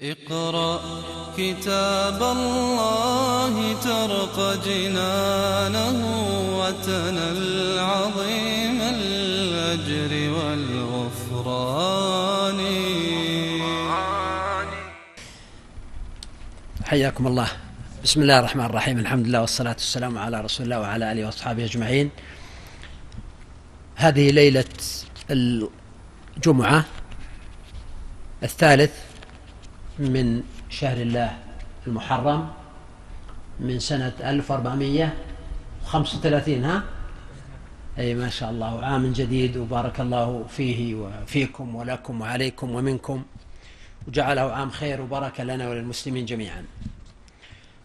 اقرأ كتاب الله ترق جنانه وتنل عظيم الأجر والغفران. حياكم الله. بسم الله الرحمن الرحيم. الحمد لله والصلاة والسلام على رسول الله وعلى آله وأصحابه أجمعين. هذه ليلة الجمعة الثالث من شهر الله المحرم من سنة 1435 ها؟ أي ما شاء الله عام جديد وبارك الله فيه وفيكم ولكم وعليكم ومنكم وجعله عام خير وبركة لنا وللمسلمين جميعا.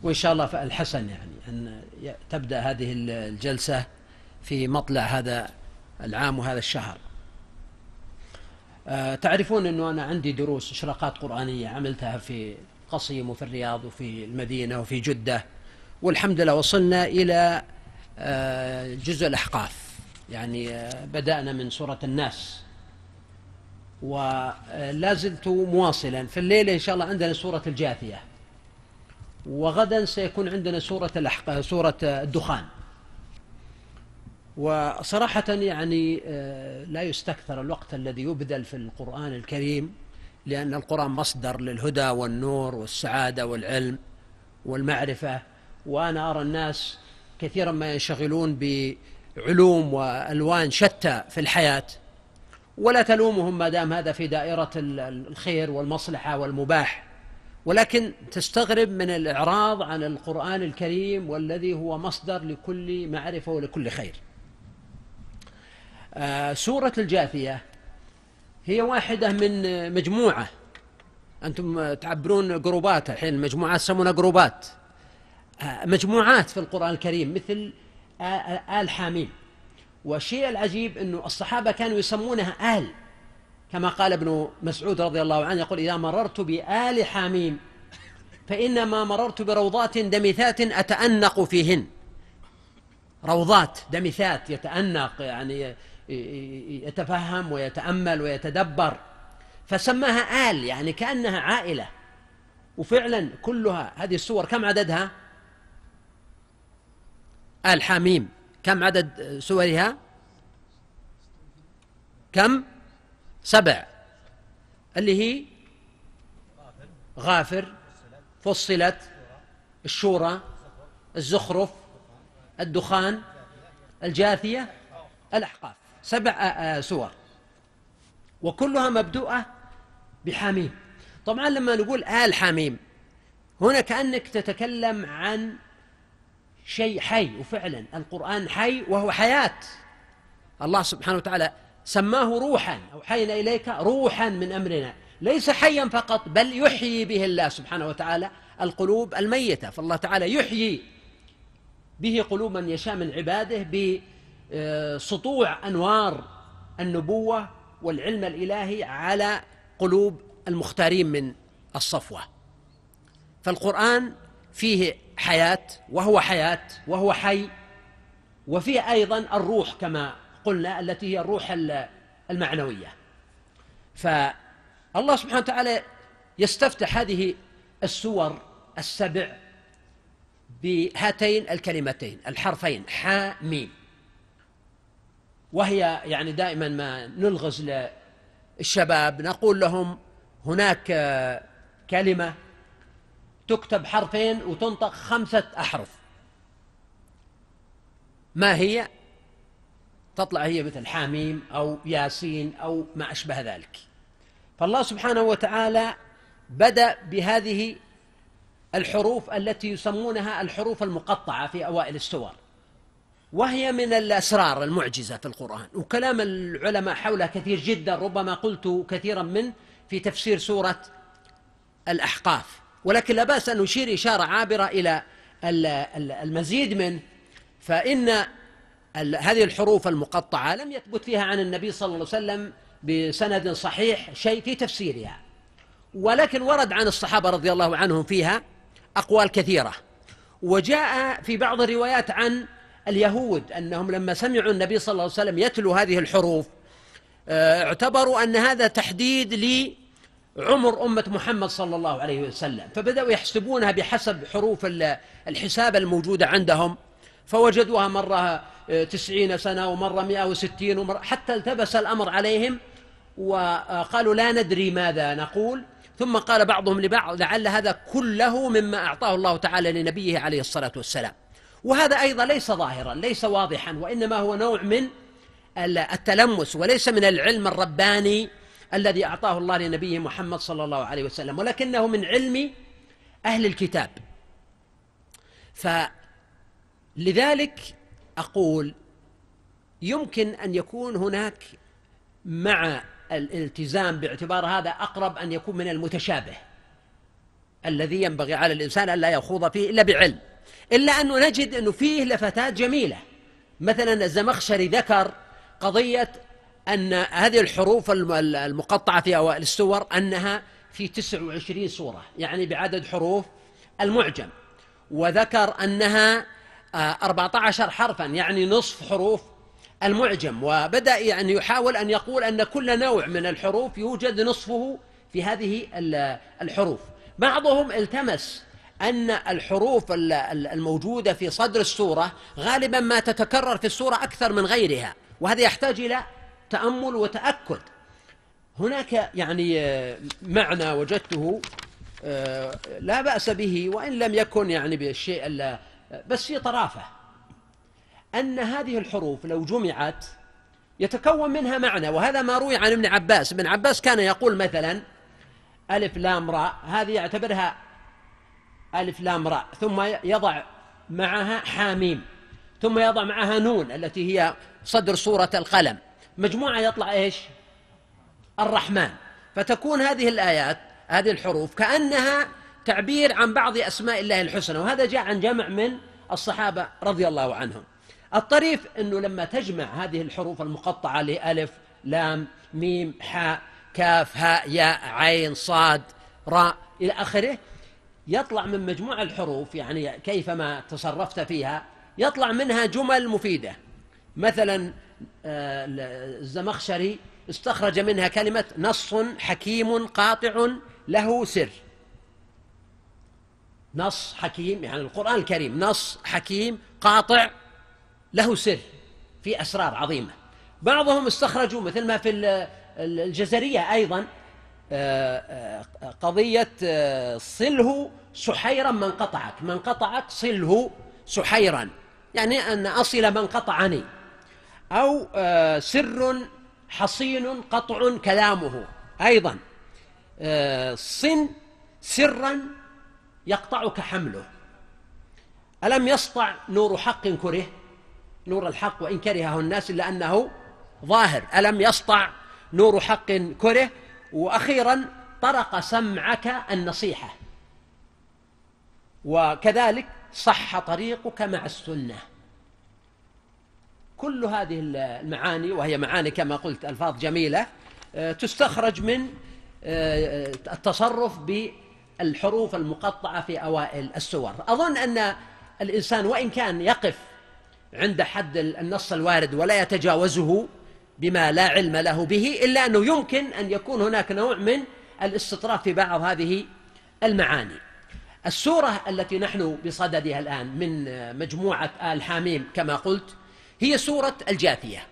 وإن شاء الله فالحسن يعني أن تبدأ هذه الجلسة في مطلع هذا العام وهذا الشهر. تعرفون أنه أنا عندي دروس إشراقات قرآنية عملتها في قصيم وفي الرياض وفي المدينة وفي جدة والحمد لله وصلنا إلى آه، جزء الأحقاف. يعني آه، بدأنا من سورة الناس. ولا زلت مواصلا. في الليلة إن شاء الله عندنا سورة الجاثية. وغدا سيكون عندنا الأحق... سورة الدخان. وصراحة يعني آه، لا يستكثر الوقت الذي يبذل في القرآن الكريم لأن القرآن مصدر للهدى والنور والسعادة والعلم والمعرفة. وأنا أرى الناس كثيرا ما ينشغلون بعلوم وألوان شتى في الحياة ولا تلومهم ما دام هذا في دائرة الخير والمصلحة والمباح. ولكن تستغرب من الإعراض عن القرآن الكريم والذي هو مصدر لكل معرفة ولكل خير. سورة الجاثية. هي واحدة من مجموعة. أنتم تعبرون جروبات الحين المجموعات يسمونها جروبات. آه، مجموعات في القرآن الكريم مثل آل حاميم. والشيء العجيب أنه الصحابة كانوا يسمونها آل كما قال ابن مسعود رضي الله عنه يقول إذا مررت بآل حاميم فإنما مررت بروضات دمثات أتأنق فيهن. روضات دمثات يتأنق يعني يتفهم ويتأمل ويتدبر. فسماها آل يعني كأنها عائلة. وفعلا كلها هذه السور كم عددها؟ آل حميم. كم عدد سورها؟ كم؟ سبع. اللي هي غافر فصلت الشورى الزخرف الدخان الجاثية الأحقاف. سبع آه، آه، سور. وكلها مبدوءة بحميم. طبعا لما نقول آل حميم هنا كأنك تتكلم عن شيء حي وفعلا القرآن حي وهو حياة. الله سبحانه وتعالى سماه روحا أوحينا إليك روحا من أمرنا. ليس حيا فقط بل يحيي به الله سبحانه وتعالى القلوب الميتة. فالله تعالى يحيي به قلوب من يشاء من عباده سطوع أنوار النبوة والعلم الإلهي على قلوب المختارين من الصفوة. فالقرآن فيه حياة وهو حياة وهو حي وفيه أيضا الروح كما قلنا التي هي الروح المعنوية. فالله سبحانه وتعالى يستفتح هذه السور السبع بهاتين الكلمتين الحرفين حاميم. وهي يعني دائما ما نلغز للشباب. نقول لهم هناك كلمة تكتب حرفين وتنطق خمسة أحرف. ما هي؟ تطلع هي مثل حاميم أو ياسين أو ما أشبه ذلك. فالله سبحانه وتعالى بدأ بهذه الحروف التي يسمونها الحروف المقطعة في أوائل السور. وهي من الأسرار المعجزة في القرآن. وكلام العلماء حولها كثير جدا ربما قلت كثيرا من في تفسير سورة الأحقاف. ولكن لا بأس أن نشير إشارة عابرة إلى المزيد منه فإن هذه الحروف المقطعة لم يثبت فيها عن النبي صلى الله عليه وسلم بسند صحيح شيء في تفسيرها. ولكن ورد عن الصحابة رضي الله عنهم فيها أقوال كثيرة. وجاء في بعض الروايات عن اليهود أنهم لما سمعوا النبي صلى الله عليه وسلم يتلو هذه الحروف آه، اعتبروا أن هذا تحديد عمر أمة محمد صلى الله عليه وسلم فبدأوا يحسبونها بحسب حروف الحساب الموجودة عندهم فوجدوها مرة تسعين سنة ومرة مئة وستين ومرة حتى التبس الأمر عليهم وقالوا لا ندري ماذا نقول ثم قال بعضهم لبعض لعل هذا كله مما أعطاه الله تعالى لنبيه عليه الصلاة والسلام. وهذا أيضا ليس ظاهرا ليس واضحا وإنما هو نوع من التلمس وليس من العلم الرباني الذي أعطاه الله لنبيه محمد صلى الله عليه وسلم ولكنه من علم أهل الكتاب. فلذلك أقول يمكن أن يكون هناك مع الالتزام باعتبار هذا أقرب أن يكون من المتشابه الذي ينبغي على الإنسان أن لا يخوض فيه إلا بعلم. إلا أنه نجد أنه فيه لفتات جميلة. مثلا الزمخشري ذكر قضية أن هذه الحروف المقطعة في أوائل السور أنها في 29 سورة يعني بعدد حروف المعجم. وذكر أنها 14 حرفا يعني نصف حروف المعجم. وبدأ يعني يحاول أن يقول أن كل نوع من الحروف يوجد نصفه في هذه الحروف. بعضهم التمس أن الحروف الموجودة في صدر السورة غالبا ما تتكرر في السورة أكثر من غيرها وهذا يحتاج إلى تأمل وتأكد. هناك يعني معنى وجدته آه، لا بأس به وإن لم يكن يعني بالشيء بس في طرافة. أن هذه الحروف لو جمعت يتكون منها معنى وهذا ما روي عن ابن عباس. ابن عباس كان يقول مثلا ألف لام راء هذه يعتبرها ألف لام راء ثم يضع معها حاميم ثم يضع معها نون التي هي صدر سورة القلم. مجموعة يطلع إيش؟ الرحمن. فتكون هذه الآيات هذه الحروف كأنها تعبير عن بعض أسماء الله الحسنى وهذا جاء عن جمع من الصحابة رضي الله عنهم. الطريف أنه لما تجمع هذه الحروف المقطعة لألف لام ميم حاء كاف هاء ياء عين صاد راء إلى آخره يطلع من مجموع الحروف يعني كيفما تصرفت فيها يطلع منها جمل مفيدة. مثلا آه، الزمخشري استخرج منها كلمة نص حكيم قاطع له سر. نص حكيم يعني القرآن الكريم نص حكيم قاطع له سر في أسرار عظيمة. بعضهم استخرجوا مثل ما في الجزرية أيضا قضية صله سحيرا من قطعك من قطعك صله سحيرا. يعني أن أصل من قطعني. أو آه، سر حصين قطع كلامه أيضا. آه، صن سرا يقطعك حمله. ألم يسطع نور حق كره؟ نور الحق وإن كرهه الناس إلا أنه ظاهر. ألم يسطع نور حق كره؟ وأخيرا طرق سمعك النصيحة. وكذلك صح طريقك مع السنة. كل هذه المعاني وهي معاني كما قلت ألفاظ جميلة آه، تستخرج من آه، التصرف بالحروف المقطعة في أوائل السور. أظن أن الإنسان وإن كان يقف عند حد النص الوارد ولا يتجاوزه بما لا علم له به إلا أنه يمكن أن يكون هناك نوع من الاستطراف في بعض هذه المعاني. السورة التي نحن بصددها الآن من مجموعة آل حاميم كما قلت هي سورة الجاثية.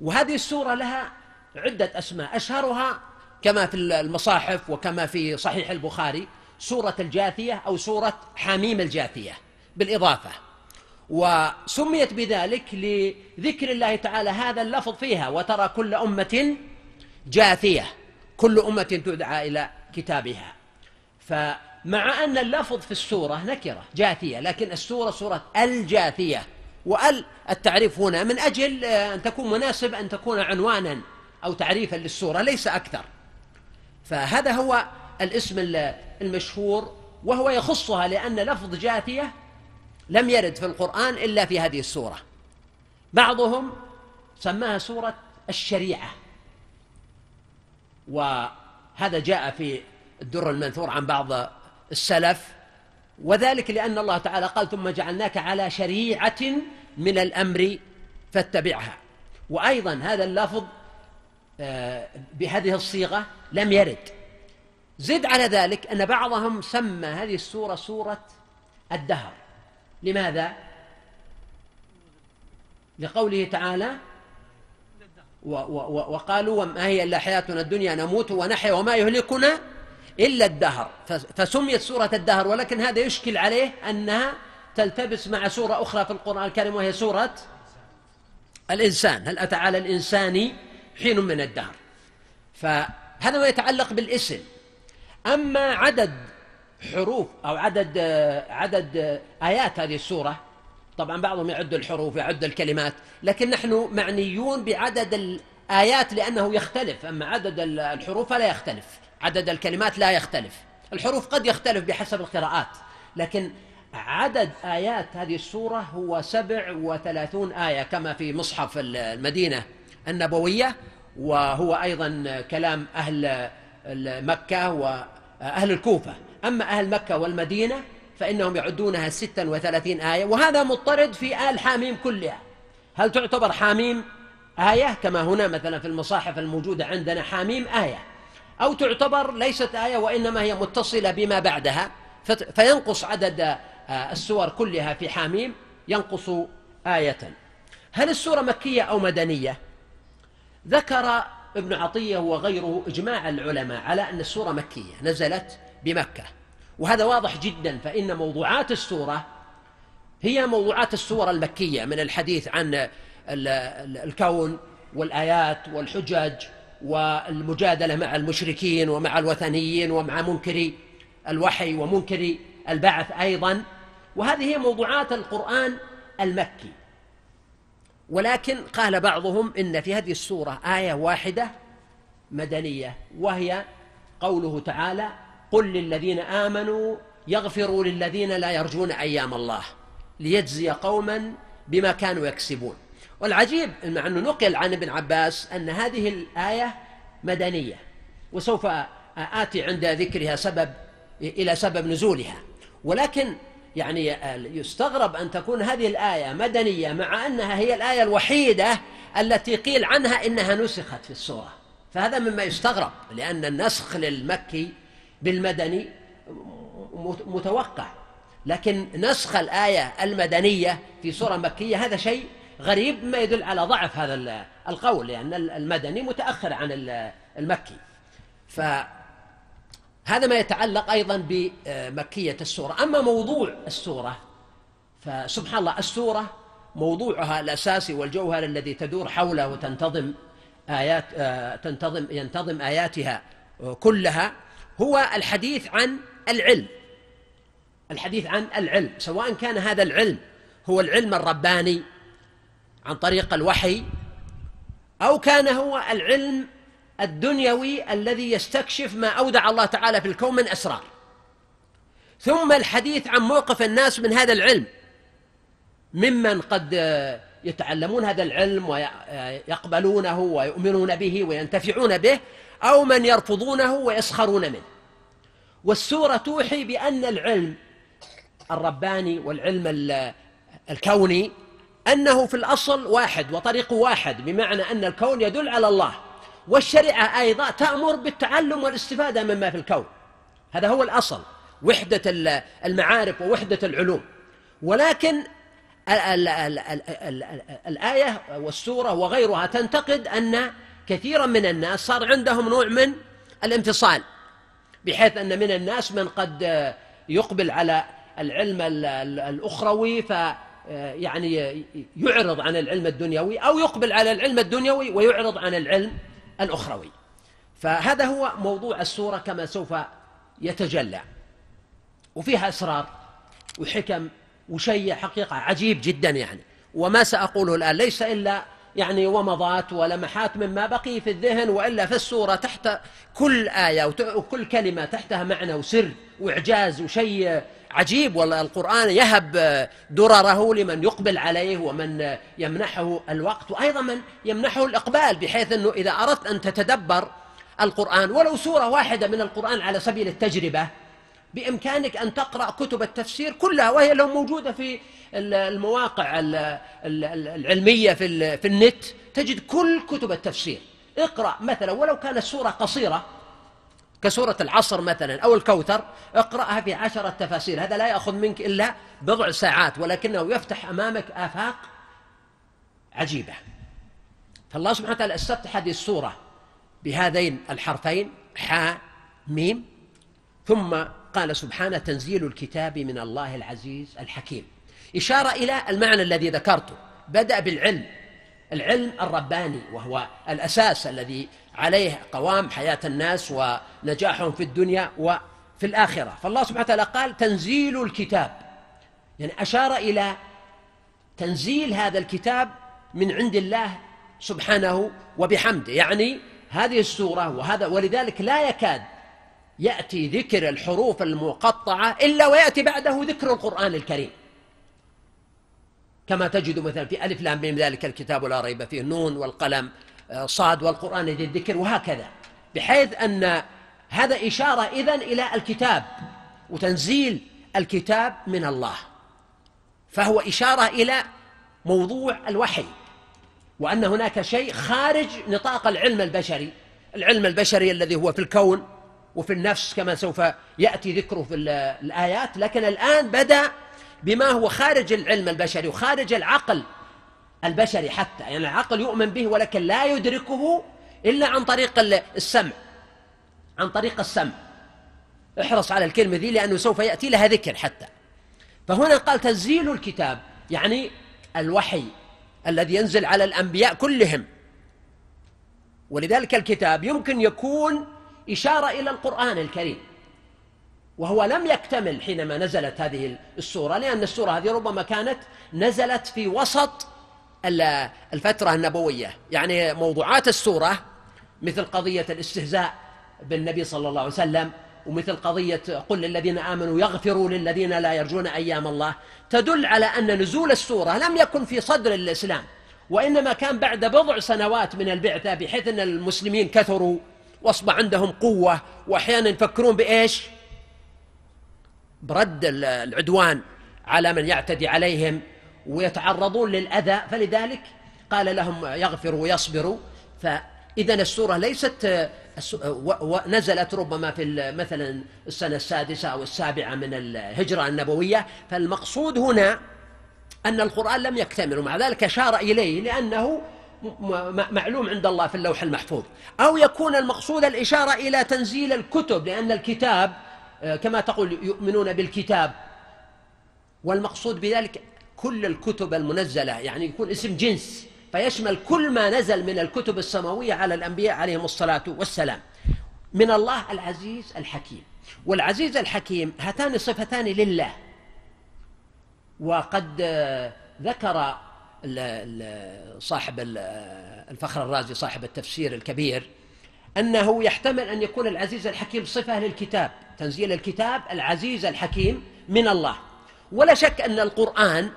وهذه السورة لها عدة أسماء. أشهرها كما في المصاحف وكما في صحيح البخاري سورة الجاثية أو سورة حميم الجاثية بالإضافة. وسميت بذلك لذكر الله تعالى هذا اللفظ فيها وترى كل أمة جاثية كل أمة تدعى إلى كتابها. فمع أن اللفظ في السورة نكرة جاثية لكن السورة سورة الجاثية. وال التعريف هنا من أجل آه، أن تكون مناسب أن تكون عنوانا أو تعريفا للسورة ليس أكثر. فهذا هو الاسم المشهور وهو يخصها لأن لفظ جاثية لم يرد في القرآن إلا في هذه السورة. بعضهم سماها سورة الشريعة. وهذا جاء في الدر المنثور عن بعض السلف وذلك لأن الله تعالى قال ثم جعلناك على شريعة من الأمر فاتبعها. وأيضا هذا اللفظ آه، بهذه الصيغة لم يرد. زد على ذلك أن بعضهم سمى هذه السورة سورة الدهر. لماذا؟ لقوله تعالى وقالوا وما هي إلا حياتنا الدنيا نموت ونحيا وما يهلكنا إلا الدهر. فسميت سورة الدهر ولكن هذا يشكل عليه أنها تلتبس مع سورة أخرى في القرآن الكريم وهي سورة الإنسان. هل أتى على الإنسان حين من الدهر؟ فهذا ما يتعلق بالاسم. أما عدد حروف أو عدد عدد آيات هذه السورة. طبعا بعضهم يعد الحروف يعد الكلمات لكن نحن معنيون بعدد الآيات لأنه يختلف. أما عدد الحروف فلا يختلف عدد الكلمات لا يختلف. الحروف قد يختلف بحسب القراءات لكن عدد آيات هذه السورة هو سبع وثلاثون آية كما في مصحف المدينة النبوية. وهو أيضا كلام أهل مكة وأهل الكوفة. أما أهل مكة والمدينة فإنهم يعدونها ستا وثلاثين آية وهذا مضطرد في آل حاميم كلها. هل تعتبر حاميم آية؟ كما هنا مثلا في المصاحف الموجودة عندنا حاميم آية. أو تعتبر ليست آية وإنما هي متصلة بما بعدها. فينقص عدد آه، السور كلها في حاميم ينقص آية. هل السورة مكية أو مدنية؟ ذكر ابن عطية وغيره إجماع العلماء على أن السورة مكية. نزلت بمكة. وهذا واضح جدا فإن موضوعات السورة هي موضوعات السور المكية من الحديث عن الكون والآيات والحجج والمجادلة مع المشركين ومع الوثنيين ومع منكري الوحي ومنكري البعث أيضا. وهذه هي موضوعات القرآن المكي. ولكن قال بعضهم إن في هذه السورة آية واحدة مدنية وهي قوله تعالى قل للذين آمنوا يغفروا للذين لا يرجون أيام الله ليجزي قوما بما كانوا يكسبون. والعجيب مع أنه نقل عن ابن عباس أن هذه الآية مدنية وسوف آتي عند ذكرها سبب إلى سبب نزولها. ولكن يعني يستغرب أن تكون هذه الآية مدنية مع أنها هي الآية الوحيدة التي قيل عنها إنها نسخت في السورة فهذا مما يستغرب لأن النسخ للمكي بالمدني متوقع. لكن نسخ الآية المدنية في سورة مكية هذا شيء غريب ما يدل على ضعف هذا القول لأن المدني متأخر عن المكي. فهذا ما يتعلق أيضا بمكية السورة. أما موضوع السورة فسبحان الله السورة موضوعها الأساسي والجوهر الذي تدور حوله وتنتظم آيات تنتظم ينتظم آياتها كلها. هو الحديث عن العلم. الحديث عن العلم سواء كان هذا العلم هو العلم الرباني عن طريق الوحي أو كان هو العلم الدنيوي الذي يستكشف ما أودع الله تعالى في الكون من أسرار. ثم الحديث عن موقف الناس من هذا العلم ممن قد يتعلمون هذا العلم ويقبلونه ويؤمنون به وينتفعون به أو من يرفضونه ويسخرون منه. والسورة توحي بأن العلم الرباني والعلم الكوني أنه في الأصل واحد وطريق واحد بمعنى أن الكون يدل على الله. والشريعة أيضا تأمر بالتعلم والاستفادة مما في الكون. هذا هو الأصل وحدة المعارف ووحدة العلوم. ولكن الآية والسورة وغيرها تنتقد أن كثيرا من الناس صار عندهم نوع من الانفصال بحيث أن من الناس من قد يقبل على العلم الأخروي ف يعني يعرض عن العلم الدنيوي أو يقبل على العلم الدنيوي ويعرض عن العلم الأخروي. فهذا هو موضوع السورة كما سوف يتجلى. وفيها أسرار وحكم وشيء حقيقة عجيب جدا يعني. وما سأقوله الآن ليس إلا يعني ومضات ولمحات مما بقي في الذهن وإلا في السورة تحت كل آية وكل كلمة تحتها معنى وسر وإعجاز وشيء عجيب. والله القرآن يهب درره لمن يقبل عليه ومن يمنحه الوقت وأيضا من يمنحه الإقبال بحيث إنه إذا أردت أن تتدبر القرآن ولو سورة واحدة من القرآن على سبيل التجربة بإمكانك أن تقرأ كتب التفسير كلها وهي لو موجودة في المواقع العلمية في في النت تجد كل كتب التفسير. اقرأ مثلا ولو كانت سورة قصيرة كسورة العصر مثلا أو الكوثر اقرأها في عشرة تفاسير. هذا لا يأخذ منك إلا بضع ساعات ولكنه يفتح أمامك آفاق عجيبة. فالله سبحانه وتعالى استفتح هذه السورة بهذين الحرفين حاء ميم ثم قال سبحانه تنزيل الكتاب من الله العزيز الحكيم. إشارة إلى المعنى الذي ذكرته. بدأ بالعلم. العلم الرباني وهو الأساس الذي عليه قوام حياة الناس ونجاحهم في الدنيا وفي الآخرة. فالله سبحانه وتعالى قال تنزيل الكتاب. يعني أشار إلى تنزيل هذا الكتاب من عند الله سبحانه وبحمده. يعني هذه السورة وهذا ولذلك لا يكاد يأتي ذكر الحروف المقطعة إلا ويأتي بعده ذكر القرآن الكريم. كما تجد مثلا في ألف لام من ذلك الكتاب لا ريب فيه نون والقلم آه، صاد والقرآن ذي الذكر وهكذا. بحيث أن هذا إشارة إذن إلى الكتاب وتنزيل الكتاب من الله. فهو إشارة إلى موضوع الوحي وأن هناك شيء خارج نطاق العلم البشري. العلم البشري الذي هو في الكون وفي النفس كما سوف يأتي ذكره في الآيات. لكن الآن بدأ بما هو خارج العلم البشري وخارج العقل البشري حتى. يعني العقل يؤمن به ولكن لا يدركه إلا عن طريق السمع. عن طريق السمع. احرص على الكلمة ذي لأنه سوف يأتي لها ذكر حتى. فهنا قال تنزيل الكتاب يعني الوحي الذي ينزل على الأنبياء كلهم. ولذلك الكتاب يمكن يكون إشارة إلى القرآن الكريم. وهو لم يكتمل حينما نزلت هذه السورة لأن السورة هذه ربما كانت نزلت في وسط الفترة النبوية. يعني موضوعات السورة مثل قضية الاستهزاء بالنبي صلى الله عليه وسلم ومثل قضية قل للذين آمنوا يغفروا للذين لا يرجون أيام الله. تدل على أن نزول السورة لم يكن في صدر الإسلام وإنما كان بعد بضع سنوات من البعثة بحيث أن المسلمين كثروا. واصبح عندهم قوة وأحيانا يفكرون بإيش؟ برد العدوان على من يعتدي عليهم ويتعرضون للأذى. فلذلك قال لهم يغفروا ويصبروا. فإذا السورة ليست ونزلت ربما في مثلا السنة السادسة أو السابعة من الهجرة النبوية. فالمقصود هنا أن القرآن لم يكتمل. ومع ذلك أشار إليه لأنه معلوم عند الله في اللوح المحفوظ. أو يكون المقصود الإشارة إلى تنزيل الكتب لأن الكتاب آه، كما تقول يؤمنون بالكتاب. والمقصود بذلك كل الكتب المنزلة يعني يكون اسم جنس. فيشمل كل ما نزل من الكتب السماوية على الأنبياء عليهم الصلاة والسلام. من الله العزيز الحكيم. والعزيز الحكيم هاتان صفتان لله. وقد آه، ذكر صاحب الفخر الرازي صاحب التفسير الكبير أنه يحتمل أن يكون العزيز الحكيم صفة للكتاب تنزيل الكتاب العزيز الحكيم من الله. ولا شك أن القرآن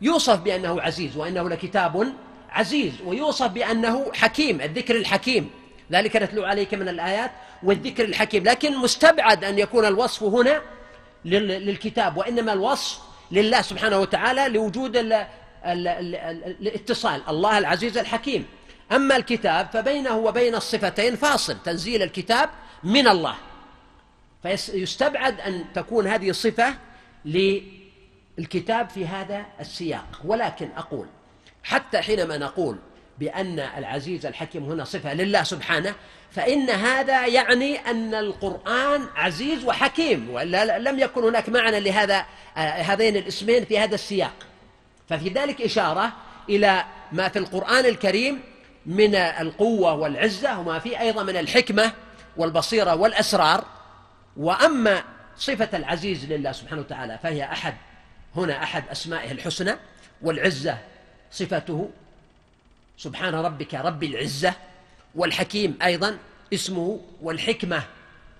يوصف بأنه عزيز وأنه لكتاب عزيز ويوصف بأنه حكيم الذكر الحكيم. ذلك نتلو عليك من الآيات والذكر الحكيم. لكن مستبعد أن يكون الوصف هنا للكتاب وإنما الوصف لله سبحانه وتعالى لوجود الاتصال الله العزيز الحكيم. أما الكتاب فبينه وبين الصفتين فاصل تنزيل الكتاب من الله. فيستبعد أن تكون هذه صفة للكتاب في هذا السياق. ولكن أقول حتى حينما نقول بأن العزيز الحكيم هنا صفة لله سبحانه فإن هذا يعني أن القرآن عزيز وحكيم ولا لم يكن هناك معنى لهذا هذين الاسمين في هذا السياق. ففي ذلك إشارة إلى ما في القرآن الكريم من القوة والعزة وما فيه أيضا من الحكمة والبصيرة والأسرار. وأما صفة العزيز لله سبحانه وتعالى فهي أحد هنا أحد أسمائه الحسنى والعزة صفته سبحان ربك رب العزة. والحكيم أيضا اسمه والحكمة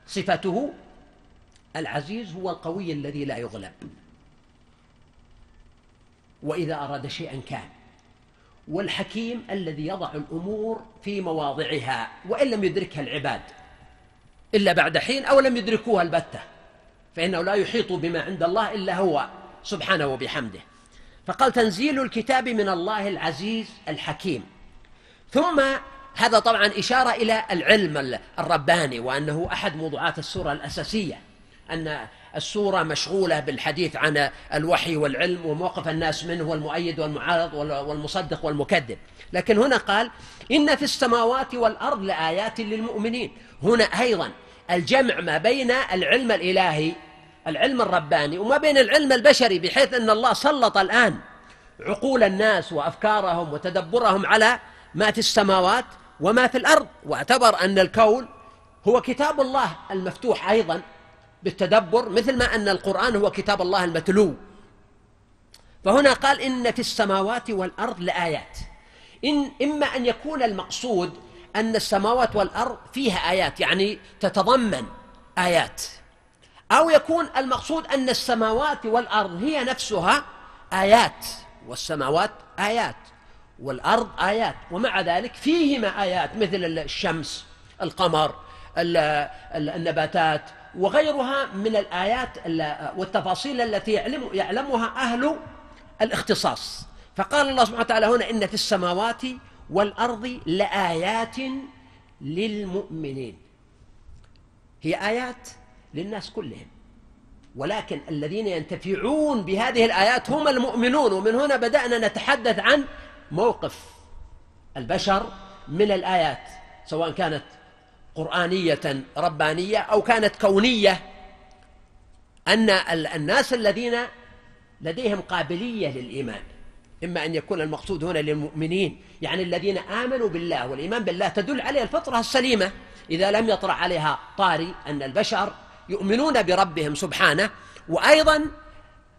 صفته العزيز هو القوي الذي لا يغلب. وإذا أراد شيئا كان. والحكيم الذي يضع الأمور في مواضعها وإن لم يدركها العباد إلا بعد حين أو لم يدركوها البتة فإنه لا يحيط بما عند الله إلا هو سبحانه وبحمده. فقال تنزيل الكتاب من الله العزيز الحكيم. ثم هذا طبعا إشارة إلى العلم الرباني وأنه أحد موضوعات السورة الأساسية أن السورة مشغولة بالحديث عن الوحي والعلم وموقف الناس منه والمؤيد والمعارض والمصدق والمكذب. لكن هنا قال إن في السماوات والأرض لآيات للمؤمنين. هنا أيضا الجمع ما بين العلم الإلهي العلم الرباني وما بين العلم البشري بحيث أن الله سلط الآن عقول الناس وأفكارهم وتدبرهم على ما في السماوات وما في الأرض. واعتبر أن الكون هو كتاب الله المفتوح أيضا. بالتدبر مثل ما أن القرآن هو كتاب الله المتلو. فهنا قال إن في السماوات والأرض لآيات. إن إما أن يكون المقصود أن السماوات والأرض فيها آيات يعني تتضمن آيات. أو يكون المقصود أن السماوات والأرض هي نفسها آيات. والسماوات آيات والأرض آيات. ومع ذلك فيهما آيات مثل الشمس القمر النباتات وغيرها من الآيات والتفاصيل التي يعلم يعلمها أهل الاختصاص. فقال الله سبحانه وتعالى هنا إن في السماوات والأرض لآيات للمؤمنين. هي آيات للناس كلهم. ولكن الذين ينتفعون بهذه الآيات هم المؤمنون. ومن هنا بدأنا نتحدث عن موقف البشر من الآيات سواء كانت قرآنية ربانية أو كانت كونية أن الناس الذين لديهم قابلية للإيمان إما أن يكون المقصود هنا للمؤمنين يعني الذين آمنوا بالله والإيمان بالله تدل عليه الفطرة السليمة إذا لم يطرأ عليها طاري أن البشر يؤمنون بربهم سبحانه وأيضا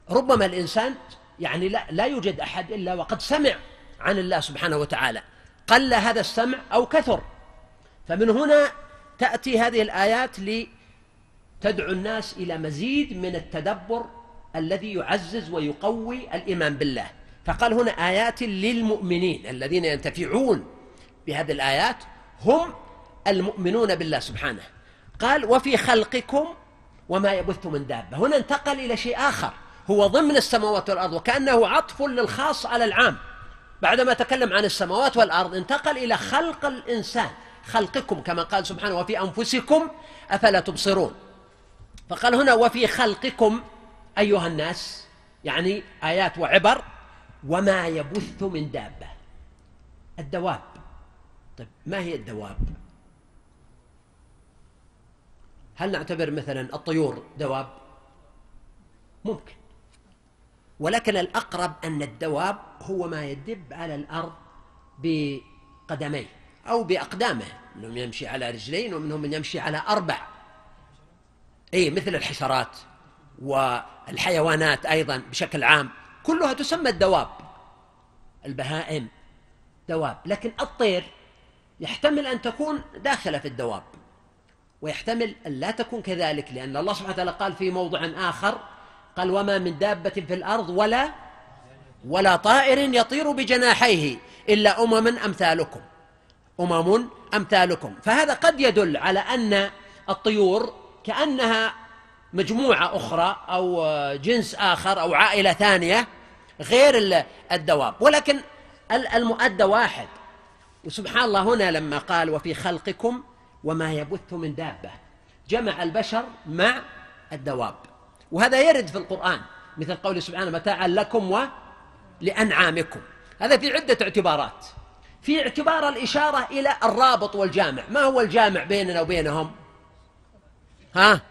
ربما الإنسان يعني لا, لا يوجد أحد إلا وقد سمع عن الله سبحانه وتعالى قل هذا السمع أو كثر. فمن هنا تأتي هذه الآيات لتدعو الناس إلى مزيد من التدبر الذي يعزز ويقوي الإيمان بالله. فقال هنا آيات للمؤمنين الذين ينتفعون بهذه الآيات هم المؤمنون بالله سبحانه. قال وفي خلقكم وما يبث من دابة. هنا انتقل إلى شيء آخر هو ضمن السماوات والأرض وكأنه عطف للخاص على العام. بعدما تكلم عن السماوات والأرض انتقل إلى خلق الإنسان. خلقكم كما قال سبحانه وفي أنفسكم أفلا تبصرون. فقال هنا وفي خلقكم أيها الناس يعني آيات وعبر وما يبث من دابة. الدواب. طيب ما هي الدواب؟ هل نعتبر مثلا الطيور دواب؟ ممكن. ولكن الأقرب أن الدواب هو ما يدب على الأرض بقدميه. أو بأقدامه منهم يمشي على رجلين ومنهم من يمشي على أربع. أي مثل الحشرات والحيوانات أيضا بشكل عام. كلها تسمى الدواب. البهائم دواب. لكن الطير يحتمل أن تكون داخلة في الدواب. ويحتمل أن لا تكون كذلك لأن الله سبحانه وتعالى قال في موضع آخر قال وما من دابة في الأرض ولا ولا طائر يطير بجناحيه إلا أمم أمثالكم. أمم أمثالكم. فهذا قد يدل على أن الطيور كأنها مجموعة أخرى أو جنس آخر أو عائلة ثانية غير الدواب. ولكن المؤدى واحد. وسبحان الله هنا لما قال وفي خلقكم وما يبث من دابة. جمع البشر مع الدواب. وهذا يرد في القرآن مثل قوله سبحانه متاعا لكم ولأنعامكم هذا في عدة اعتبارات. في اعتبار الإشارة إلى الرابط والجامع. ما هو الجامع بيننا وبينهم؟ ها؟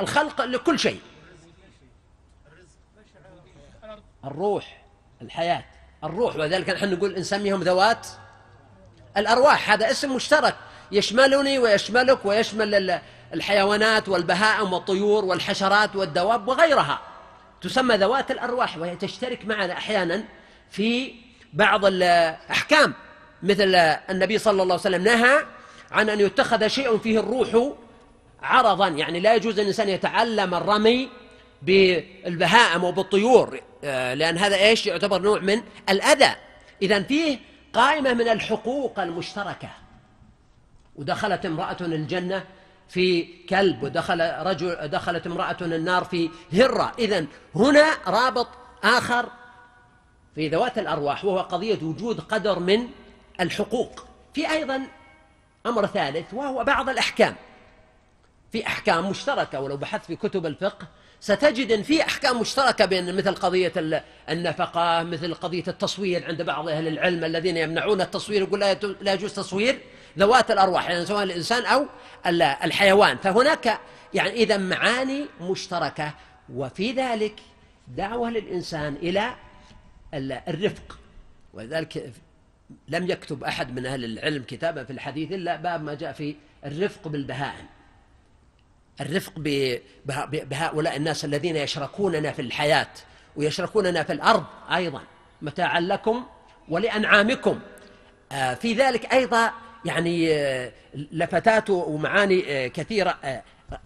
الخلق لكل شيء. الروح الحياة. الروح وذلك نحن نقول نسميهم ذوات الأرواح. هذا اسم مشترك. يشملني ويشملك ويشمل الحيوانات والبهائم والطيور والحشرات والدواب وغيرها. تسمى ذوات الأرواح وهي تشترك معنا أحيانا في بعض الأحكام. مثل النبي صلى الله عليه وسلم نهى عن أن يتخذ شيء فيه الروح عرضا. يعني لا يجوز الإنسان يتعلم الرمي بالبهائم وبالطيور آه، لأن هذا إيش؟ يعتبر نوع من الأذى. إذا فيه قائمة من الحقوق المشتركة. ودخلت امرأة الجنة في كلب ودخل رجل دخلت امرأة النار في هرة. إذا هنا رابط آخر في ذوات الأرواح وهو قضية وجود قدر من الحقوق. في أيضا أمر ثالث وهو بعض الأحكام. في أحكام مشتركة ولو بحثت في كتب الفقه ستجد أن في أحكام مشتركة بين مثل قضية النفقة مثل قضية التصوير عند بعض أهل العلم الذين يمنعون التصوير يقول لا يجوز تصوير ذوات الأرواح يعني سواء الإنسان أو الحيوان. فهناك يعني إذا معاني مشتركة وفي ذلك دعوة للإنسان إلى الرفق. ولذلك لم يكتب أحد من أهل العلم كتابا في الحديث إلا باب ما جاء في الرفق بالبهائم. الرفق بهؤلاء الناس الذين يشركوننا في الحياة ويشركوننا في الأرض أيضا متاعا لكم ولأنعامكم. آه، في ذلك أيضا يعني آه، لفتات ومعاني آه، كثيرة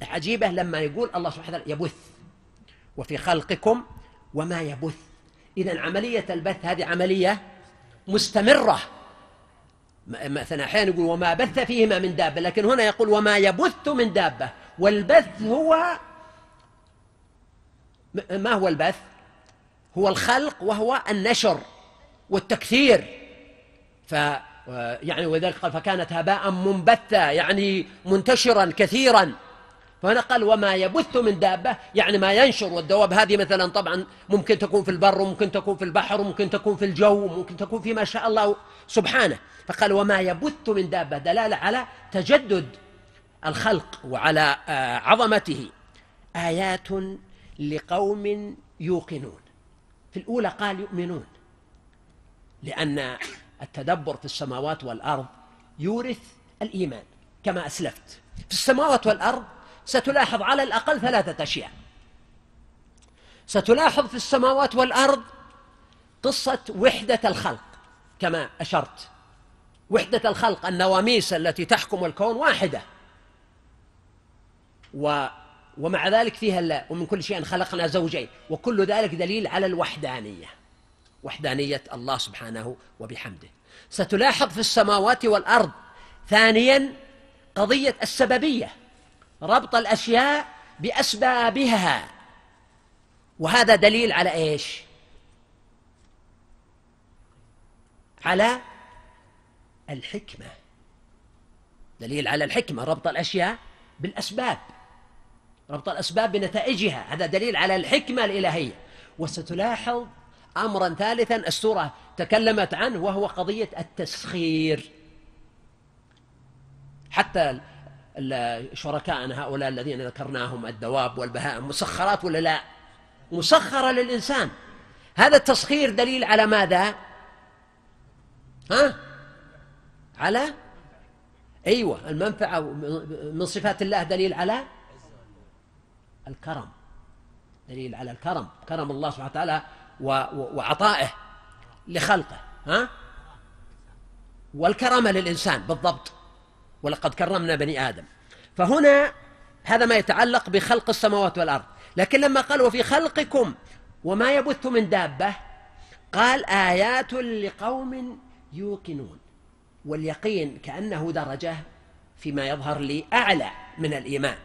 عجيبة لما يقول الله سبحانه وتعالى يبث وفي خلقكم وما يبث. إذا عملية البث هذه عملية مستمرة. مثلا أحيانا يقول وما بث فيهما من دابة لكن هنا يقول وما يبث من دابة. والبث هو ما هو البث؟ هو الخلق وهو النشر والتكثير. ف يعني وذلك قال فكانت هباء منبثا يعني منتشرا كثيرا. فهنا قال وما يبث من دابة يعني ما ينشر والدواب هذه مثلا طبعا ممكن تكون في البر وممكن تكون في البحر وممكن تكون في الجو وممكن تكون في ما شاء الله سبحانه. فقال وما يبث من دابة دلالة على تجدد الخلق وعلى آه، عظمته. آيات لقوم يوقنون. في الأولى قال يؤمنون لأن التدبر في السماوات والأرض يورث الإيمان كما أسلفت. في السماوات والأرض ستلاحظ على الأقل ثلاثة أشياء. ستلاحظ في السماوات والأرض قصة وحدة الخلق كما أشرت. وحدة الخلق النواميس التي تحكم الكون واحدة. و ومع ذلك فيها لا ومن كل شيء خلقنا زوجين. وكل ذلك دليل على الوحدانية. وحدانية الله سبحانه وبحمده. ستلاحظ في السماوات والأرض ثانيا قضية السببية. ربط الأشياء بأسبابها. وهذا دليل على إيش؟ على الحكمة. دليل على الحكمة ربط الأشياء بالأسباب. ربط الأسباب بنتائجها هذا دليل على الحكمة الإلهية. وستلاحظ أمرا ثالثا السورة تكلمت عنه وهو قضية التسخير. حتى شركائنا هؤلاء الذين ذكرناهم الدواب والبهائم مسخرات ولا لا؟ مسخرة للإنسان. هذا التسخير دليل على ماذا؟ ها؟ على؟ أيوة المنفعة من صفات الله دليل على؟ الكرم. دليل على الكرم. كرم الله سبحانه وتعالى وعطائه لخلقه ها؟ والكرامة للإنسان بالضبط. ولقد كرمنا بني آدم. فهنا هذا ما يتعلق بخلق السماوات والأرض. لكن لما قال وفي خلقكم وما يبث من دابة قال آيات لقوم يوقنون. واليقين كأنه درجة فيما يظهر لي أعلى من الإيمان.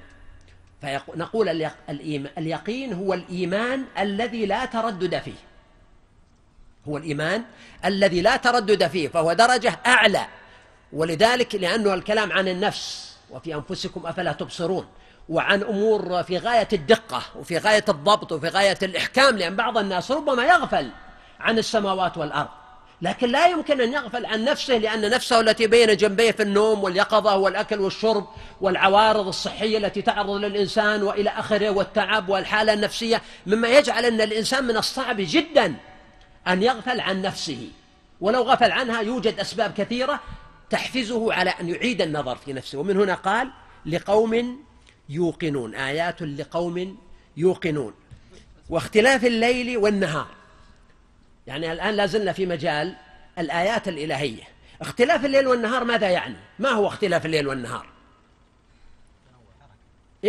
فنقول اليقين هو الإيمان الذي لا تردد فيه. هو الإيمان الذي لا تردد فيه فهو درجة أعلى. ولذلك لأنه الكلام عن النفس وفي أنفسكم أفلا تبصرون وعن أمور في غاية الدقة وفي غاية الضبط وفي غاية الإحكام لأن بعض الناس ربما يغفل عن السماوات والأرض لكن لا يمكن أن يغفل عن نفسه لأن نفسه التي بين جنبيه في النوم واليقظة والأكل والشرب والعوارض الصحية التي تعرض للإنسان وإلى آخره والتعب والحالة النفسية مما يجعل أن الإنسان من الصعب جدا أن يغفل عن نفسه. ولو غفل عنها يوجد أسباب كثيرة تحفزه على أن يعيد النظر في نفسه. ومن هنا قال لقوم يوقنون آيات لقوم يوقنون. واختلاف الليل والنهار. يعني الآن لازلنا في مجال الآيات الإلهية. اختلاف الليل والنهار ماذا يعني؟ ما هو اختلاف الليل والنهار؟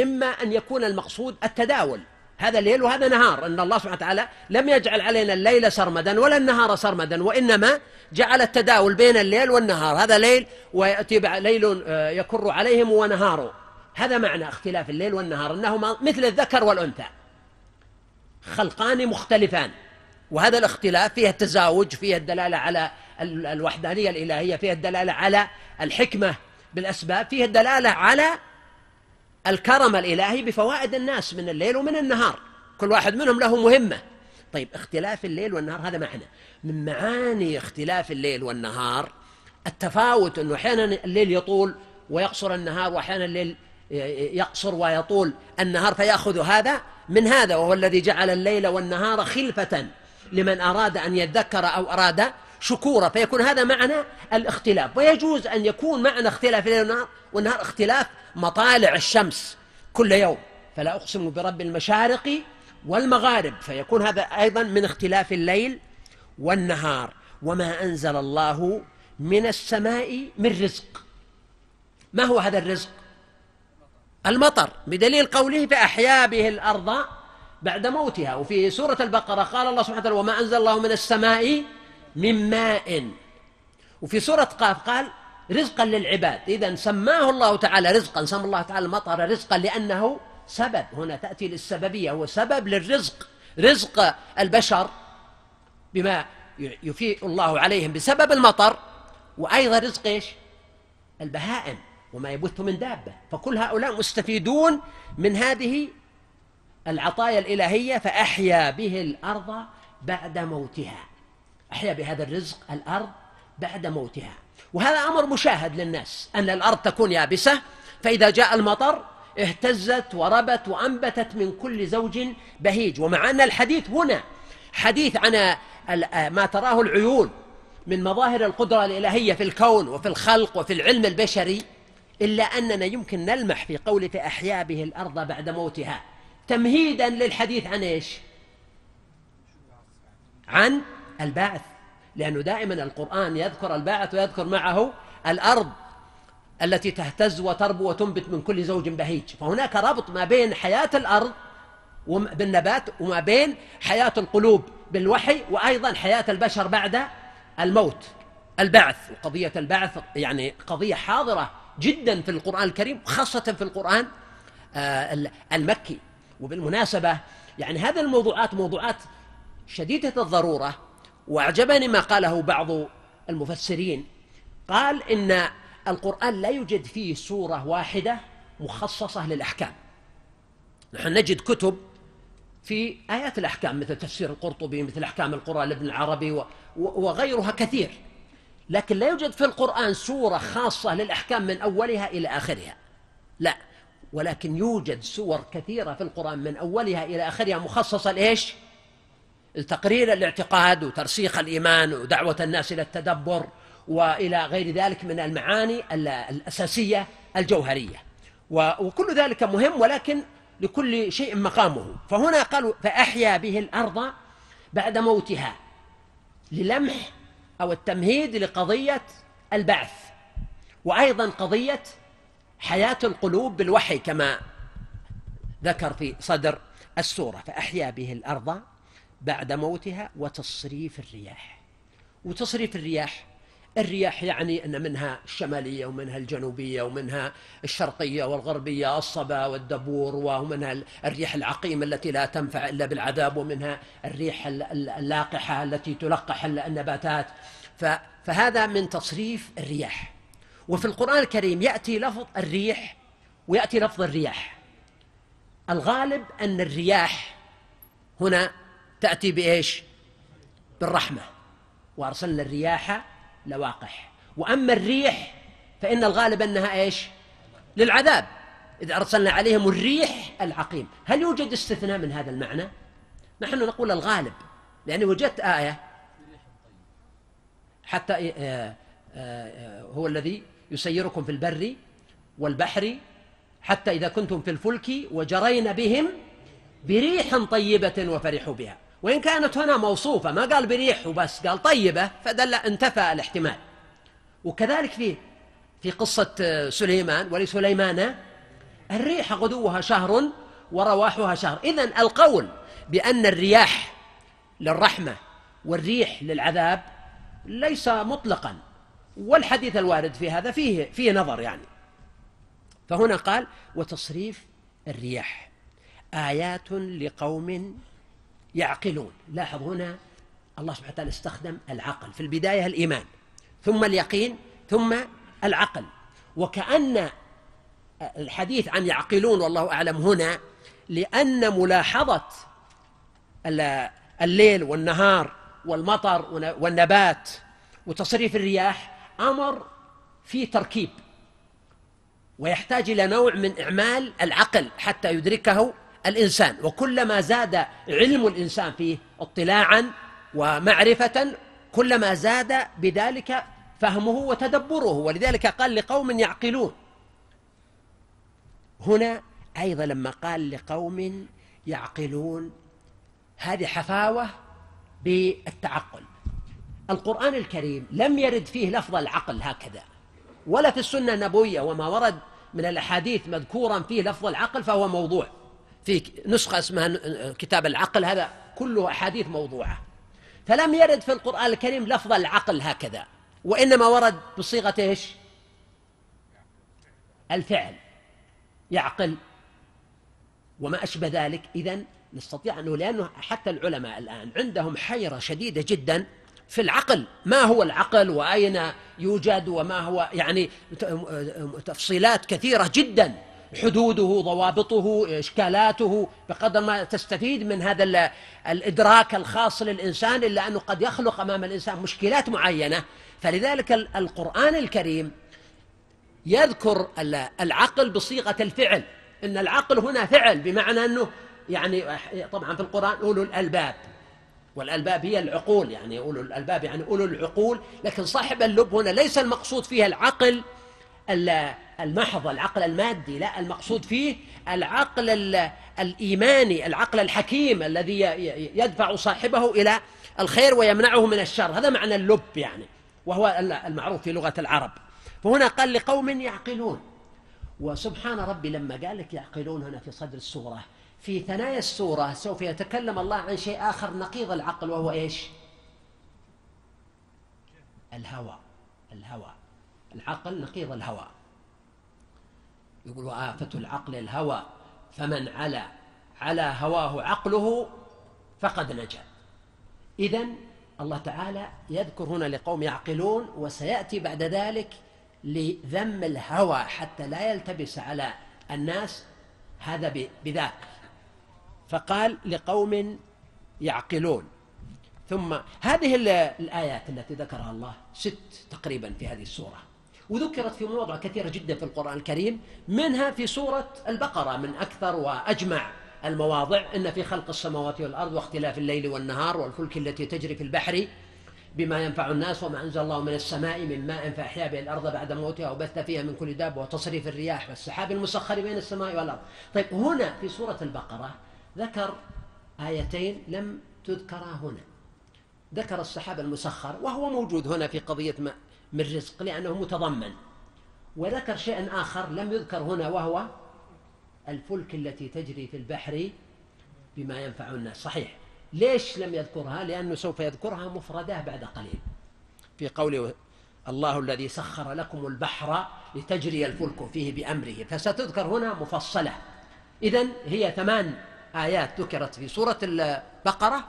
إما أن يكون المقصود التداول. هذا ليل وهذا نهار أن الله سبحانه وتعالى لم يجعل علينا الليل سرمدا ولا النهار سرمدا وإنما جعل التداول بين الليل والنهار. هذا ليل ويأتي ليل آه، يكر عليهم ونهار. هذا معنى اختلاف الليل والنهار أنهما مثل الذكر والأنثى. خلقان مختلفان. وهذا الاختلاف فيه التزاوج فيه الدلالة على الوحدانية الإلهية فيها الدلالة على الحكمة بالأسباب فيها الدلالة على الكرم الإلهي بفوائد الناس من الليل ومن النهار. كل واحد منهم له مهمة. طيب اختلاف الليل والنهار هذا معنى. من معاني اختلاف الليل والنهار التفاوت أنه أحيانا الليل يطول ويقصر النهار وأحيانا الليل يقصر ويطول النهار فيأخذ هذا من هذا وهو الذي جعل الليل والنهار خلفة لمن أراد أن يذكر أو أراد شكورا فيكون هذا معنى الاختلاف. ويجوز أن يكون معنى اختلاف الليل والنهار والنهار اختلاف مطالع الشمس كل يوم. فلا أقسم برب المشارق والمغارب. فيكون هذا أيضا من اختلاف الليل والنهار. وما أنزل الله من السماء من رزق. ما هو هذا الرزق؟ المطر. بدليل قوله فأحيا به الأرض بعد موتها. وفي سورة البقرة قال الله سبحانه وتعالى وما أنزل الله من السماء من ماء. وفي سورة قاف قال رزقا للعباد. إذا سماه الله تعالى رزقا سمى الله تعالى المطر رزقا لأنه سبب. هنا تأتي للسببية هو سبب للرزق. رزق البشر بما يفيء الله عليهم بسبب المطر. وأيضا رزق إيش؟ البهائم وما يبث من دابة. فكل هؤلاء مستفيدون من هذه العطايا الإلهية فأحيا به الأرض بعد موتها. أحيا بهذا الرزق الأرض بعد موتها. وهذا أمر مشاهد للناس أن الأرض تكون يابسة فإذا جاء المطر اهتزت وربت وأنبتت من كل زوج بهيج. ومع أن الحديث هنا حديث عن ما تراه العيون من مظاهر القدرة الإلهية في الكون وفي الخلق وفي العلم البشري إلا أننا يمكن نلمح في قول فأحيا به الأرض بعد موتها. تمهيدا للحديث عن إيش؟ عن البعث لأنه دائما القرآن يذكر البعث ويذكر معه الأرض التي تهتز وتربو وتنبت من كل زوج بهيج. فهناك ربط ما بين حياة الأرض بالنبات وما بين حياة القلوب بالوحي وأيضا حياة البشر بعد الموت. البعث وقضية البعث يعني قضية حاضرة جدا في القرآن الكريم خاصة في القرآن آه، المكي. وبالمناسبة يعني هذه الموضوعات موضوعات شديدة الضرورة وأعجبني ما قاله بعض المفسرين. قال إن القرآن لا يوجد فيه سورة واحدة مخصصة للأحكام. نحن نجد كتب في آيات الأحكام مثل تفسير القرطبي مثل أحكام القرآن لابن العربي وغيرها كثير. لكن لا يوجد في القرآن سورة خاصة للأحكام من أولها إلى آخرها. لا ولكن يوجد سور كثيرة في القرآن من أولها إلى آخرها مخصصة لإيش؟ تقرير الاعتقاد وترسيخ الإيمان ودعوة الناس إلى التدبر وإلى غير ذلك من المعاني الأساسية الجوهرية. وكل ذلك مهم ولكن لكل شيء مقامه. فهنا قالوا فأحيا به الأرض بعد موتها للمح أو التمهيد لقضية البعث. وأيضا قضية حياة القلوب بالوحي كما ذكر في صدر السورة. فأحيا به الأرض بعد موتها وتصريف الرياح. وتصريف الرياح الرياح يعني أن منها الشمالية ومنها الجنوبية ومنها الشرقية والغربية الصبا والدبور ومنها الريح العقيمة التي لا تنفع إلا بالعذاب ومنها الريح اللاقحة التي تلقح النباتات. فهذا من تصريف الرياح. وفي القرآن الكريم يأتي لفظ الريح ويأتي لفظ الرياح. الغالب أن الرياح هنا تأتي بإيش؟ بالرحمة. وأرسلنا الرياح لواقح. وأما الريح فإن الغالب أنها إيش؟ للعذاب. إذا أرسلنا عليهم الريح العقيم. هل يوجد استثناء من هذا المعنى؟ نحن نقول الغالب. لأني وجدت آية. حتى آه، آه، هو الذي يسيركم في البر والبحر حتى إذا كنتم في الفلك وجرين بهم بريح طيبة وفرحوا بها. وإن كانت هنا موصوفة ما قال بريح وبس قال طيبة فدل انتفى الاحتمال. وكذلك في في قصة سليمان ولسليمان الريح غدوها شهر ورواحها شهر. إذن القول بأن الرياح للرحمة والريح للعذاب ليس مطلقا والحديث الوارد في هذا فيه فيه نظر يعني. فهنا قال وتصريف الرياح آيات لقوم يعقلون. لاحظ هنا الله سبحانه وتعالى استخدم العقل. في البداية الإيمان ثم اليقين ثم العقل. وكأن الحديث عن يعقلون والله أعلم هنا لأن ملاحظة الليل والنهار والمطر والنبات وتصريف الرياح أمر في تركيب ويحتاج إلى نوع من إعمال العقل حتى يدركه الإنسان وكلما زاد علم الإنسان فيه اطلاعا ومعرفة كلما زاد بذلك فهمه وتدبره ولذلك قال لقوم يعقلون. هنا أيضا لما قال لقوم يعقلون هذه حفاوة بالتعقل. القرآن الكريم لم يرد فيه لفظ العقل هكذا ولا في السنة النبوية وما ورد من الأحاديث مذكورا فيه لفظ العقل فهو موضوع. في نسخة اسمها كتاب العقل هذا كله أحاديث موضوعة. فلم يرد في القرآن الكريم لفظ العقل هكذا وإنما ورد بصيغة إيش؟ الفعل. يعقل. وما أشبه ذلك. إذن نستطيع أنه لأنه حتى العلماء الآن عندهم حيرة شديدة جدا في العقل. ما هو العقل؟ وأين يوجد؟ وما هو يعني تفصيلات كثيرة جدا. حدوده ضوابطه إشكالاته بقدر ما تستفيد من هذا الإدراك الخاص للإنسان إلا أنه قد يخلق أمام الإنسان مشكلات معينة. فلذلك القرآن الكريم يذكر العقل بصيغة الفعل. إن العقل هنا فعل بمعنى أنه يعني طبعا في القرآن أولو الألباب. والألباب هي العقول يعني أولو الألباب يعني أولو العقول. لكن صاحب اللب هنا ليس المقصود فيها العقل المحض العقل المادي لا المقصود فيه العقل الإيماني العقل الحكيم الذي يدفع صاحبه إلى الخير ويمنعه من الشر. هذا معنى اللب يعني وهو المعروف في لغة العرب. فهنا قال لقوم يعقلون. وسبحان ربي لما قال لك يعقلون هنا في صدر السورة في ثنايا السورة سوف يتكلم الله عن شيء آخر نقيض العقل وهو إيش؟ الهوى الهوى. العقل نقيض الهوى. يقول آفة العقل الهوى فمن علا على هواه عقله فقد نجا. إذا الله تعالى يذكر هنا لقوم يعقلون وسيأتي بعد ذلك لذم الهوى حتى لا يلتبس على الناس هذا بذاك. فقال لقوم يعقلون. ثم هذه الآيات التي ذكرها الله ست تقريبا في هذه السورة. وذكرت في مواضع كثيرة جدا في القرآن الكريم منها في سورة البقرة من أكثر وأجمع المواضع إن في خلق السماوات والأرض واختلاف الليل والنهار والفلك التي تجري في البحر بما ينفع الناس وما أنزل الله من السماء من ماء فأحيا به الأرض بعد موتها وبث فيها من كل دابة وتصريف الرياح والسحاب المسخر بين السماء والأرض. طيب هنا في سورة البقرة ذكر آيتين لم تذكرا هنا. ذكر السحاب المسخر وهو موجود هنا في قضية من رزق لأنه متضمن. وذكر شيئا آخر لم يذكر هنا وهو الفلك التي تجري في البحر بما ينفع الناس. صحيح. ليش لم يذكرها؟ لأنه سوف يذكرها مفردة بعد قليل. في قوله الله الذي سخر لكم البحر لتجري الفلك فيه بأمره. فستذكر هنا مفصلة. إذن هي ثمان آيات ذكرت في سورة البقرة.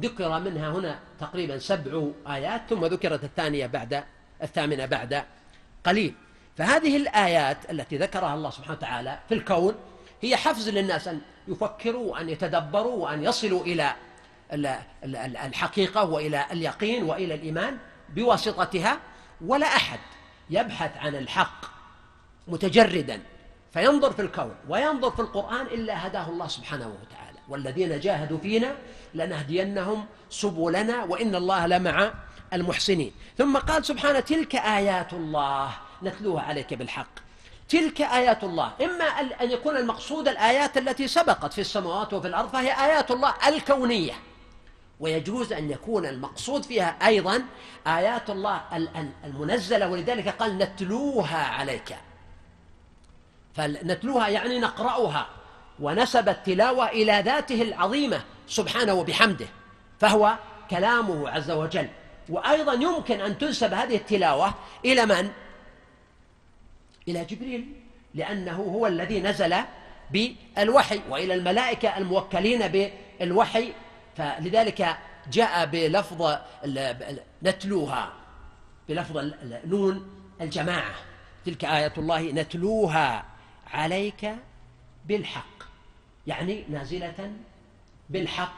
ذكر منها هنا تقريبا سبع آيات ثم ذكرت الثانية بعد الثامنة بعد قليل. فهذه الآيات التي ذكرها الله سبحانه وتعالى في الكون هي حفز للناس أن يفكروا وأن يتدبروا وأن يصلوا إلى الحقيقة وإلى اليقين وإلى الإيمان بواسطتها. ولا أحد يبحث عن الحق متجردا فينظر في الكون وينظر في القرآن إلا هداه الله سبحانه وتعالى. والذين جاهدوا فينا لنهدينهم سبلنا وإن الله لمع المحسنين. ثم قال سبحانه تلك آيات الله نتلوها عليك بالحق. تلك آيات الله إما أن يكون المقصود الآيات التي سبقت في السماوات وفي الأرض فهي آيات الله الكونية. ويجوز أن يكون المقصود فيها أيضا آيات الله المنزلة ولذلك قال نتلوها عليك. فنتلوها يعني نقرأها. ونسب التلاوة إلى ذاته العظيمة سبحانه وبحمده. فهو كلامه عز وجل. وأيضا يمكن أن تنسب هذه التلاوة إلى من؟ إلى جبريل لأنه هو الذي نزل بالوحي وإلى الملائكة الموكلين بالوحي. فلذلك جاء بلفظ نتلوها بلفظ نون الجماعة. تلك آية الله نتلوها عليك بالحق. يعني نازلة بالحق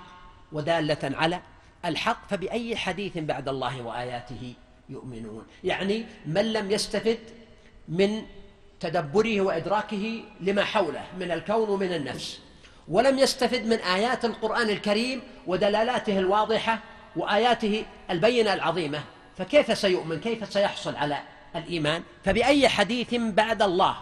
ودالة على الحق فبأي حديث بعد الله وآياته يؤمنون؟ يعني من لم يستفد من تدبره وإدراكه لما حوله من الكون ومن النفس. ولم يستفد من آيات القرآن الكريم ودلالاته الواضحة وآياته البينة العظيمة فكيف سيؤمن؟ كيف سيحصل على الإيمان؟ فبأي حديث بعد الله؟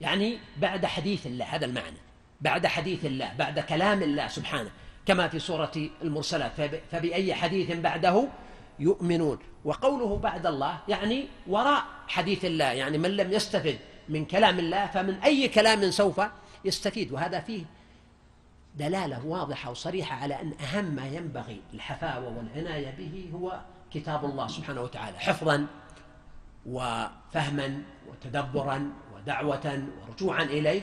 يعني بعد حديث الله هذا المعنى. بعد حديث الله بعد كلام الله سبحانه كما في سورة المرسلات. فبأي حديث بعده يؤمنون؟ وقوله بعد الله يعني وراء حديث الله يعني من لم يستفد من كلام الله فمن أي كلام سوف يستفيد. وهذا فيه دلالة واضحة وصريحة على أن أهم ما ينبغي الحفاوة والعناية به هو كتاب الله سبحانه وتعالى حفظا وفهما وتدبرا ودعوة ورجوعا إليه.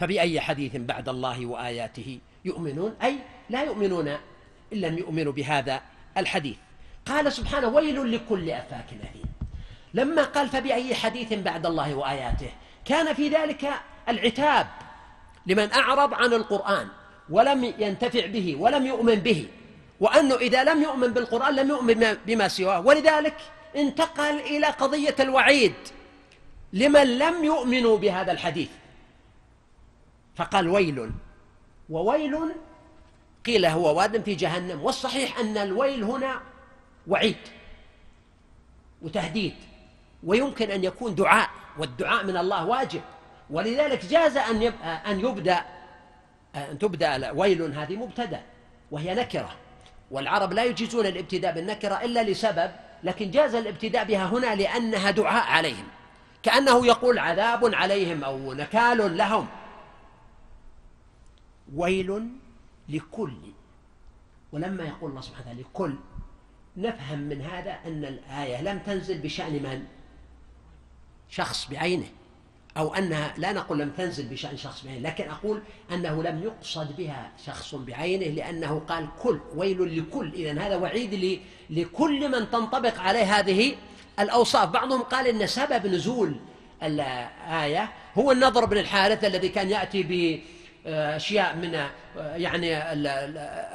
فبأي حديث بعد الله وآياته يؤمنون؟ أي لا يؤمنون إن لم يؤمنوا بهذا الحديث. قال سبحانه ويل لكل أفاك أثيم لما قال فبأي حديث بعد الله وآياته؟ كان في ذلك العتاب لمن أعرض عن القرآن ولم ينتفع به ولم يؤمن به وأنه إذا لم يؤمن بالقرآن لم يؤمن بما سواه. ولذلك انتقل إلى قضية الوعيد لمن لم يؤمنوا بهذا الحديث. فقال ويل. وويل قيل هو واد في جهنم. والصحيح أن الويل هنا وعيد وتهديد ويمكن أن يكون دعاء والدعاء من الله واجب. ولذلك جاز أن أن يبدأ أن تبدأ ويل هذه مبتدأ وهي نكرة. والعرب لا يجيزون الابتداء بالنكرة إلا لسبب لكن جاز الابتداء بها هنا لأنها دعاء عليهم. كأنه يقول عذاب عليهم أو نكال لهم. ويل لكل. ولما يقول الله سبحانه وتعالى لكل نفهم من هذا أن الآية لم تنزل بشأن من؟ شخص بعينه. أو أنها لا نقول لم تنزل بشأن شخص بعينه لكن أقول أنه لم يقصد بها شخص بعينه لأنه قال كل ويل لكل. إذا هذا وعيد لكل من تنطبق عليه هذه الأوصاف. بعضهم قال إن سبب نزول الآية هو النضر بن الحارث الذي كان يأتي بأشياء من يعني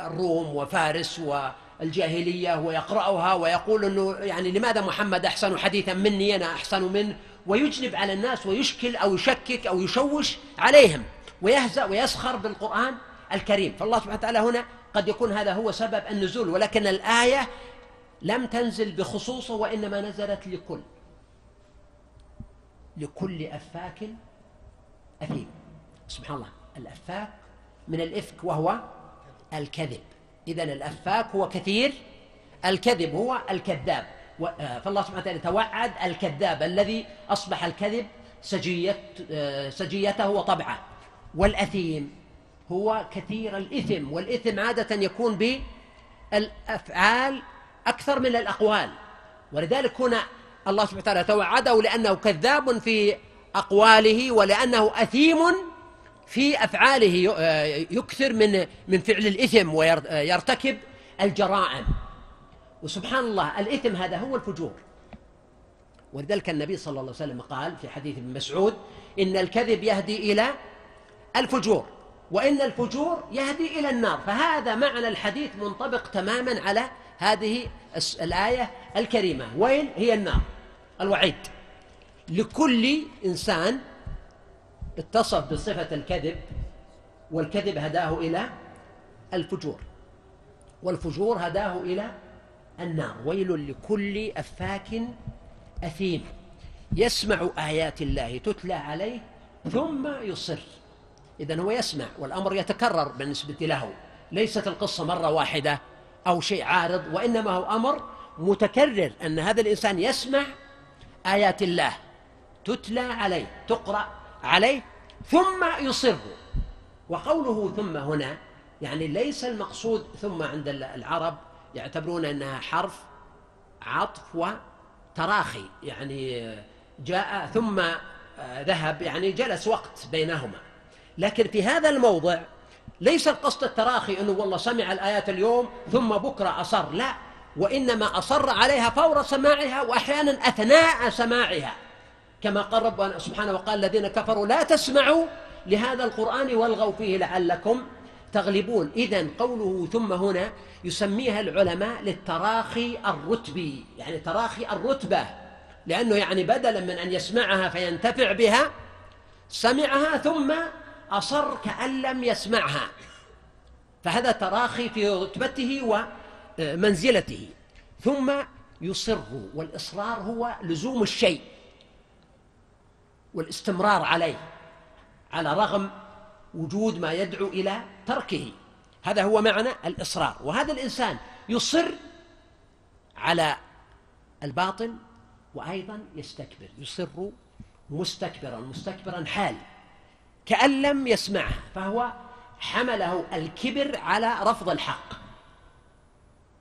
الروم وفارس والجاهلية ويقرأها ويقول أنه يعني لماذا محمد أحسن حديثا مني أنا أحسن منه ويجلب على الناس ويشكل أو يشكك أو يشوش عليهم ويهزأ ويسخر بالقرآن الكريم. فالله سبحانه وتعالى هنا قد يكون هذا هو سبب النزول ولكن الآية لم تنزل بخصوصه وإنما نزلت لكل لكل أفاك أثيم. سبحان الله. الأفاك من الإفك وهو الكذب. إذا الأفاك هو كثير الكذب هو الكذاب. آه، فالله سبحانه وتعالى توعد الكذاب الذي أصبح الكذب سجية آه، سجيته وطبعه. والأثيم هو كثير الإثم والإثم عادة يكون بالأفعال أكثر من الأقوال. ولذلك هنا الله سبحانه وتعالى توعده لأنه كذاب في أقواله ولأنه أثيم في أفعاله آه، يكثر من من فعل الإثم ويرتكب الجرائم. وسبحان الله الإثم هذا هو الفجور. ولذلك النبي صلى الله عليه وسلم قال في حديث ابن مسعود إن الكذب يهدي إلى الفجور وإن الفجور يهدي إلى النار. فهذا معنى الحديث منطبق تماما على هذه الآية الكريمة. وين؟ هي النار الوعيد. لكل إنسان اتصف بصفة الكذب والكذب هداه إلى الفجور. والفجور هداه إلى النار. ويل لكل أفاك أثيم. يسمع آيات الله تتلى عليه ثم يصر. إذا هو يسمع والأمر يتكرر بالنسبة له. ليست القصة مرة واحدة أو شيء عارض وإنما هو أمر متكرر أن هذا الإنسان يسمع آيات الله. تتلى عليه تقرأ عليه ثم يصر وقوله ثم هنا يعني ليس المقصود ثم عند العرب يعتبرون أنها حرف عطف وتراخي. يعني جاء ثم ذهب يعني جلس وقت بينهما. لكن في هذا الموضع ليس القصد التراخي أنه والله سمع الآيات اليوم ثم بكرة أصر لا. وإنما أصر عليها فور سماعها وأحيانا أثناء سماعها. كما قال ربنا سبحانه وقال الذين كفروا لا تسمعوا لهذا القرآن والغوا فيه لعلكم تغلبون. إذا قوله ثم هنا يسميها العلماء للتراخي الرتبي يعني تراخي الرتبة لأنه يعني بدلا من أن يسمعها فينتفع بها سمعها ثم أصر كأن لم يسمعها. فهذا تراخي في رتبته ومنزلته. ثم يصر والإصرار هو لزوم الشيء. والاستمرار عليه على رغم وجود ما يدعو إلى تركه. هذا هو معنى الإصرار. وهذا الإنسان يصر على الباطل وأيضا يستكبر يصر مستكبرا مستكبرا حال كأن لم يسمعها فهو حمله الكبر على رفض الحق.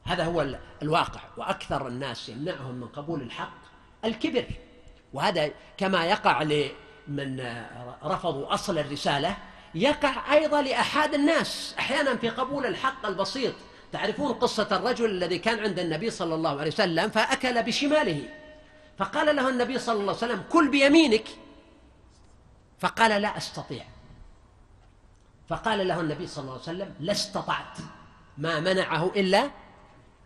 هذا هو الواقع. وأكثر الناس يمنعهم من قبول الحق الكبر. وهذا كما يقع لمن رفضوا أصل الرسالة يقع أيضا لأحد الناس. أحيانا في قبول الحق البسيط. تعرفون قصة الرجل الذي كان عند النبي صلى الله عليه وسلم فأكل بشماله. فقال له النبي صلى الله عليه وسلم كل بيمينك. فقال لا أستطيع. فقال له النبي صلى الله عليه وسلم لا استطعت. ما منعه إلا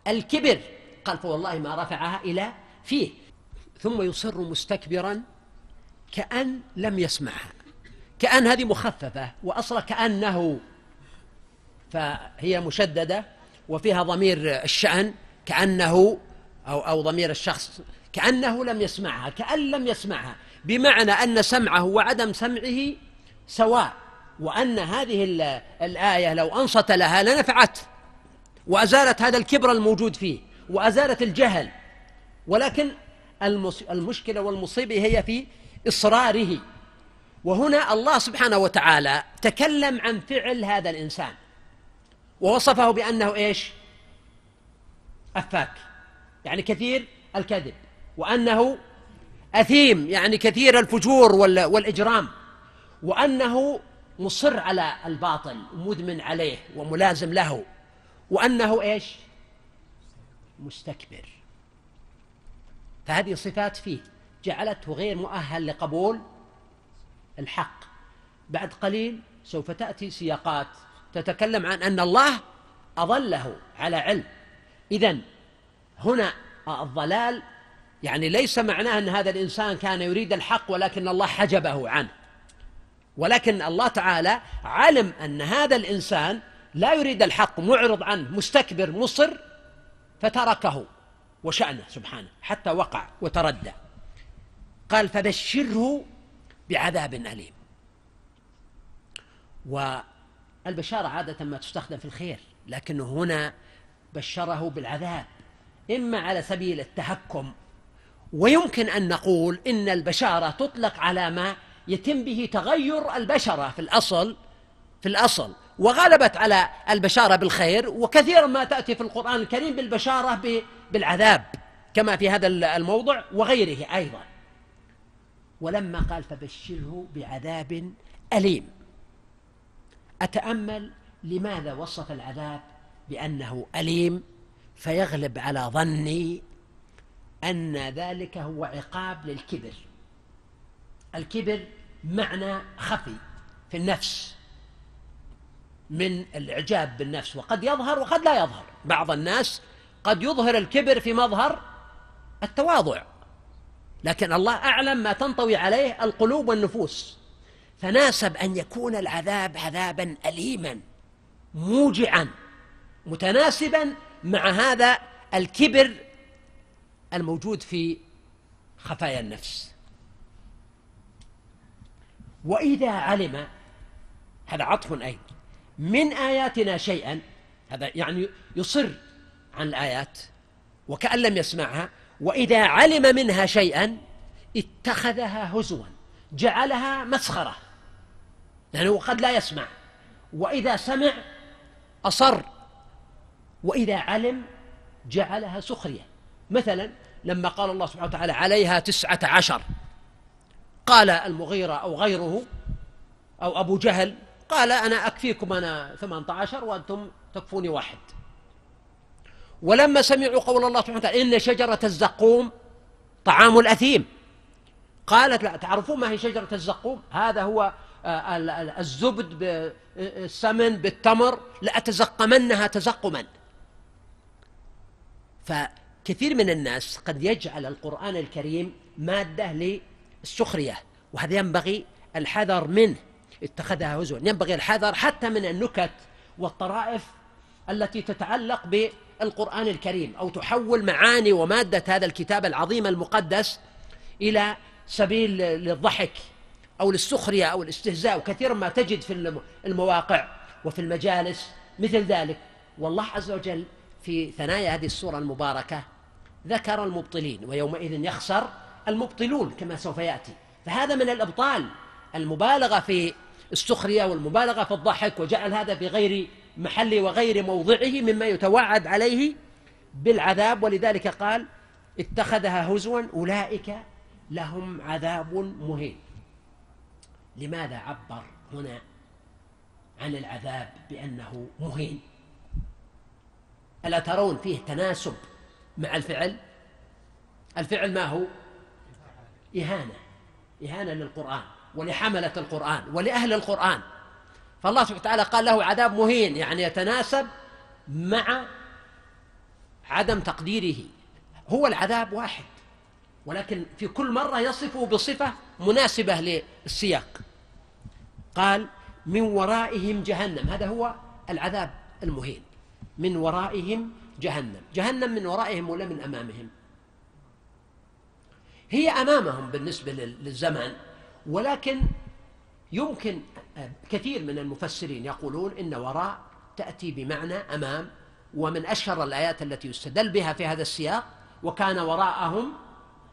الكبر. قال فوالله ما رفعها إلى فيه. ثم يصر مستكبرا كأن لم يسمعها. كأن هذه مخففة وأصلا كأنه. فهي مشددة وفيها ضمير الشأن كأنه أو أو ضمير الشخص كأنه لم يسمعها كأن لم يسمعها. بمعنى أن سمعه وعدم سمعه سواء وأن هذه الآية لو أنصت لها لنفعت وأزالت هذا الكبر الموجود فيه وأزالت الجهل. ولكن المشكلة والمصيبة هي في إصراره. وهنا الله سبحانه وتعالى تكلم عن فعل هذا الإنسان. ووصفه بأنه إيش؟ أفاك. يعني كثير الكذب. وأنه أثيم. يعني كثير الفجور والإجرام. وأنه مصر على الباطل مدمن عليه وملازم له. وأنه إيش؟ مستكبر. فهذه صفات فيه جعلته غير مؤهل لقبول الحق. بعد قليل سوف تأتي سياقات تتكلم عن أن الله أضله على علم. إذا هنا الضلال يعني ليس معناه أن هذا الإنسان كان يريد الحق ولكن الله حجبه عنه. ولكن الله تعالى علم أن هذا الإنسان لا يريد الحق معرض عنه مستكبر مصر فتركه. وشأنه سبحانه حتى وقع وتردى. قال فبشره بعذاب أليم. والبشارة عادة ما تستخدم في الخير لكنه هنا بشره بالعذاب إما على سبيل التهكم ويمكن أن نقول إن البشارة تطلق على ما يتم به تغير البشرة في الأصل في الأصل. وغلبت على البشارة بالخير وكثيرا ما تأتي في القرآن الكريم بالبشارة بالعذاب كما في هذا الموضع وغيره أيضا. ولما قال فبشره بعذاب أليم. أتأمل لماذا وصف العذاب بأنه أليم؟ فيغلب على ظني أن ذلك هو عقاب للكبر. الكبر معنى خفي في النفس. من الإعجاب بالنفس وقد يظهر وقد لا يظهر. بعض الناس قد يظهر الكبر في مظهر التواضع لكن الله أعلم ما تنطوي عليه القلوب والنفوس. فناسب أن يكون العذاب عذابا أليما موجعا متناسبا مع هذا الكبر الموجود في خفايا النفس. وإذا علم هذا عطف أيضا. من آياتنا شيئا. هذا يعني يصر عن الآيات وكأن لم يسمعها وإذا علم منها شيئا اتخذها هزوا جعلها مسخرة. لأنه قد لا يسمع. وإذا سمع أصر وإذا علم جعلها سخرية. مثلا لما قال الله سبحانه وتعالى عليها تسعة عشر قال المغيرة أو غيره أو أبو جهل قال أنا أكفيكم أنا 18 وأنتم تكفوني واحد. ولما سمعوا قول الله سبحانه وتعالى إن شجرة الزقوم طعام الأثيم. قالت لا تعرفون ما هي شجرة الزقوم؟ هذا هو آه، الزبد بالسمن بالتمر لأتزقمنها تزقما. فكثير من الناس قد يجعل القرآن الكريم مادة للسخرية وهذا ينبغي الحذر منه. اتخذها هزوا. ينبغي الحذر حتى من النكت والطرائف التي تتعلق بالقرآن الكريم أو تحول معاني ومادة هذا الكتاب العظيم المقدس إلى سبيل للضحك أو للسخرية أو الاستهزاء. وكثيرا ما تجد في المواقع وفي المجالس مثل ذلك. والله عز وجل في ثنايا هذه السورة المباركة ذكر المبطلين ويومئذ يخسر المبطلون كما سوف يأتي. فهذا من الإبطال المبالغة في السخرية والمبالغة في الضحك وجعل هذا في غير محله وغير موضعه مما يتوعد عليه بالعذاب. ولذلك قال اتخذها هزوا أولئك لهم عذاب مهين. لماذا عبر هنا عن العذاب بأنه مهين؟ ألا ترون فيه تناسب مع الفعل؟ الفعل ما هو؟ إهانة. إهانة للقرآن. ولحملة القرآن ولأهل القرآن. فالله سبحانه وتعالى قال له عذاب مهين يعني يتناسب مع عدم تقديره. هو العذاب واحد ولكن في كل مرة يصفه بصفة مناسبة للسياق. قال من ورائهم جهنم. هذا هو العذاب المهين. من ورائهم جهنم. جهنم من ورائهم ولا من أمامهم؟ هي أمامهم بالنسبة للزمان ولكن يمكن كثير من المفسرين يقولون إن وراء تأتي بمعنى أمام ومن أشهر الآيات التي يستدل بها في هذا السياق وكان وراءهم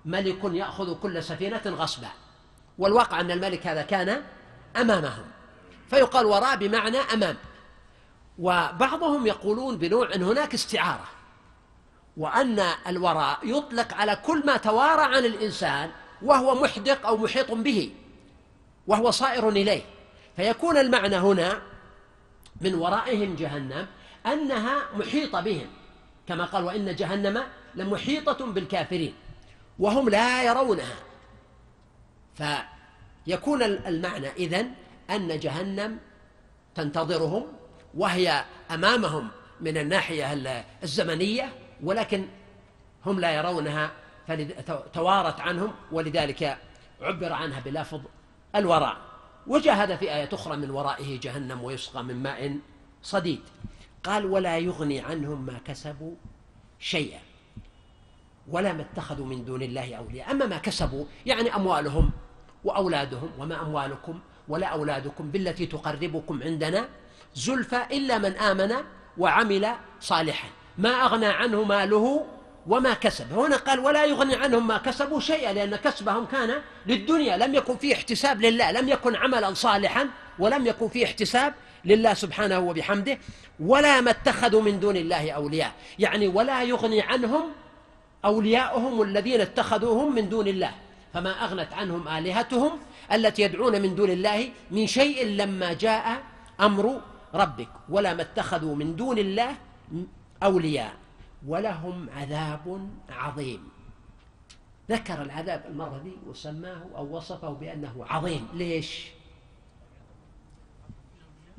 ملك يأخذ كل سفينة غصبا. والواقع أن الملك هذا كان أمامهم. فيقال وراء بمعنى أمام. وبعضهم يقولون بنوع أن هناك استعارة. وأن الوراء يطلق على كل ما توارى عن الإنسان وهو محدق أو محيط به وهو صائر إليه. فيكون المعنى هنا من ورائهم جهنم أنها محيطة بهم كما قال وإن جهنم لمحيطة بالكافرين وهم لا يرونها. فيكون المعنى إذن أن جهنم تنتظرهم وهي أمامهم من الناحية الزمنية ولكن هم لا يرونها فتوارت عنهم ولذلك عبر عنها بلفظ الوراء. وجاء هذا في آية أخرى من ورائه جهنم ويسقى من ماء صديد. قال ولا يغني عنهم ما كسبوا شيئا ولا ما اتخذوا من دون الله أولياء. أما ما كسبوا يعني أموالهم وأولادهم وما أموالكم ولا أولادكم بالتي تقربكم عندنا زلفى إلا من آمن وعمل صالحا. ما أغنى عنه ماله وما كسب. هنا قال ولا يغني عنهم ما كسبوا شيئا لأن كسبهم كان للدنيا. لم يكن فيه احتساب لله لم يكن عملا صالحا ولم يكن فيه احتساب لله سبحانه وبحمده. ولا ما اتخذوا من دون الله أولياء. يعني ولا يغني عنهم أولياؤهم الذين اتخذوهم من دون الله. فما أغنت عنهم آلهتهم التي يدعون من دون الله من شيء لما جاء أمر ربك. ولا ما اتخذوا من دون الله أولياء. ولهم عذاب عظيم. ذكر العذاب المرة دي وسماه أو وصفه بأنه عظيم. ليش؟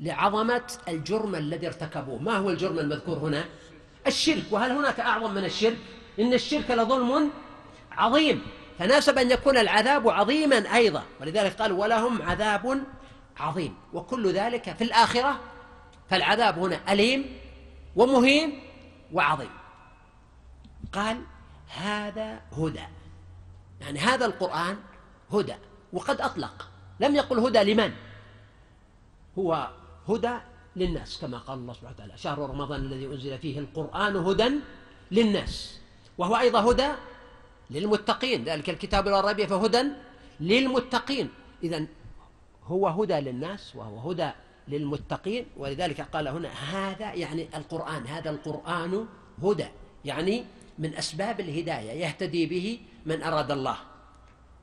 لعظمة الجرم الذي ارتكبوه. ما هو الجرم المذكور هنا؟ الشرك. وهل هناك أعظم من الشرك؟ إن الشرك لظلم عظيم. فناسب أن يكون العذاب عظيما أيضا. ولذلك قال ولهم عذاب عظيم. وكل ذلك في الآخرة فالعذاب هنا أليم ومهين وعظيم. قال هذا هدى. يعني هذا القرآن هدى وقد أطلق. لم يقل هدى لمن؟ هو هدى للناس كما قال الله سبحانه وتعالى. شهر رمضان الذي أنزل فيه القرآن هدى للناس. وهو أيضا هدى للمتقين. ذلك الكتاب لا ريب فهدى للمتقين. إذا هو هدى للناس وهو هدى للمتقين. ولذلك قال هنا هذا يعني القرآن. هذا القرآن هدى. يعني من أسباب الهداية يهتدي به من أراد الله.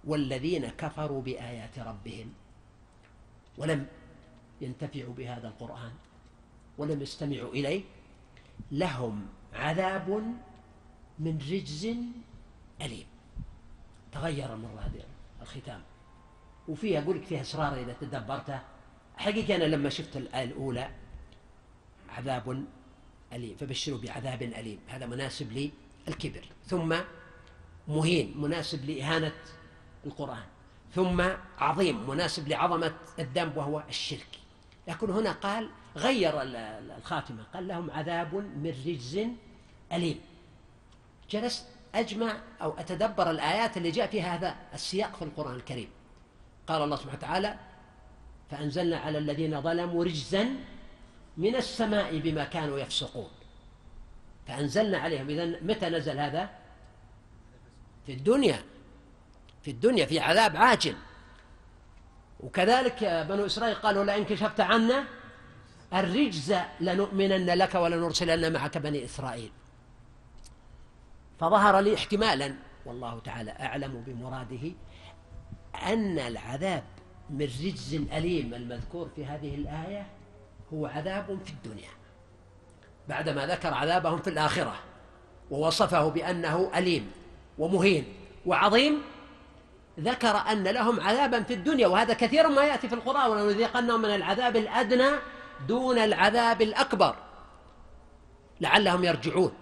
والذين كفروا بآيات ربهم ولم ينتفعوا بهذا القرآن ولم يستمعوا إليه لهم عذاب من رجز أليم. تغير المرة هذه الختام. وفيها أقول لك فيها إصرار إذا تدبرته. حقيقة أنا لما شفت الآية الأولى عذاب أليم فبشروا بعذاب أليم. هذا مناسب للكبر ثم مهين مناسب لإهانة القرآن ثم عظيم مناسب لعظمة الذنب وهو الشرك. لكن هنا قال غير الخاتمة قال لهم عذاب من رجز أليم. جلست أجمع أو أتدبر الآيات اللي جاء فيها هذا السياق في القرآن الكريم. قال الله سبحانه وتعالى فأنزلنا على الذين ظلموا رجزا من السماء بما كانوا يفسقون. فأنزلنا عليهم. إذا متى نزل هذا؟ في الدنيا. في الدنيا في عذاب عاجل. وكذلك بنو إسرائيل قالوا لئن كشفت عنا الرجز لنؤمنن لك ولنرسلن معك بني إسرائيل. فظهر لي احتمالا والله تعالى أعلم بمراده أن العذاب من رجز أليم المذكور في هذه الآية هو عذاب في الدنيا. بعدما ذكر عذابهم في الآخرة ووصفه بأنه أليم ومهين وعظيم ذكر أن لهم عذابا في الدنيا وهذا كثيرا ما يأتي في القرآن ولنذيقنهم من العذاب الأدنى دون العذاب الأكبر. لعلهم يرجعون.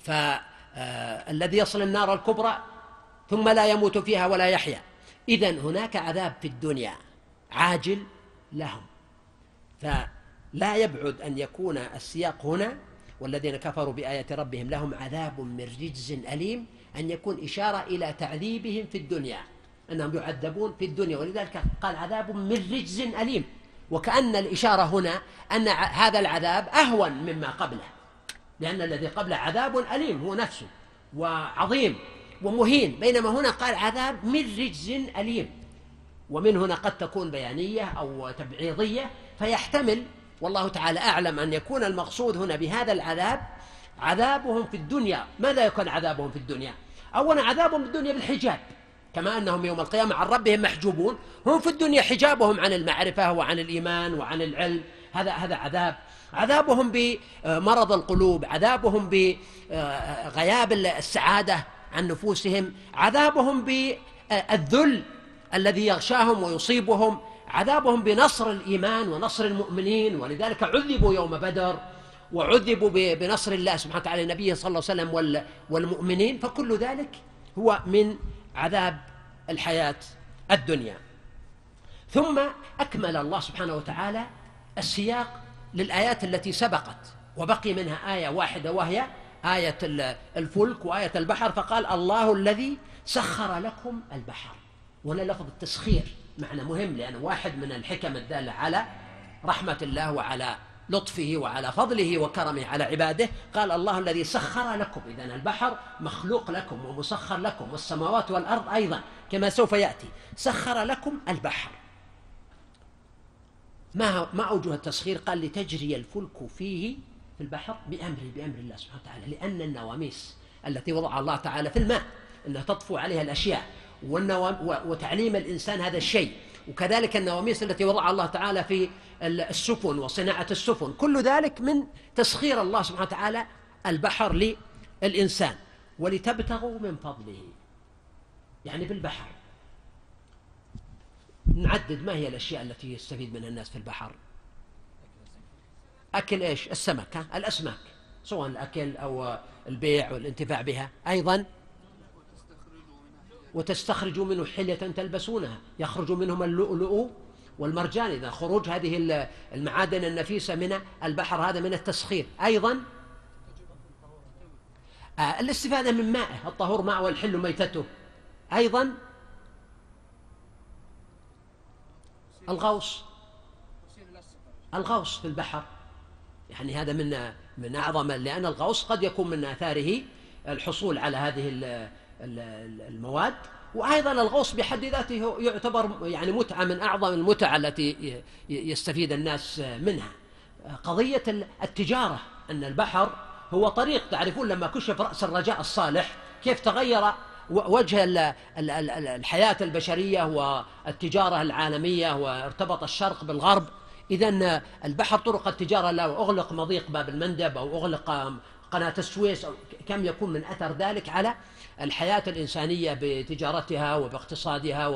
فالذي يصل النار الكبرى ثم لا يموت فيها ولا يحيا. إذا هناك عذاب في الدنيا عاجل لهم. فلا يبعد أن يكون السياق هنا والذين كفروا بآية ربهم لهم عذاب من رجز أليم أن يكون إشارة إلى تعذيبهم في الدنيا أنهم يعذبون في الدنيا ولذلك قال عذاب من رجز أليم. وكأن الإشارة هنا أن هذا العذاب أهون مما قبله لأن الذي قبله عذاب أليم هو نفسه وعظيم ومهين. بينما هنا قال عذاب من رجز أليم ومن هنا قد تكون بيانية أو تبعيضية فيحتمل والله تعالى أعلم أن يكون المقصود هنا بهذا العذاب عذابهم في الدنيا. ماذا يكون عذابهم في الدنيا؟ أولا عذابهم في الدنيا بالحجاب. كما أنهم يوم القيامة عن ربهم محجوبون. هم في الدنيا حجابهم عن المعرفة وعن الإيمان وعن العلم. هذا هذا عذاب. عذابهم بمرض القلوب. عذابهم بغياب السعادة عن نفوسهم. عذابهم بالذل الذي يغشاهم ويصيبهم. عذابهم بنصر الإيمان ونصر المؤمنين ولذلك عذبوا يوم بدر وعذبوا بنصر الله سبحانه وتعالى نبيه صلى الله عليه وسلم والمؤمنين فكل ذلك هو من عذاب الحياة الدنيا. ثم أكمل الله سبحانه وتعالى السياق للآيات التي سبقت وبقي منها آية واحدة وهي آية الفلك وآية البحر فقال الله الذي سخر لكم البحر ولا لفظ التسخير. معنى مهم لأنه واحد من الحكم الدالة على رحمة الله وعلى لطفه وعلى فضله وكرمه على عباده قال الله الذي سخر لكم إذا البحر مخلوق لكم ومسخر لكم والسماوات والأرض أيضا كما سوف يأتي. سخر لكم البحر. ما ما أوجه التسخير؟ قال لتجري الفلك فيه في البحر بأمره بأمر الله سبحانه وتعالى لأن النواميس التي وضع الله تعالى في الماء أنها تطفو عليها الأشياء. وتعليم الإنسان هذا الشيء. وكذلك النواميس التي وضعها الله تعالى في السفن وصناعة السفن. كل ذلك من تسخير الله سبحانه وتعالى البحر للإنسان. ولتبتغوا من فضله. يعني بالبحر. نعدد ما هي الأشياء التي يستفيد منها الناس في البحر. أكل إيش؟ السمك ها؟ الأسماك. سواء الأكل أو البيع والانتفاع بها. أيضا وتستخرجوا منه حلية تلبسونها. يخرج منهم اللؤلؤ والمرجان. إذا خروج هذه المعادن النفيسة من البحر هذا من التسخير. أيضا آه، الاستفادة من مائه الطهور ماء والحل ميتته. أيضا الغوص. الغوص في البحر. يعني هذا من من أعظم لأن الغوص قد يكون من آثاره الحصول على هذه المواد وأيضا الغوص بحد ذاته يعتبر يعني متعة من أعظم المتع التي يستفيد الناس منها. قضية التجارة أن البحر هو طريق تعرفون لما كشف رأس الرجاء الصالح كيف تغير وجه الحياة البشرية والتجارة العالمية وارتبط الشرق بالغرب. إذا البحر طرق التجارة لا أغلق مضيق باب المندب أو أغلق قناة السويس أو كم يكون من أثر ذلك على الحياة الإنسانية بتجارتها وباقتصادها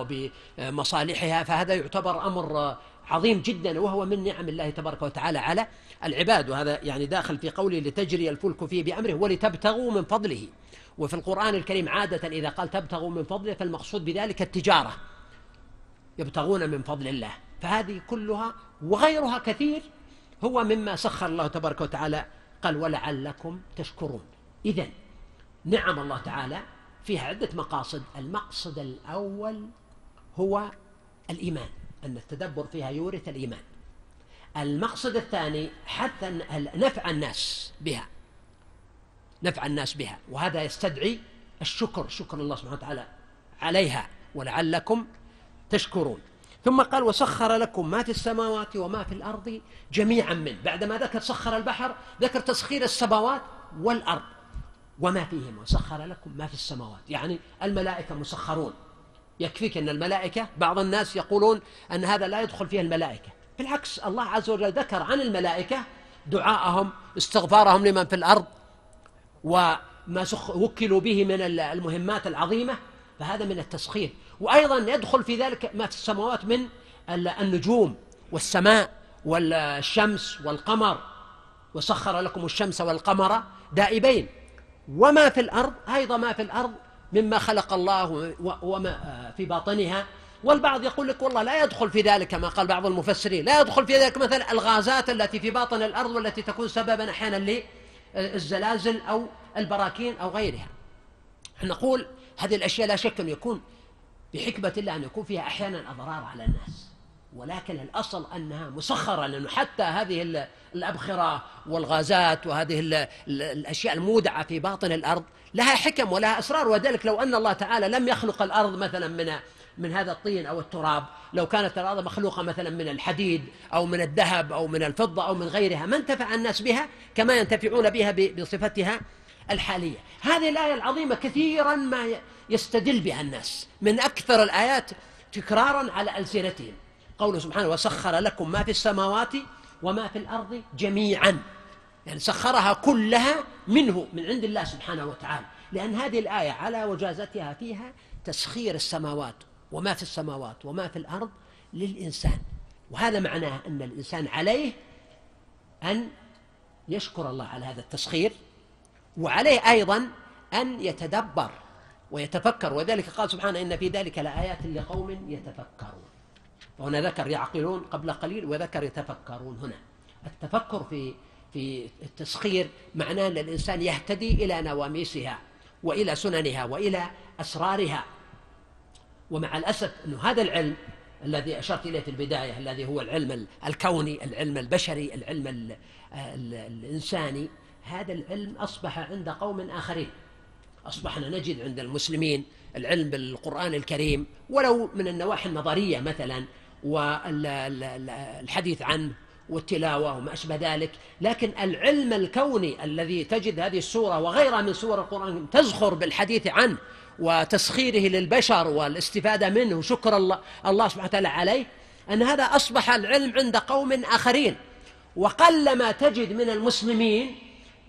وبمصالحها فهذا يعتبر أمر عظيم جدا وهو من نعم الله تبارك وتعالى على العباد. وهذا يعني داخل في قوله لتجري الفلك فيه بأمره ولتبتغوا من فضله. وفي القرآن الكريم عادة إذا قال تبتغوا من فضله فالمقصود بذلك التجارة. يبتغون من فضل الله. فهذه كلها وغيرها كثير هو مما سخر الله تبارك وتعالى قال ولعلكم تشكرون. إذا نعم الله تعالى فيها عدة مقاصد. المقصد الأول هو الإيمان أن التدبر فيها يورث الإيمان. المقصد الثاني حتى نفع الناس بها نفع الناس بها وهذا يستدعي الشكر شكر الله سبحانه وتعالى عليها ولعلكم تشكرون. ثم قال وسخر لكم ما في السماوات وما في الأرض جميعا منه بعدما ذكر سخر البحر ذكر تسخير السماوات والأرض. وما فيهما وسخر لكم ما في السماوات. يعني الملائكة مسخرون. يكفيك أن الملائكة بعض الناس يقولون أن هذا لا يدخل فيه الملائكة. بالعكس الله عز وجل ذكر عن الملائكة دعاءهم استغفارهم لمن في الأرض وما وكلوا به من المهمات العظيمة. فهذا من التسخير. وأيضا يدخل في ذلك ما في السماوات من النجوم والسماء والشمس والقمر. وسخر لكم الشمس والقمر دائبين. وما في الأرض أيضا ما في الأرض مما خلق الله وما في باطنها. والبعض يقول لك والله لا يدخل في ذلك كما قال بعض المفسرين لا يدخل في ذلك مثلا الغازات التي في باطن الأرض والتي تكون سببا أحيانا للزلازل أو البراكين أو غيرها. نقول هذه الأشياء لا شك أن يكون بحكمة الله أن يكون فيها أحيانا أضرار على الناس. ولكن الأصل أنها مسخرة لأنه حتى هذه الأبخرة والغازات وهذه الأشياء المودعة في باطن الأرض لها حكم ولها أسرار وذلك لو أن الله تعالى لم يخلق الأرض مثلا من من هذا الطين أو التراب لو كانت الأرض مخلوقة مثلا من الحديد أو من الذهب أو من الفضة أو من غيرها ما انتفع الناس بها؟ كما ينتفعون بها بصفتها الحالية. هذه الآية العظيمة كثيرا ما يستدل بها الناس. من أكثر الآيات تكرارا على ألسنتهم. قوله سبحانه وسخر لكم ما في السماوات وما في الأرض جميعا. يعني سخرها كلها منه من عند الله سبحانه وتعالى. لأن هذه الآية على وجازتها فيها تسخير السماوات وما في السماوات وما في الأرض للإنسان. وهذا معناه أن الإنسان عليه أن يشكر الله على هذا التسخير وعليه أيضا أن يتدبر ويتفكر. وذلك قال سبحانه إن في ذلك لآيات لقوم يتفكرون. وهنا ذكر يعقلون قبل قليل وذكر يتفكرون هنا. التفكر في في التسخير معناه أن الإنسان يهتدي إلى نواميسها وإلى سننها وإلى أسرارها. ومع الأسف أن هذا العلم الذي أشرت إليه في البداية الذي هو العلم الكوني العلم البشري العلم الإنساني هذا العلم أصبح عند قوم آخرين. أصبحنا نجد عند المسلمين العلم بالقرآن الكريم ولو من النواحي النظرية مثلا والحديث عنه والتلاوة وما أشبه ذلك. لكن العلم الكوني الذي تجد هذه السورة وغيرها من سور القرآن تزخر بالحديث عنه وتسخيره للبشر والاستفادة منه وشكر الله, الله سبحانه وتعالى عليه أن هذا أصبح العلم عند قوم آخرين. وقلما تجد من المسلمين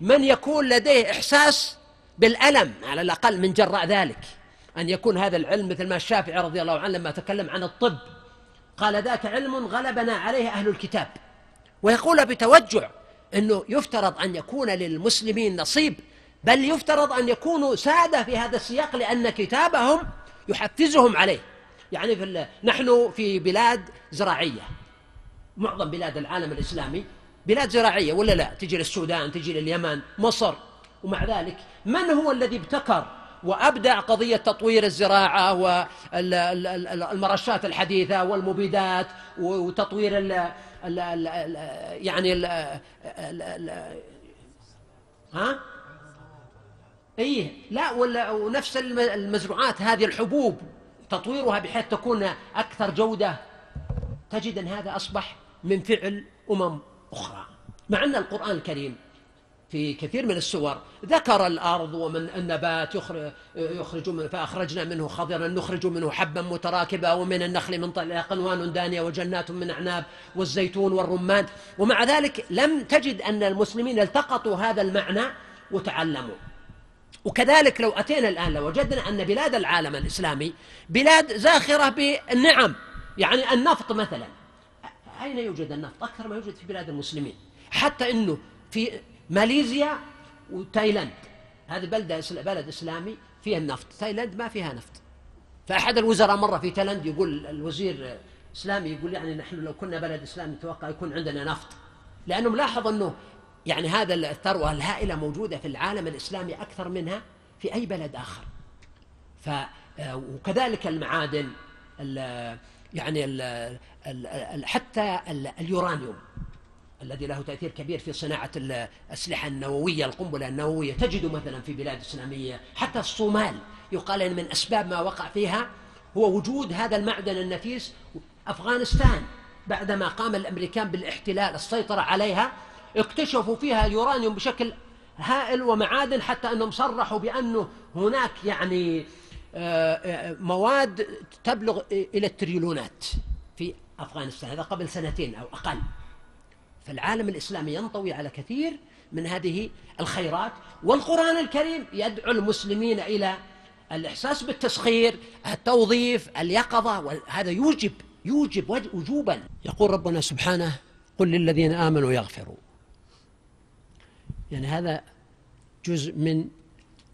من يكون لديه إحساس بالألم على الأقل من جراء ذلك. أن يكون هذا العلم مثل ما الشافعي رضي الله عنه لما تكلم عن الطب. قال ذاك علم غلبنا عليه أهل الكتاب. ويقول بتوجع أنه يفترض أن يكون للمسلمين نصيب بل يفترض أن يكونوا سادة في هذا السياق لأن كتابهم يحفزهم عليه. يعني في نحن في بلاد زراعية. معظم بلاد العالم الإسلامي بلاد زراعية ولا لا؟ تجي للسودان تجي لليمن مصر. ومع ذلك من هو الذي ابتكر وأبدع قضية تطوير الزراعة والمرشات الحديثة والمبيدات وتطوير ال ال ال يعني ال ها؟ إيه لا ولا ونفس المزروعات هذه الحبوب تطويرها بحيث تكون أكثر جودة. تجد أن هذا أصبح من فعل أمم أخرى. مع أن القرآن الكريم في كثير من السور. ذكر الأرض ومن النبات يخرج, من فأخرجنا منه خضرا نخرج منه حبا متراكبا ومن النخل من طلع قنوان دانية وجنات من أعناب والزيتون والرمان. ومع ذلك لم تجد أن المسلمين التقطوا هذا المعنى وتعلموا. وكذلك لو أتينا الآن لوجدنا أن بلاد العالم الإسلامي بلاد زاخرة بالنعم يعني النفط مثلا. أين يوجد النفط؟ أكثر ما يوجد في بلاد المسلمين. حتى أنه في ماليزيا وتايلاند. هذه بلدة بلد إسلامي فيها النفط. تايلاند ما فيها نفط. فأحد الوزراء مرة في تايلاند يقول الوزير إسلامي يقول يعني نحن لو كنا بلد إسلامي نتوقع يكون عندنا نفط. لأنه ملاحظ أنه يعني هذا الثروة الهائلة موجودة في العالم الإسلامي أكثر منها في أي بلد آخر. ف وكذلك المعادن ال يعني ال ال حتى اليورانيوم. الذي له تأثير كبير في صناعة الأسلحة النووية القنبلة النووية. تجد مثلا في بلاد إسلامية حتى الصومال يقال أن من أسباب ما وقع فيها هو وجود هذا المعدن النفيس أفغانستان. بعدما قام الأمريكان بالاحتلال السيطرة عليها اكتشفوا فيها اليورانيوم بشكل هائل ومعادن حتى أنهم صرحوا بأنه هناك يعني آه، آه، مواد تبلغ إلى التريلونات في أفغانستان. هذا قبل سنتين أو أقل. فالعالم الإسلامي ينطوي على كثير من هذه الخيرات. والقرآن الكريم يدعو المسلمين إلى الإحساس بالتسخير التوظيف اليقظة وهذا يوجب يوجب وجوبا. يقول ربنا سبحانه قل للذين آمنوا يغفروا. يعني هذا جزء من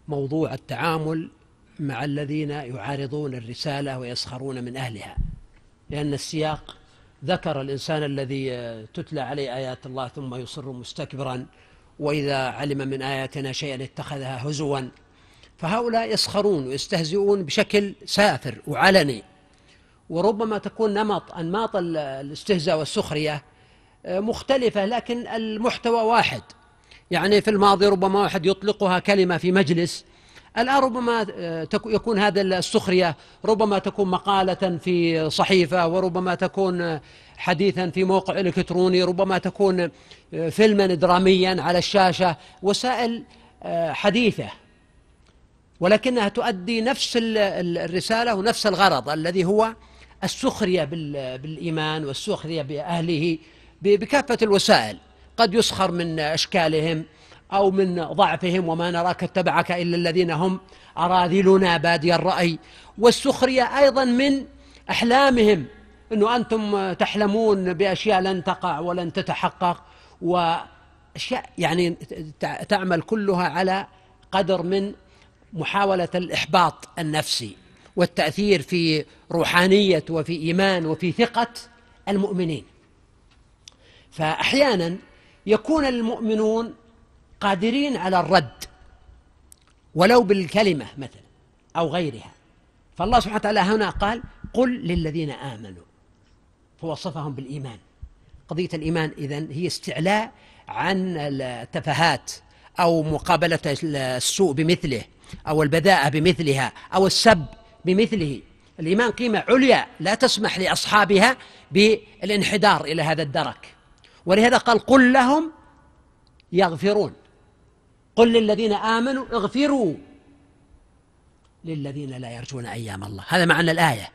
موضوع التعامل مع الذين يعارضون الرسالة ويسخرون من أهلها لأن السياق ذكر الإنسان الذي تتلى عليه آيات الله ثم يصر مستكبرا وإذا علم من آياتنا شيئا اتخذها هزوا. فهؤلاء يسخرون ويستهزئون بشكل سافر وعلني. وربما تكون نمط أنماط الاستهزاء والسخرية مختلفة لكن المحتوى واحد. يعني في الماضي ربما واحد يطلقها كلمة في مجلس الآن ربما آه، يكون هذا السخرية ربما تكون مقالة في صحيفة وربما تكون حديثا في موقع إلكتروني ربما تكون آه، فيلما دراميا على الشاشة. وسائل آه، حديثة ولكنها تؤدي نفس الرسالة ونفس الغرض الذي هو السخرية بالإيمان والسخرية بأهله بكافة الوسائل. قد يسخر من أشكالهم أو من ضعفهم وما نراك اتبعك إلا الذين هم أراذلنا بادي الرأي. والسخرية أيضا من أحلامهم أنه أنتم تحلمون بأشياء لن تقع ولن تتحقق وأشياء يعني تعمل كلها على قدر من محاولة الإحباط النفسي والتأثير في روحانية وفي إيمان وفي ثقة المؤمنين. فأحيانا يكون المؤمنون قادرين على الرد ولو بالكلمة مثلا أو غيرها. فالله سبحانه وتعالى هنا قال قل للذين آمنوا. فوصفهم بالإيمان. قضية الإيمان إذن هي استعلاء عن التفاهات أو مقابلة السوء بمثله أو البذاءة بمثلها أو السب بمثله. الإيمان قيمة عليا لا تسمح لأصحابها بالانحدار إلى هذا الدرك. ولهذا قال قل لهم يغفرون. قل للذين آمنوا اغفروا للذين لا يرجون أيام الله. هذا معنى الآية.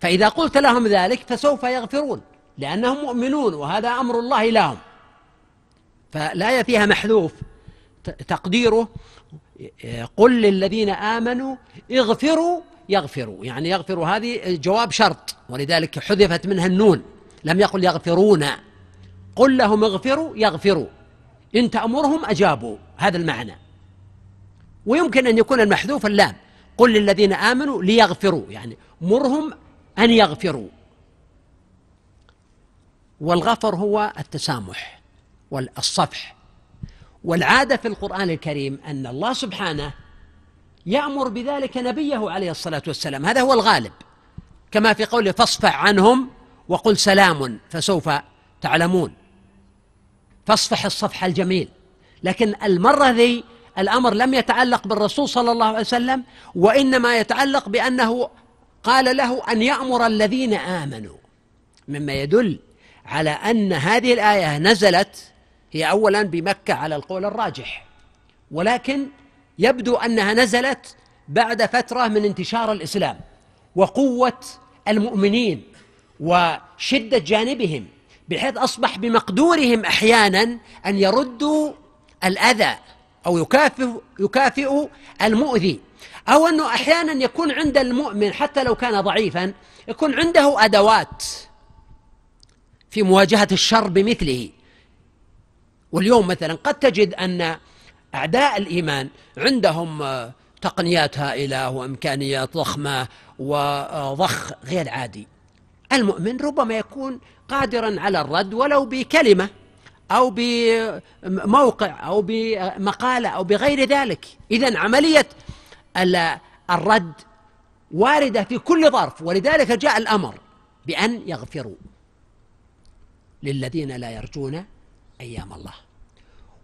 فإذا قلت لهم ذلك فسوف يغفرون لأنهم مؤمنون وهذا أمر الله لهم. فالآية فيها محذوف. تقديره قل للذين آمنوا اغفروا يغفروا. يعني يغفروا هذه جواب شرط. ولذلك حذفت منها النون. لم يقل يغفرون. قل لهم اغفروا يغفروا. إن تأمرهم أجابوا. هذا المعنى. ويمكن أن يكون المحذوف اللام. قل للذين آمنوا ليغفروا يعني مرهم أن يغفروا. والغفر هو التسامح والصفح. والعادة في القرآن الكريم أن الله سبحانه يأمر بذلك نبيه عليه الصلاة والسلام. هذا هو الغالب. كما في قوله فاصفح عنهم وقل سلام فسوف تعلمون. فاصفح الصفح الجميل. لكن المرة ذي الأمر لم يتعلق بالرسول صلى الله عليه وسلم وإنما يتعلق بأنه قال له أن يأمر الذين آمنوا. مما يدل على أن هذه الآية نزلت هي أولا بمكة على القول الراجح. ولكن يبدو أنها نزلت بعد فترة من انتشار الإسلام وقوة المؤمنين وشدة جانبهم بحيث أصبح بمقدورهم أحيانا أن يردوا الأذى أو يكافئ يكافئ المؤذي. أو أنه أحيانا يكون عند المؤمن حتى لو كان ضعيفا يكون عنده أدوات في مواجهة الشر بمثله. واليوم مثلا قد تجد أن أعداء الإيمان عندهم تقنيات هائلة وإمكانيات ضخمة وضخ غير عادي. المؤمن ربما يكون قادرا على الرد ولو بكلمة. أو بموقع أو بمقالة أو بغير ذلك. إذا عملية الرد واردة في كل ظرف ولذلك جاء الأمر بأن يغفروا للذين لا يرجون أيام الله.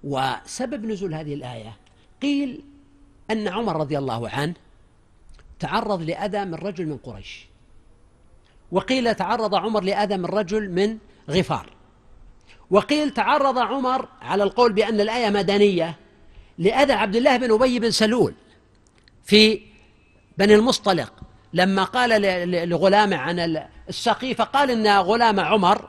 وسبب نزول هذه الآية قيل أن عمر رضي الله عنه تعرض لأذى من رجل من قريش وقيل تعرض عمر لأذى من رجل من غفار. وقيل تعرض عمر على القول بأن الآية مدنية لأذى عبد الله بن أبي بن سلول في بني المصطلق. لما قال لغلامه عن السقي فقال إن غلام عمر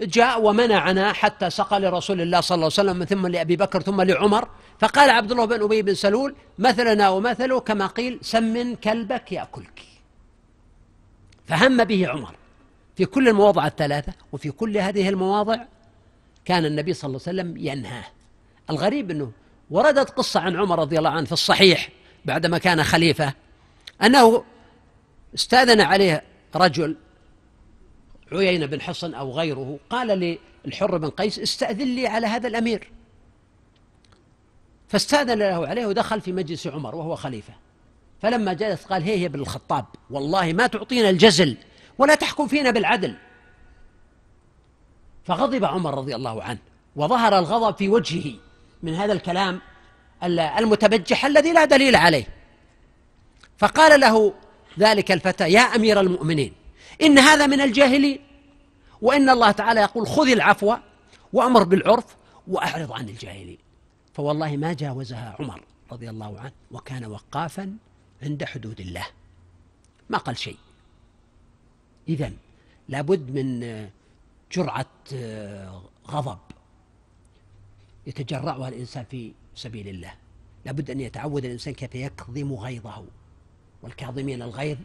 جاء ومنعنا حتى سقى لرسول الله صلى الله عليه وسلم ثم لأبي بكر ثم لعمر. فقال عبد الله بن أبي بن سلول مثلنا ومثله كما قيل سمن كلبك يأكلك. فهم به عمر في كل المواضع الثلاثة وفي كل هذه المواضع كان النبي صلى الله عليه وسلم ينهاه. الغريب أنه وردت قصة عن عمر رضي الله عنه في الصحيح بعدما كان خليفة أنه استأذن عليه رجل عيينة بن حصن أو غيره قال للحر بن قيس استأذن لي على هذا الأمير. فاستأذن له عليه ودخل في مجلس عمر وهو خليفة. فلما جلس قال هي هي بن الخطاب والله ما تعطينا الجزل ولا تحكم فينا بالعدل. فغضب عمر رضي الله عنه وظهر الغضب في وجهه من هذا الكلام المتبجح الذي لا دليل عليه. فقال له ذلك الفتى يا أمير المؤمنين إن هذا من الجاهلين وإن الله تعالى يقول خذ العفو وأمر بالعرف وأعرض عن الجاهلين. فوالله ما جاوزها عمر رضي الله عنه وكان وقافا عند حدود الله. ما قال شيء. إذا لابد من جرعة غضب يتجرعها الإنسان في سبيل الله. لابد أن يتعود الإنسان كيف يكظم غيظه والكاظمين الغيظ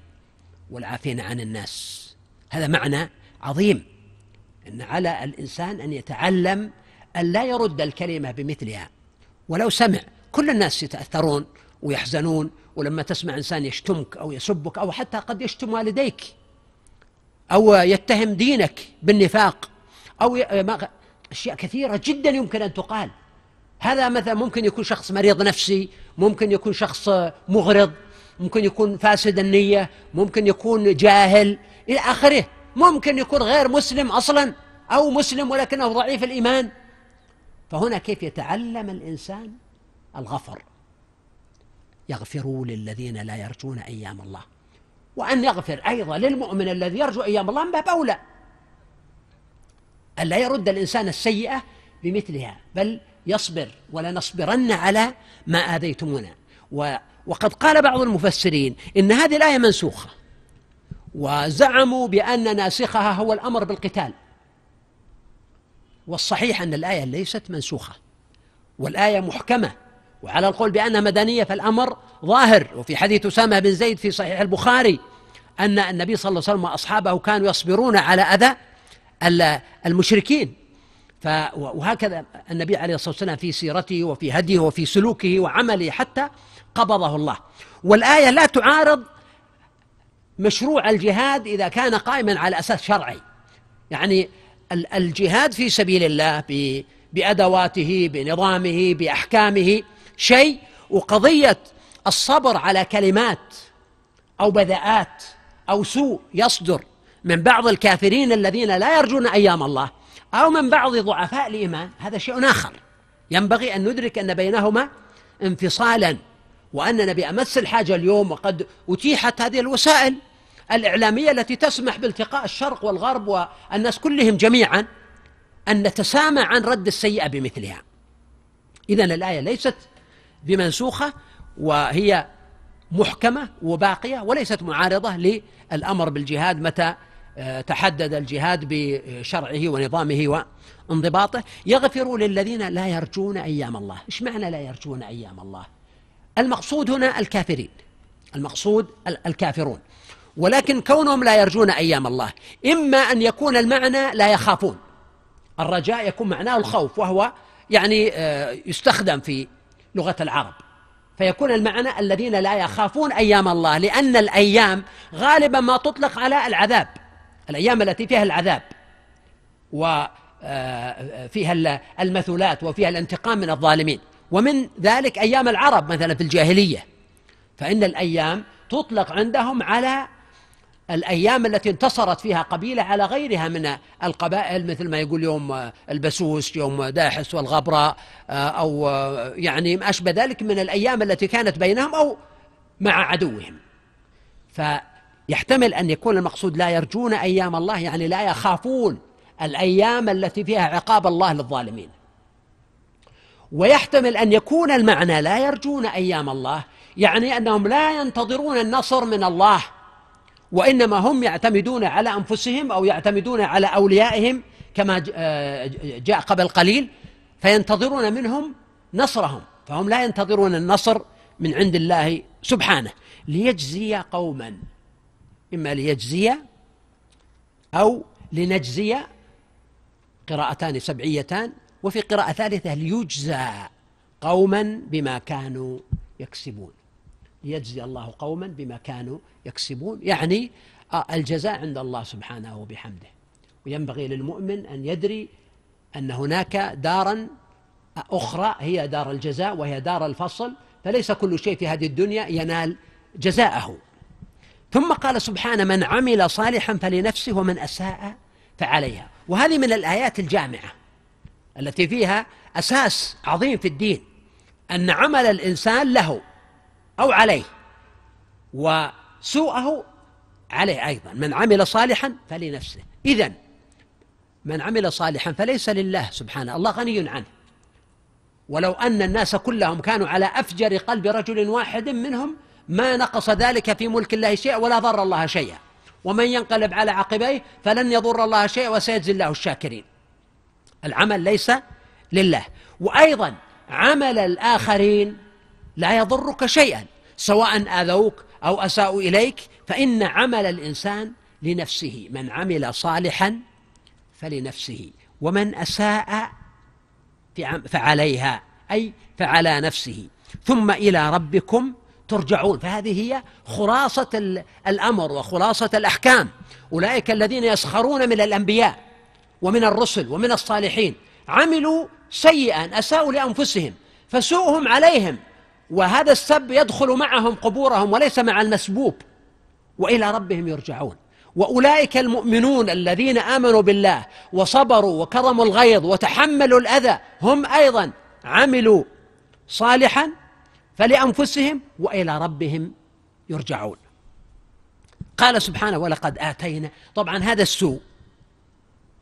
والعافين عن الناس. هذا معنى عظيم أن على الإنسان أن يتعلم أن لا يرد الكلمة بمثلها. ولو سمع كل الناس يتأثرون ويحزنون ولما تسمع إنسان يشتمك أو يسبك أو حتى قد يشتم والديك. أو يتهم دينك بالنفاق أو أشياء كثيرة جدا يمكن أن تقال. هذا مثلا ممكن يكون شخص مريض نفسي ممكن يكون شخص مغرض ممكن يكون فاسد النية ممكن يكون جاهل إلى آخره. ممكن يكون غير مسلم أصلا أو مسلم ولكنه ضعيف الإيمان. فهنا كيف يتعلم الإنسان الغفر؟ يغفروا للذين لا يرجون أيام الله. وأن يغفر أيضا للمؤمن الذي يرجو أيام الله من باب أولى. ألا يرد الإنسان السيئة بمثلها بل يصبر ولنصبرن على ما آذيتمونا. وقد قال بعض المفسرين إن هذه الآية منسوخة. وزعموا بأن ناسخها هو الأمر بالقتال. والصحيح أن الآية ليست منسوخة. والآية محكمة. وعلى القول بأنها مدنية فالأمر ظاهر. وفي حديث أسامة بن زيد في صحيح البخاري أن النبي صلى الله عليه وسلم وأصحابه كانوا يصبرون على أذى المشركين. وهكذا النبي عليه الصلاة والسلام في سيرته وفي هديه وفي سلوكه وعمله حتى قبضه الله. والآية لا تعارض مشروع الجهاد إذا كان قائما على أساس شرعي. يعني الجهاد في سبيل الله بأدواته بنظامه بأحكامه شيء وقضية الصبر على كلمات أو بذاءات أو سوء يصدر من بعض الكافرين الذين لا يرجون أيام الله أو من بعض ضعفاء الإيمان هذا شيء آخر. ينبغي أن ندرك أن بينهما انفصالا وأننا بأمس الحاجة اليوم وقد أتيحت هذه الوسائل الإعلامية التي تسمح بالتقاء الشرق والغرب والناس كلهم جميعا أن نتسامى عن رد السيئة بمثلها. إذا الآية ليست بمنسوخة وهي محكمة وباقية وليست معارضة للأمر بالجهاد متى آه، تحدد الجهاد بشرعه ونظامه وانضباطه. يغفر للذين لا يرجون أيام الله. إيش معنى لا يرجون أيام الله؟ المقصود هنا الكافرين. المقصود الكافرون. ولكن كونهم لا يرجون أيام الله إما أن يكون المعنى لا يخافون. الرجاء يكون معناه الخوف وهو يعني آه، يستخدم في لغة العرب. فيكون المعنى الذين لا يخافون أيام الله لأن الأيام غالبا ما تطلق على العذاب. الأيام التي فيها العذاب وفيها آه، المثلات وفيها الانتقام من الظالمين. ومن ذلك أيام العرب مثلا في الجاهلية. فإن الأيام تطلق عندهم على الأيام التي انتصرت فيها قبيلة على غيرها من القبائل مثل ما يقول يوم البسوس يوم داحس والغبراء آه، أو آه، يعني ما أشبه ذلك من الأيام التي كانت بينهم أو مع عدوهم. فيحتمل أن يكون المقصود لا يرجون أيام الله يعني لا يخافون الأيام التي فيها عقاب الله للظالمين. ويحتمل أن يكون المعنى لا يرجون أيام الله يعني أنهم لا ينتظرون النصر من الله وإنما هم يعتمدون على أنفسهم أو يعتمدون على أوليائهم كما آه، جاء قبل قليل فينتظرون منهم نصرهم فهم لا ينتظرون النصر من عند الله سبحانه. ليجزي قوما إما ليجزي أو لنجزي قراءتان سبعيتان وفي قراءة ثالثة ليجزى قوما بما كانوا يكسبون. ليجزي الله قوما بما كانوا يكسبون. يعني آه، الجزاء عند الله سبحانه وبحمده. وينبغي للمؤمن أن يدري أن هناك دارا أخرى هي دار الجزاء وهي دار الفصل فليس كل شيء في هذه الدنيا ينال جزاءه. ثم قال سبحانه من عمل صالحا فلنفسه ومن أساء فعليها. وهذه من الآيات الجامعة التي فيها أساس عظيم في الدين أن عمل الإنسان له أو عليه. وسوءه عليه أيضا. من عمل صالحا فلنفسه. إذا من عمل صالحا فليس لله سبحانه. الله غني عنه. ولو أن الناس كلهم كانوا على أفجر قلب رجل واحد منهم ما نقص ذلك في ملك الله شيئا ولا ضر الله شيئا. ومن ينقلب على عقبيه فلن يضر الله شيئا وسيجزي الله الشاكرين. العمل ليس لله. وأيضا عمل الآخرين لا يضرك شيئا سواء آذوك أو أساءوا إليك فإن عمل الإنسان لنفسه من عمل صالحا فلنفسه ومن أساء فعليها أي فعلى نفسه. ثم إلى ربكم ترجعون. فهذه هي خلاصة الأمر وخلاصة الأحكام. أولئك الذين يسخرون من الأنبياء ومن الرسل ومن الصالحين. عملوا سيئا أساءوا لأنفسهم فسوءهم عليهم. وهذا السب يدخل معهم قبورهم وليس مع المسبوب. وإلى ربهم يرجعون. وأولئك المؤمنون الذين آمنوا بالله وصبروا وكرموا الغيظ وتحملوا الأذى هم أيضا عملوا صالحا فلأنفسهم وإلى ربهم يرجعون. قال سبحانه ولقد آتينا. طبعا هذا السوء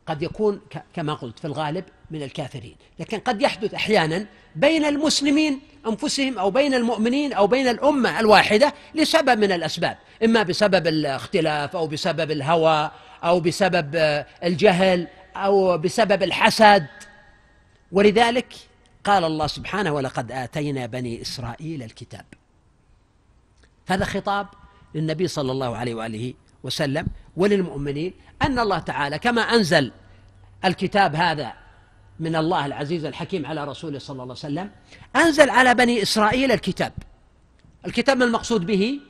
قد يكون كما قلت في الغالب من الكافرين. لكن قد يحدث أحيانا بين المسلمين أنفسهم أو بين المؤمنين أو بين الأمة الواحدة لسبب من الأسباب. إما بسبب الاختلاف أو بسبب الهوى أو بسبب الجهل أو بسبب الحسد. ولذلك قال الله سبحانه ولقد آتينا بني إسرائيل الكتاب. هذا خطاب للنبي صلى الله عليه وآله وسلم وللمؤمنين أن الله تعالى كما أنزل الكتاب هذا من الله العزيز الحكيم على رسوله صلى الله عليه وسلم أنزل على بني إسرائيل الكتاب. الكتاب ما المقصود به؟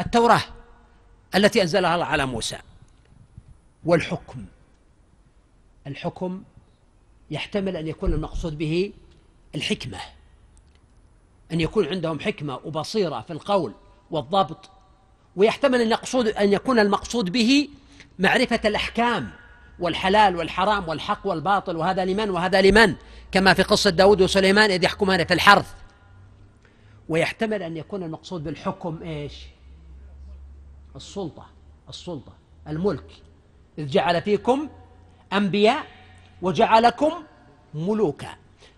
التوراة التي أنزلها الله على موسى. والحكم. الحكم يحتمل أن يكون المقصود به الحكمة. أن يكون عندهم حكمة وبصيرة في القول والضبط ويحتمل أن يقصد أن يكون المقصود به معرفة الأحكام. والحلال والحرام والحق والباطل وهذا لمن وهذا لمن؟ كما في قصة داود وسليمان إذ يحكمان في الحرث. ويحتمل أن يكون المقصود بالحكم إيش؟ السلطة السلطة الملك. إذ جعل فيكم أنبياء وجعلكم ملوكا.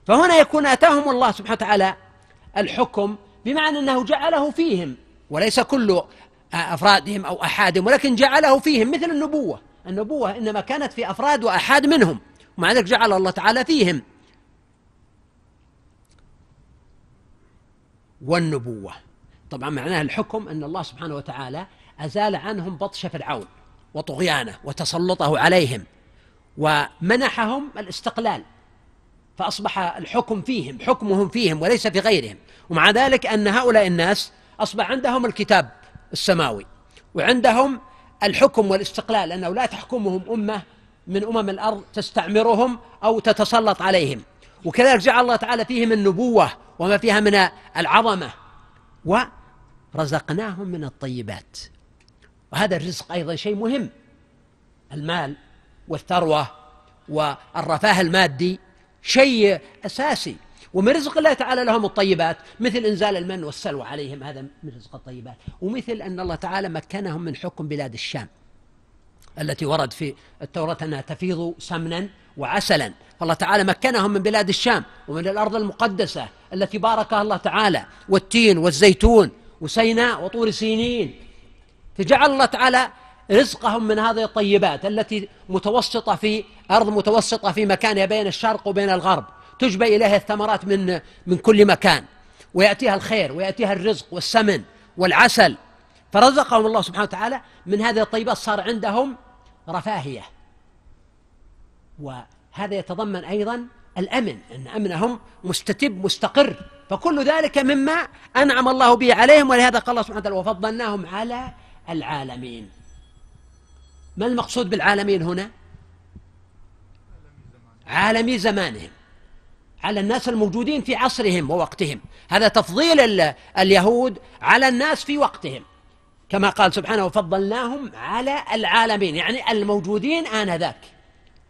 فهنا يكون أتاهم الله سبحانه وتعالى الحكم بمعنى أنه جعله فيهم وليس كل أفرادهم أو أحادهم ولكن جعله فيهم مثل النبوة. النبوة إنما كانت في أفراد وأحاد منهم ومع ذلك جعل الله تعالى فيهم. والنبوة. طبعا معناه الحكم أن الله سبحانه وتعالى أزال عنهم بطش فرعون وطغيانه وتسلطه عليهم ومنحهم الاستقلال فأصبح الحكم فيهم حكمهم فيهم وليس في غيرهم. ومع ذلك أن هؤلاء الناس أصبح عندهم الكتاب السماوي وعندهم الحكم والاستقلال أنه لا تحكمهم أمة من أمم الأرض تستعمرهم أو تتسلط عليهم. وكذلك جعل الله تعالى فيهم النبوة وما فيها من العظمة. ورزقناهم من الطيبات. وهذا الرزق أيضا شيء مهم. المال والثروة والرفاه المادي شيء أساسي. ومن رزق الله تعالى لهم الطيبات مثل إنزال المن والسلوى عليهم هذا من رزق الطيبات. ومثل أن الله تعالى مكنهم من حكم بلاد الشام التي ورد في التوراة أنها تفيض سمنا وعسلا. فالله تعالى مكنهم من بلاد الشام ومن الأرض المقدسة التي باركها الله تعالى والتين والزيتون وسيناء وطور سينين. فجعل الله تعالى رزقهم من هذه الطيبات التي متوسطة في أرض متوسطة في مكانها بين الشرق وبين الغرب. تجبى إليها الثمرات من من كل مكان ويأتيها الخير ويأتيها الرزق والسمن والعسل. فرزقهم الله سبحانه وتعالى من هذه الطيبات صار عندهم رفاهية. وهذا يتضمن أيضا الأمن أن أمنهم مستتب مستقر. فكل ذلك مما أنعم الله به عليهم ولهذا قال الله سبحانه وتعالى وفضلناهم على العالمين. ما المقصود بالعالمين هنا؟ عالمي زمانهم. على الناس الموجودين في عصرهم ووقتهم. هذا تفضيل اليهود على الناس في وقتهم. كما قال سبحانه وفضلناهم على العالمين. يعني الموجودين آنذاك.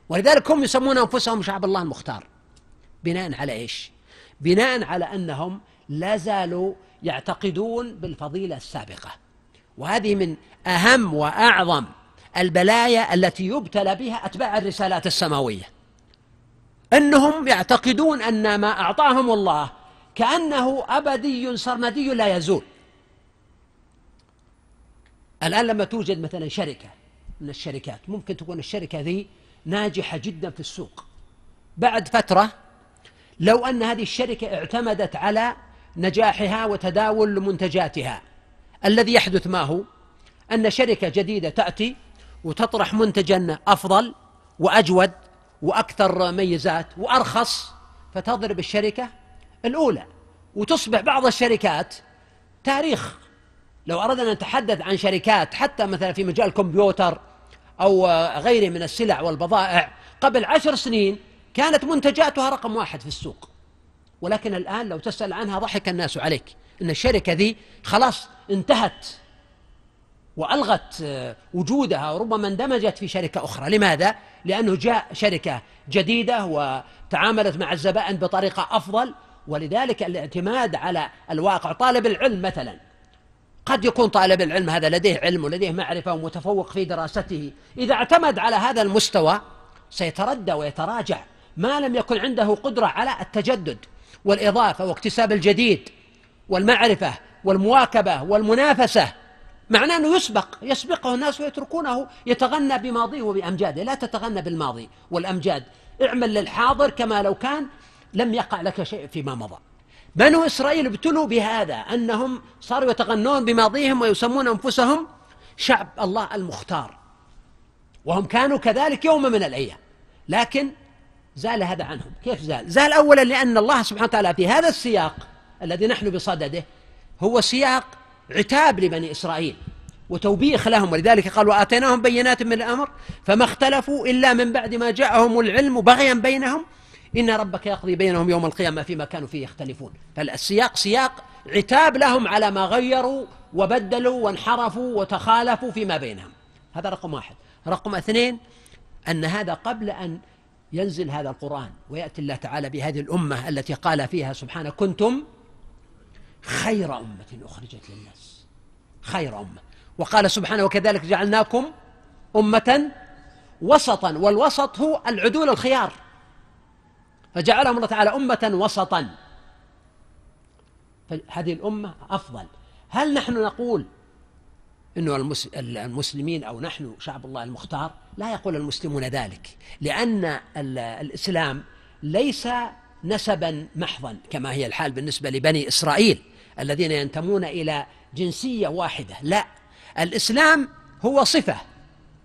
ولذلك هم يسمون أنفسهم شعب الله المختار. بناء على إيش؟ بناء على أنهم لا زالوا يعتقدون بالفضيلة السابقة. وهذه من أهم وأعظم البلايا التي يبتلى بها أتباع الرسالات السماوية. أنهم يعتقدون أن ما أعطاهم الله كأنه أبدي سرمدي لا يزول. الآن لما توجد مثلا شركة من الشركات ممكن تكون الشركة ذي ناجحة جدا في السوق. بعد فترة لو أن هذه الشركة اعتمدت على نجاحها وتداول منتجاتها. الذي يحدث ما هو؟ أن شركة جديدة تأتي وتطرح منتجا أفضل وأجود وأكثر ميزات وأرخص فتضرب الشركة الأولى. وتصبح بعض الشركات تاريخ. لو أردنا أن نتحدث عن شركات حتى مثلا في مجال الكمبيوتر أو غيره من السلع والبضائع قبل عشر سنين كانت منتجاتها رقم واحد في السوق. ولكن الآن لو تسأل عنها ضحك الناس عليك. أن الشركة ذي خلاص انتهت. وألغت وجودها وربما اندمجت في شركة أخرى. لماذا؟ لأنه جاء شركة جديدة وتعاملت مع الزبائن بطريقة أفضل ولذلك الاعتماد على الواقع. طالب العلم مثلا قد يكون طالب العلم هذا لديه علم ولديه معرفة ومتفوق في دراسته. إذا اعتمد على هذا المستوى سيتردى ويتراجع. ما لم يكن عنده قدرة على التجدد والإضافة واكتساب الجديد والمعرفة والمواكبة والمنافسة معناه أنه يسبق يسبقه الناس ويتركونه يتغنى بماضيه وبأمجاده لا تتغنى بالماضي والأمجاد. اعمل للحاضر كما لو كان لم يقع لك شيء فيما مضى. بنو إسرائيل ابتلوا بهذا أنهم صاروا يتغنون بماضيهم ويسمون أنفسهم شعب الله المختار. وهم كانوا كذلك يوم من الأيام. لكن زال هذا عنهم. كيف زال؟ زال أولا لأن الله سبحانه وتعالى في هذا السياق الذي نحن بصدده هو سياق عتاب لبني إسرائيل وتوبيخ لهم ولذلك قال وآتيناهم بينات من الأمر فما اختلفوا إلا من بعد ما جاءهم العلم بغيا بينهم. إن ربك يقضي بينهم يوم القيامة فيما كانوا فيه يختلفون. فالسياق سياق عتاب لهم على ما غيروا وبدلوا وانحرفوا وتخالفوا فيما بينهم. هذا رقم واحد. رقم اثنين أن هذا قبل أن ينزل هذا القرآن ويأتي الله تعالى بهذه الأمة التي قال فيها سبحانه كنتم خير أمة أخرجت للناس. خير أمة. وقال سبحانه وكذلك جعلناكم أمة وسطا والوسط هو العدول الخيار. فجعلهم الله تعالى أمة وسطا. فهذه الأمة أفضل. هل نحن نقول أنه المسلمين أو نحن شعب الله المختار؟ لا يقول المسلمون ذلك لأن الإسلام ليس نسبا محضا كما هي الحال بالنسبة لبني إسرائيل الذين ينتمون إلى جنسية واحدة. لا الإسلام هو صفة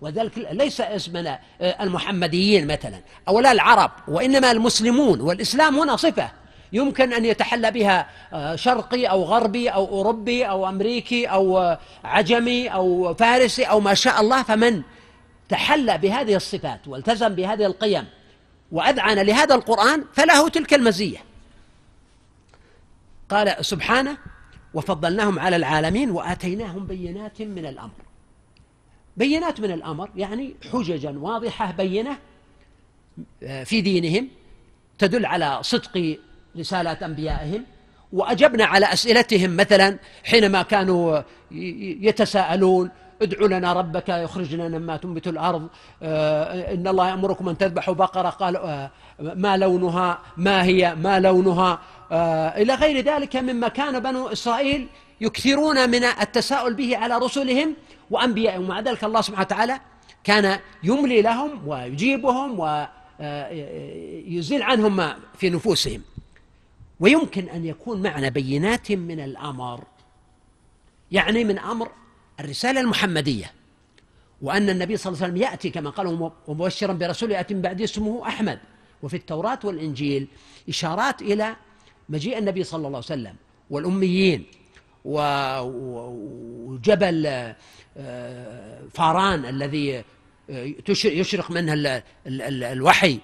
وذلك ليس اسمنا المحمديين مثلا أو لا العرب وإنما المسلمون والإسلام هنا صفة. يمكن أن يتحلى بها آه، شرقي أو غربي أو أوروبي أو أمريكي أو آه، عجمي أو فارسي أو ما شاء الله فمن تحلى بهذه الصفات والتزم بهذه القيم وأذعن لهذا القرآن فله تلك المزية. قال سبحانه وفضلناهم على العالمين وآتيناهم بينات من الأمر. بينات من الأمر يعني حججا واضحة بينة آه، في دينهم تدل على صدق رسالات أنبيائهم وأجبنا على أسئلتهم مثلا حينما كانوا يتساءلون ادع لنا ربك يخرج لنا مما تنبت الأرض. آه، إن الله يأمركم أن تذبحوا بقرة. قال آه، ما لونها؟ ما هي؟ ما لونها؟ آه، إلى غير ذلك مما كان بنو إسرائيل يكثرون من التساؤل به على رسلهم وأنبيائهم ومع ذلك الله سبحانه وتعالى كان يملي لهم ويجيبهم ويزيل عنهم ما في نفوسهم. ويمكن أن يكون معنى بينات من الأمر. يعني من أمر الرسالة المحمدية وأن النبي صلى الله عليه وسلم يأتي كما قال ومبشرا برسول يأتي من بعد اسمه أحمد. وفي التوراة والإنجيل إشارات إلى مجيء النبي صلى الله عليه وسلم والأميين وجبل آه، فاران الذي آه، يشرق منه الوحي.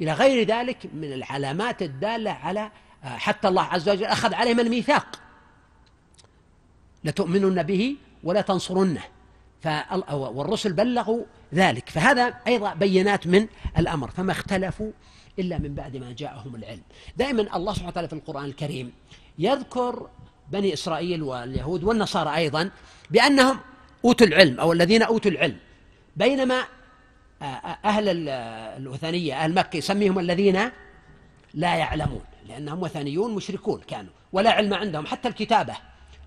إلى غير ذلك من العلامات الدالة على حتى الله عز وجل أخذ عليهم الميثاق. لتؤمنن به ولا تنصرنه. والرسل بلغوا ذلك. فهذا أيضا بينات من الأمر فما اختلفوا إلا من بعد ما جاءهم العلم. دائما الله سبحانه وتعالى في القرآن الكريم يذكر بني إسرائيل واليهود والنصارى أيضا بأنهم أوتوا العلم أو الذين أوتوا العلم. بينما أهل الوثنية أهل مكة يسميهم الذين لا يعلمون لأنهم وثنيون مشركون كانوا ولا علم عندهم حتى الكتابة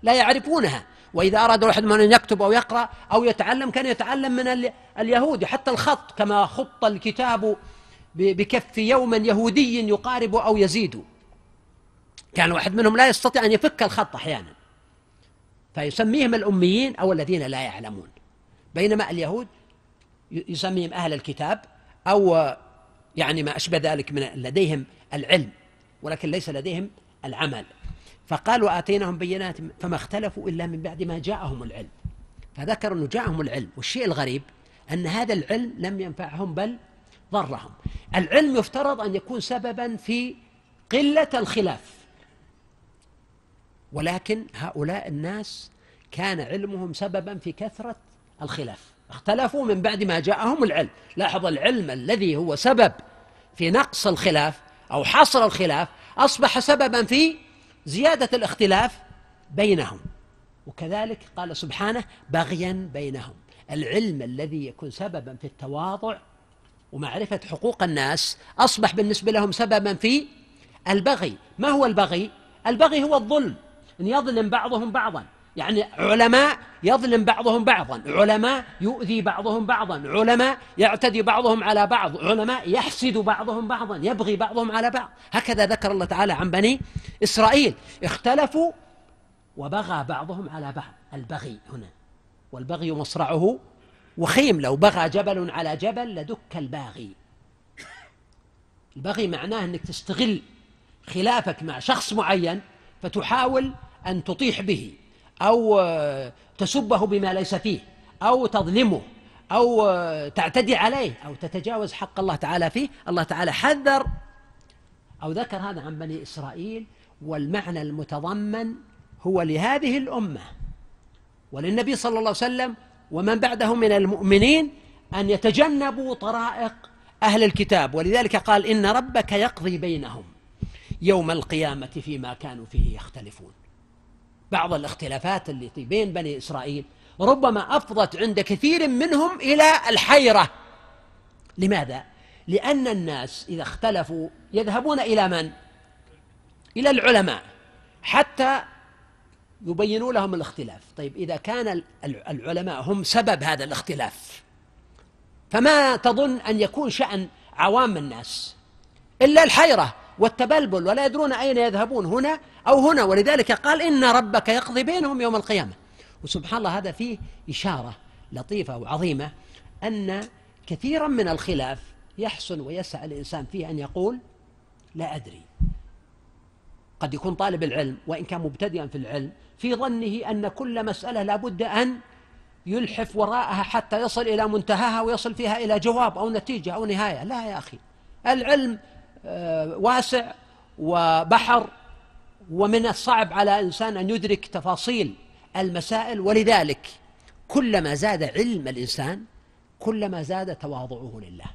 لا يعرفونها. وإذا أراد واحد من أن يكتب أو يقرأ أو يتعلم كان يتعلم من اليهود حتى الخط كما خط الكتاب بكف يوما يهودي يقارب أو يزيد. كان واحد منهم لا يستطيع أن يفك الخط أحيانا. فيسميهم الأميين أو الذين لا يعلمون. بينما اليهود يسميهم أهل الكتاب أو يعني ما أشبه ذلك من لديهم العلم ولكن ليس لديهم العمل. فقال وآتيناهم بينات فما اختلفوا إلا من بعد ما جاءهم العلم. فذكر أنه جاءهم العلم. والشيء الغريب أن هذا العلم لم ينفعهم بل ضرهم. العلم يفترض أن يكون سببا في قلة الخلاف. ولكن هؤلاء الناس كان علمهم سببا في كثرة الخلاف. اختلفوا من بعد ما جاءهم العلم. لاحظ العلم الذي هو سبب في نقص الخلاف أو حصر الخلاف أصبح سببا في زيادة الاختلاف بينهم. وكذلك قال سبحانه بغيا بينهم. العلم الذي يكون سببا في التواضع ومعرفة حقوق الناس أصبح بالنسبة لهم سببا في البغي. ما هو البغي؟ البغي هو الظلم. أن يظلم بعضهم بعضا. يعني علماء يظلم بعضهم بعضا. علماء يؤذي بعضهم بعضا. علماء يعتدي بعضهم على بعض. علماء يحسد بعضهم بعضا. يبغي بعضهم على بعض. هكذا ذكر الله تعالى عن بني إسرائيل. اختلفوا وبغى بعضهم على بعض. البغي هنا. والبغي مصرعه وخيم. لو بغى جبل على جبل لدك الباغي. البغي معناه أنك تستغل خلافك مع شخص معين فتحاول أن تطيح به. أو تسبه بما ليس فيه أو تظلمه أو تعتدي عليه أو تتجاوز حق الله تعالى فيه. الله تعالى حذر أو ذكر هذا عن بني إسرائيل والمعنى المتضمن هو لهذه الأمة وللنبي صلى الله عليه وسلم ومن بعده من المؤمنين أن يتجنبوا طرائق أهل الكتاب. ولذلك قال إن ربك يقضي بينهم يوم القيامة فيما كانوا فيه يختلفون. بعض الاختلافات التي بين بني إسرائيل ربما أفضت عند كثير منهم إلى الحيرة لماذا؟ لأن الناس إذا اختلفوا يذهبون إلى من؟ إلى العلماء حتى يبينوا لهم الاختلاف طيب إذا كان العلماء هم سبب هذا الاختلاف فما تظن أن يكون شأن عوام الناس إلا الحيرة والتبلبل ولا يدرون أين يذهبون هنا أو هنا. ولذلك قال إن ربك يقضي بينهم يوم القيامة. وسبحان الله هذا فيه إشارة لطيفة وعظيمة أن كثيرا من الخلاف يحسن ويسعى الإنسان فيه أن يقول لا أدري. قد يكون طالب العلم وإن كان مبتدئا في العلم في ظنه أن كل مسألة لابد أن يلحف وراءها حتى يصل إلى منتهاها ويصل فيها إلى جواب أو نتيجة أو نهاية. لا يا أخي. العلم واسع وبحر ومن الصعب على إنسان أن يدرك تفاصيل المسائل. ولذلك كلما زاد علم الإنسان كلما زاد تواضعه لله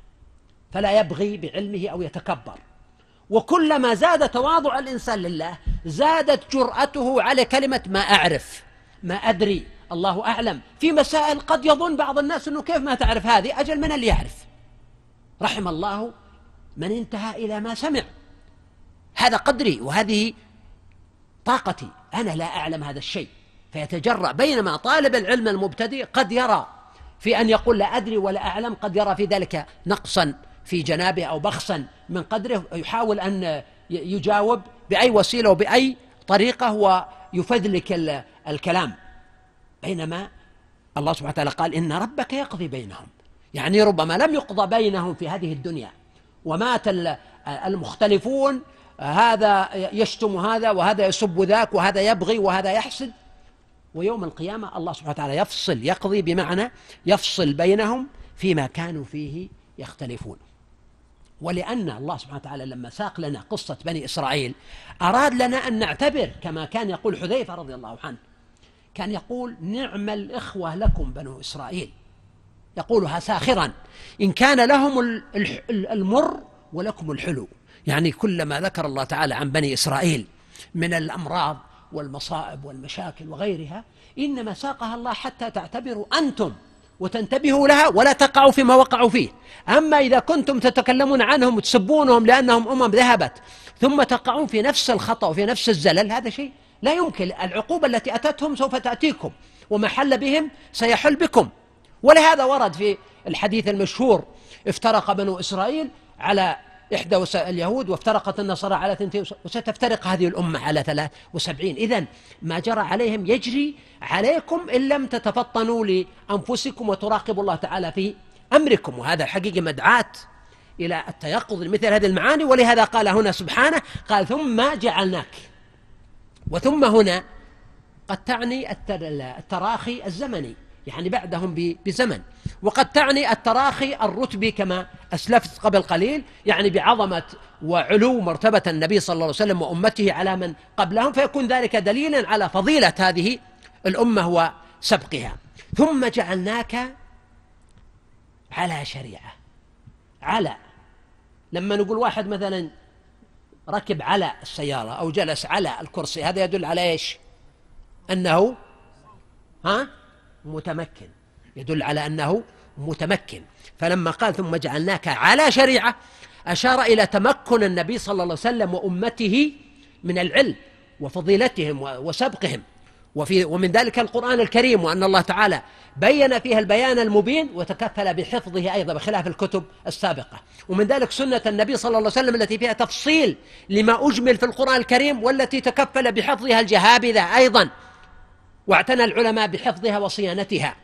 فلا يبغي بعلمه أو يتكبر. وكلما زاد تواضع الإنسان لله زادت جرأته على كلمة ما أعرف ما أدري الله أعلم. في مسائل قد يظن بعض الناس أنه كيف ما تعرف هذه؟ أجل من اللي يعرف؟ رحم الله من انتهى إلى ما سمع. هذا قدري وهذه طاقتي. أنا لا أعلم هذا الشيء. فيتجرأ بينما طالب العلم المبتدئ قد يرى في أن يقول لا أدري ولا أعلم قد يرى في ذلك نقصا في جنابه أو بخسا من قدره. يحاول أن يجاوب بأي وسيلة وبأي طريقة ويفذلك الكلام. بينما الله سبحانه وتعالى قال إن ربك يقضي بينهم. يعني ربما لم يقضى بينهم في هذه الدنيا. ومات المختلفون هذا يشتم هذا وهذا يسب ذاك وهذا يبغي وهذا يحسد. ويوم القيامة الله سبحانه وتعالى يفصل يقضي بمعنى يفصل بينهم فيما كانوا فيه يختلفون. ولأن الله سبحانه وتعالى لما ساق لنا قصة بني إسرائيل أراد لنا أن نعتبر كما كان يقول حذيفة رضي الله عنه كان يقول نعم الإخوة لكم بنو إسرائيل. يقولها ساخرا. إن كان لهم المر ولكم الحلو. يعني كلما ذكر الله تعالى عن بني إسرائيل من الأمراض والمصائب والمشاكل وغيرها إنما ساقها الله حتى تعتبروا أنتم وتنتبهوا لها ولا تقعوا فيما وقعوا فيه. أما إذا كنتم تتكلمون عنهم وتسبونهم لأنهم أمم ذهبت ثم تقعون في نفس الخطأ وفي نفس الزلل هذا شيء لا يمكن. العقوبة التي أتتهم سوف تأتيكم وما حل بهم سيحل بكم. ولهذا ورد في الحديث المشهور افترق بنو إسرائيل على إحدى اليهود وافترقت النصارى على ثنتين وستفترق هذه الأمة على ثلاث وسبعين. إذن ما جرى عليهم يجري عليكم إن لم تتفطنوا لأنفسكم وتراقبوا الله تعالى في أمركم. وهذا حقيقة مدعاة إلى التيقظ لمثل هذه المعاني. ولهذا قال هنا سبحانه قال ثم جعلناك. وثم هنا قد تعني التراخي الزمني. يعني بعدهم بزمن. وقد تعني التراخي الرتبي كما أسلفت قبل قليل يعني بعظمة وعلو مرتبة النبي صلى الله عليه وسلم وأمته على من قبلهم فيكون ذلك دليلا على فضيلة هذه الأمة وسبقها. ثم جعلناك على شريعة. على. لما نقول واحد مثلا ركب على السيارة أو جلس على الكرسي هذا يدل على إيش؟ أنه ها؟ متمكن. يدل على أنه متمكن. فلما قال ثم جعلناك على شريعة أشار إلى تمكن النبي صلى الله عليه وسلم وأمته من العلم وفضيلتهم وسبقهم. وفي ومن ذلك القرآن الكريم وأن الله تعالى بين فيها البيان المبين وتكفل بحفظه أيضا بخلاف الكتب السابقة. ومن ذلك سنة النبي صلى الله عليه وسلم التي فيها تفصيل لما أجمل في القرآن الكريم والتي تكفل بحفظها الجهابذة أيضا. واعتنى العلماء بحفظها وصيانتها.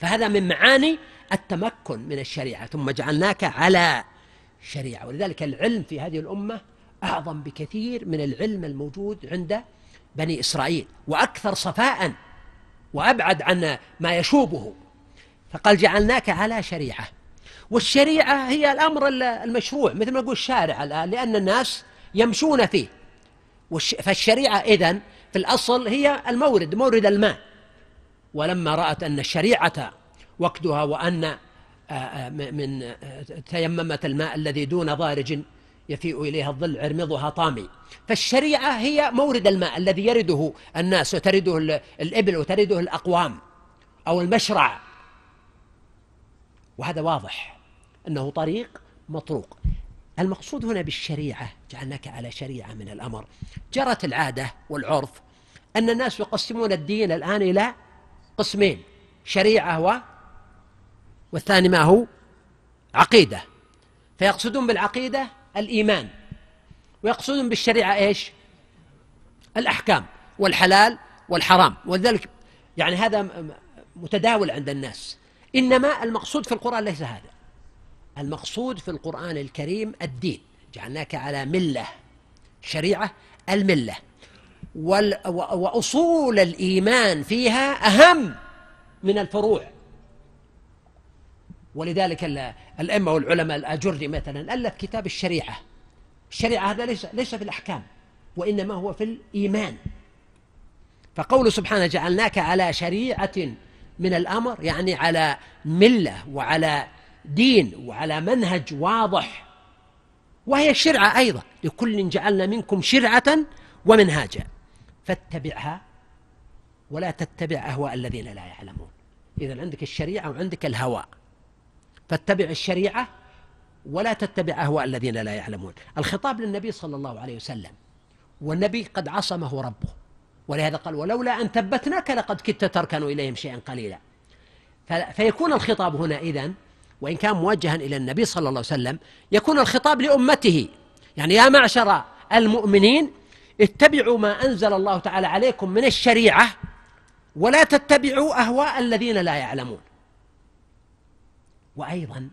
فهذا من معاني التمكن من الشريعة. ثم جعلناك على شريعة. ولذلك العلم في هذه الأمة أعظم بكثير من العلم الموجود عند بني إسرائيل وأكثر صفاء وأبعد عن ما يشوبه. فقال جعلناك على شريعة. والشريعة هي الأمر المشروع مثل ما نقول الشارع الآن لأن الناس يمشون فيه. فالشريعة إذن في الأصل هي المورد مورد الماء. ولما رأت أن الشريعة وقتها وأن آه، آه، من آه، تيممت الماء الذي دون ضارج يفيء إليها الظل عرمضها طامي. فالشريعة هي مورد الماء الذي يرده الناس وترده الإبل وترده الأقوام أو المشرع. وهذا واضح أنه طريق مطروق. المقصود هنا بالشريعة جعلناك على شريعة من الأمر. جرت العادة والعرف أن الناس يقسمون الدين الآن إلى قسمين شريعة و والثاني ما هو؟ عقيدة. فيقصدون بالعقيدة الإيمان ويقصدون بالشريعة إيش؟ الأحكام والحلال والحرام. ولذلك يعني هذا متداول عند الناس. إنما المقصود في القرآن ليس هذا. المقصود في القرآن الكريم الدين. جعلناك على ملة شريعة الملة. وأصول الإيمان فيها أهم من الفروع. ولذلك الأئمة والعلماء الأجري مثلا ألف كتاب الشريعة. الشريعة هذا ليس ليس في الأحكام وإنما هو في الإيمان. فقوله سبحانه جعلناك على شريعة من الأمر يعني على ملة وعلى دين وعلى منهج واضح. وهي الشرعة أيضا. لكل جعلنا منكم شرعة ومنهاجا. فاتبعها ولا تتبع أهواء الذين لا يعلمون. إذا عندك الشريعة وعندك الهوى. فاتبع الشريعة ولا تتبع أهواء الذين لا يعلمون. الخطاب للنبي صلى الله عليه وسلم. والنبي قد عصمه ربه. ولهذا قال ولولا أن ثبتناك لقد كدت تركن إليهم شيئا قليلا. فيكون الخطاب هنا إذن وإن كان موجها إلى النبي صلى الله عليه وسلم يكون الخطاب لأمته. يعني يا معشر المؤمنين اتبعوا ما أنزل الله تعالى عليكم من الشريعة ولا تتبعوا أهواء الذين لا يعلمون. وأيضا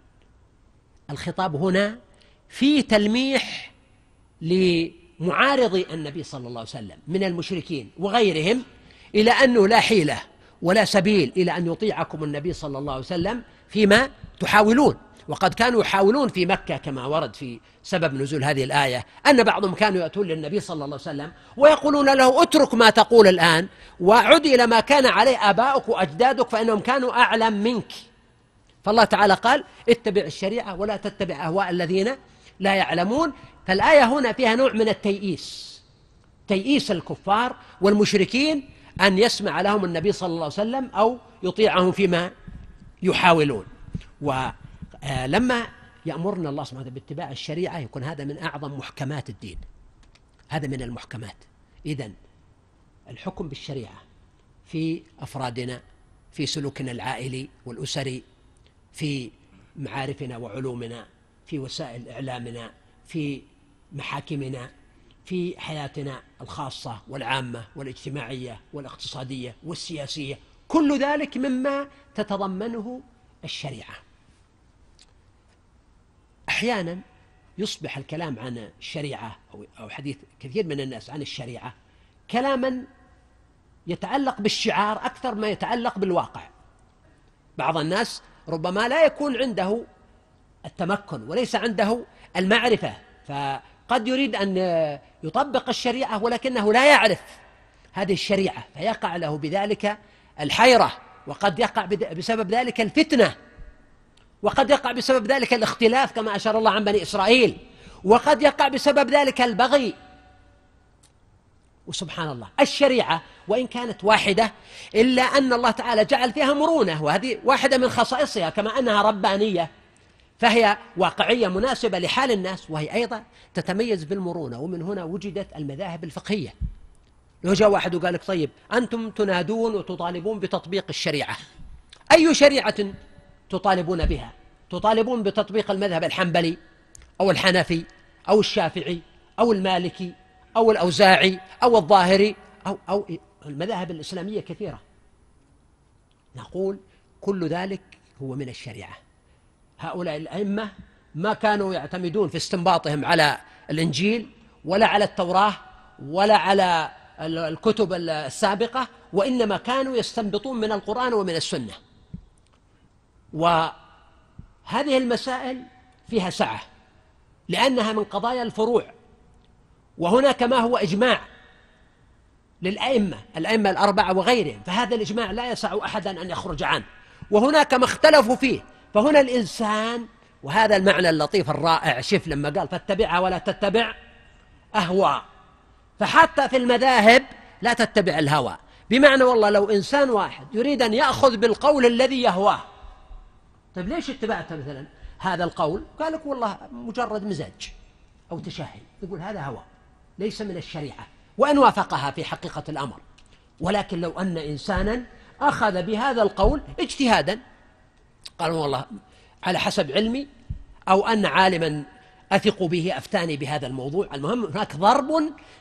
الخطاب هنا في تلميح لمعارضي النبي صلى الله عليه وسلم من المشركين وغيرهم إلى أنه لا حيلة ولا سبيل إلى أن يطيعكم النبي صلى الله عليه وسلم فيما تحاولون. وقد كانوا يحاولون في مكة كما ورد في سبب نزول هذه الآية أن بعضهم كانوا يأتون للنبي صلى الله عليه وسلم ويقولون له اترك ما تقول الآن وعد إلى ما كان عليه آباؤك وأجدادك فإنهم كانوا أعلم منك. فالله تعالى قال اتبع الشريعة ولا تتبع أهواء الذين لا يعلمون. فالآية هنا فيها نوع من التيئيس تيئيس الكفار والمشركين أن يسمع لهم النبي صلى الله عليه وسلم أو يطيعهم فيما يحاولون. ولما يأمرنا الله سبحانه وتعالى باتباع الشريعة يكون هذا من أعظم محكمات الدين. هذا من المحكمات. إذا الحكم بالشريعة في أفرادنا في سلوكنا العائلي والأسري في معارفنا وعلومنا في وسائل إعلامنا في محاكمنا في حياتنا الخاصة والعامة والإجتماعية والاقتصادية والسياسية. كل ذلك مما تتضمنه الشريعة. أحيانا يصبح الكلام عن الشريعة أو حديث كثير من الناس عن الشريعة كلاما يتعلق بالشعار أكثر ما يتعلق بالواقع. بعض الناس ربما لا يكون عنده التمكن وليس عنده المعرفة فقد يريد أن يطبق الشريعة ولكنه لا يعرف هذه الشريعة فيقع له بذلك الحيرة. وقد يقع بسبب ذلك الفتنة. وقد يقع بسبب ذلك الاختلاف كما أشار الله عن بني إسرائيل. وقد يقع بسبب ذلك البغي. وسبحان الله الشريعة وإن كانت واحدة إلا أن الله تعالى جعل فيها مرونة وهذه واحدة من خصائصها كما أنها ربانية فهي واقعية مناسبة لحال الناس وهي أيضا تتميز بالمرونة ومن هنا وجدت المذاهب الفقهية. لو جاء واحد وقال لك طيب أنتم تنادون وتطالبون بتطبيق الشريعة. أي شريعة تطالبون بها؟ تطالبون بتطبيق المذهب الحنبلي أو الحنفي أو الشافعي أو المالكي أو الأوزاعي أو الظاهري أو أو المذاهب الإسلامية كثيرة. نقول كل ذلك هو من الشريعة. هؤلاء الأئمة ما كانوا يعتمدون في استنباطهم على الإنجيل ولا على التوراة ولا على الكتب السابقة وإنما كانوا يستنبطون من القرآن ومن السنة. وهذه المسائل فيها سعة لأنها من قضايا الفروع. وهناك ما هو إجماع للأئمة الأئمة الأربعة وغيرهم فهذا الإجماع لا يسع أحدا أن يخرج عنه. وهناك ما اختلفوا فيه فهنا الإنسان وهذا المعنى اللطيف الرائع شف لما قال فاتبعها ولا تتبع أهواء فحتى في المذاهب لا تتبع الهوى. بمعنى والله لو إنسان واحد يريد أن يأخذ بالقول الذي يهواه. طيب ليش اتبعته مثلا؟ هذا القول قال لك والله مجرد مزاج أو تشهي يقول هذا هوى ليس من الشريعة وأن وافقها في حقيقة الأمر. ولكن لو أن إنسانا أخذ بهذا القول اجتهادا. قال والله على حسب علمي أو أن عالما أثق به أفتاني بهذا الموضوع. المهم هناك ضرب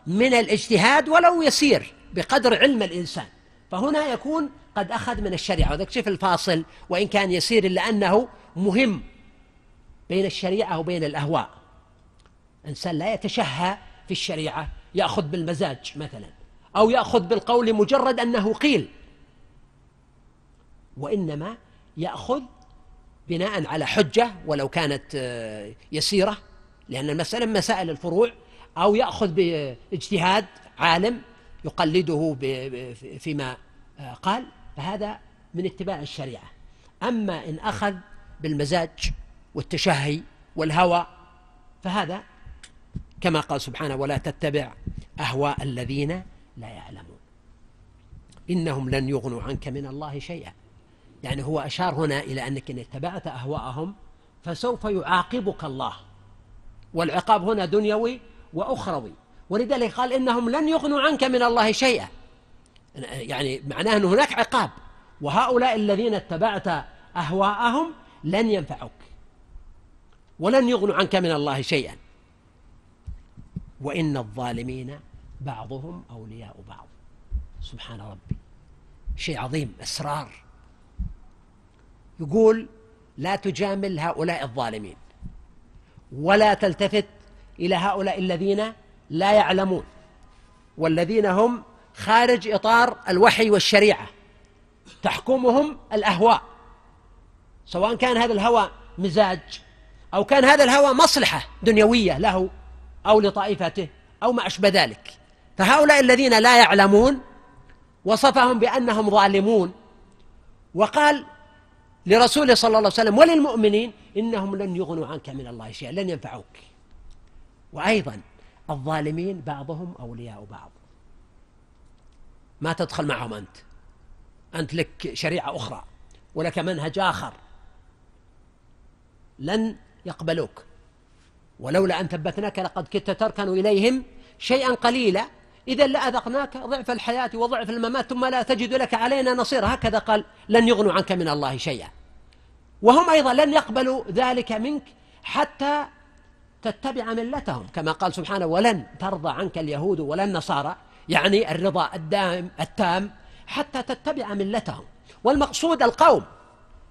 من الاجتهاد ولو يسير بقدر علم الإنسان. فهنا يكون قد أخذ من الشريعة. وذلك شوف الفاصل وإن كان يسير إلا أنه مهم بين الشريعة وبين الأهواء. إنسان لا يتشهى في الشريعة يأخذ بالمزاج مثلا أو يأخذ بالقول مجرد أنه قيل. وإنما يأخذ بناء على حجة ولو كانت آه، يسيرة لأن المسألة من مسائل الفروع أو يأخذ باجتهاد عالم يقلده فيما آه، قال فهذا من اتباع الشريعة. أما إن أخذ بالمزاج والتشهي والهوى فهذا كما قال سبحانه ولا تتبع أهواء الذين لا يعلمون. إنهم لن يغنوا عنك من الله شيئا. يعني هو أشار هنا إلى أنك إن اتبعت أهواءهم فسوف يعاقبك الله. والعقاب هنا دنيوي وأخروي. ولذلك قال إنهم لن يغنوا عنك من الله شيئا. يعني معناه أن هناك عقاب. وهؤلاء الذين اتبعت أهواءهم لن ينفعوك. ولن يغنوا عنك من الله شيئا. وإن الظالمين بعضهم أولياء بعض. سبحان ربي. شيء عظيم أسرار. يقول لا تجامل هؤلاء الظالمين. ولا تلتفت إلى هؤلاء الذين لا يعلمون والذين هم خارج إطار الوحي والشريعة تحكمهم الأهواء سواء كان هذا الهوى مزاج أو كان هذا الهوى مصلحة دنيوية له أو لطائفته أو ما أشبه ذلك. فهؤلاء الذين لا يعلمون وصفهم بأنهم ظالمون وقال لرسوله صلى الله عليه وسلم وللمؤمنين إنهم لن يغنوا عنك من الله شيئا لن ينفعوك. وأيضا الظالمين بعضهم أولياء بعض. ما تدخل معهم أنت. أنت لك شريعة أخرى ولك منهج آخر. لن يقبلوك. ولولا أن ثبتناك لقد كدت تركن إليهم شيئا قليلا. إذا لأذقناك ضعف الحياة وضعف الممات ثم لا تجد لك علينا نصيرا هكذا قال لن يغنوا عنك من الله شيئا. وهم أيضا لن يقبلوا ذلك منك حتى تتبع ملتهم. كما قال سبحانه ولن ترضى عنك اليهود ولا النصارى يعني الرضا الدائم التام حتى تتبع ملتهم. والمقصود القوم.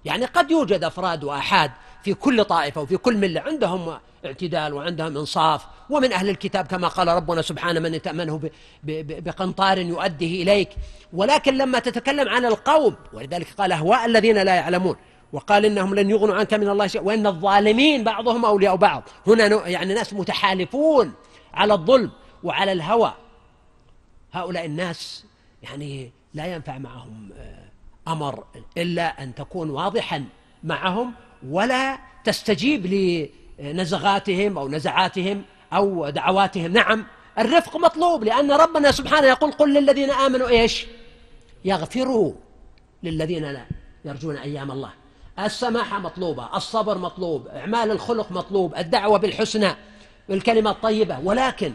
يعني قد يوجد أفراد وأحاد في كل طائفة وفي كل ملة عندهم اعتدال وعندهم إنصاف. ومن أهل الكتاب كما قال ربنا سبحانه من تأمنه بقنطار يؤديه إليك. ولكن لما تتكلم عن القوم ولذلك قال أهواء الذين لا يعلمون. وقال إنهم لن يغنوا عنك من الله شيء وإن الظالمين بعضهم أولياء بعض. هنا يعني ناس متحالفون على الظلم وعلى الهوى. هؤلاء الناس يعني لا ينفع معهم آه، أمر إلا أن تكون واضحا معهم ولا تستجيب لنزغاتهم أو نزعاتهم أو دعواتهم. نعم الرفق مطلوب لأن ربنا سبحانه يقول قل للذين آمنوا إيش؟ يغفروا للذين لا يرجون أيام الله. السماحة مطلوبة الصبر مطلوب إعمال الخلق مطلوب الدعوة بالحسنى بالكلمة الطيبة. ولكن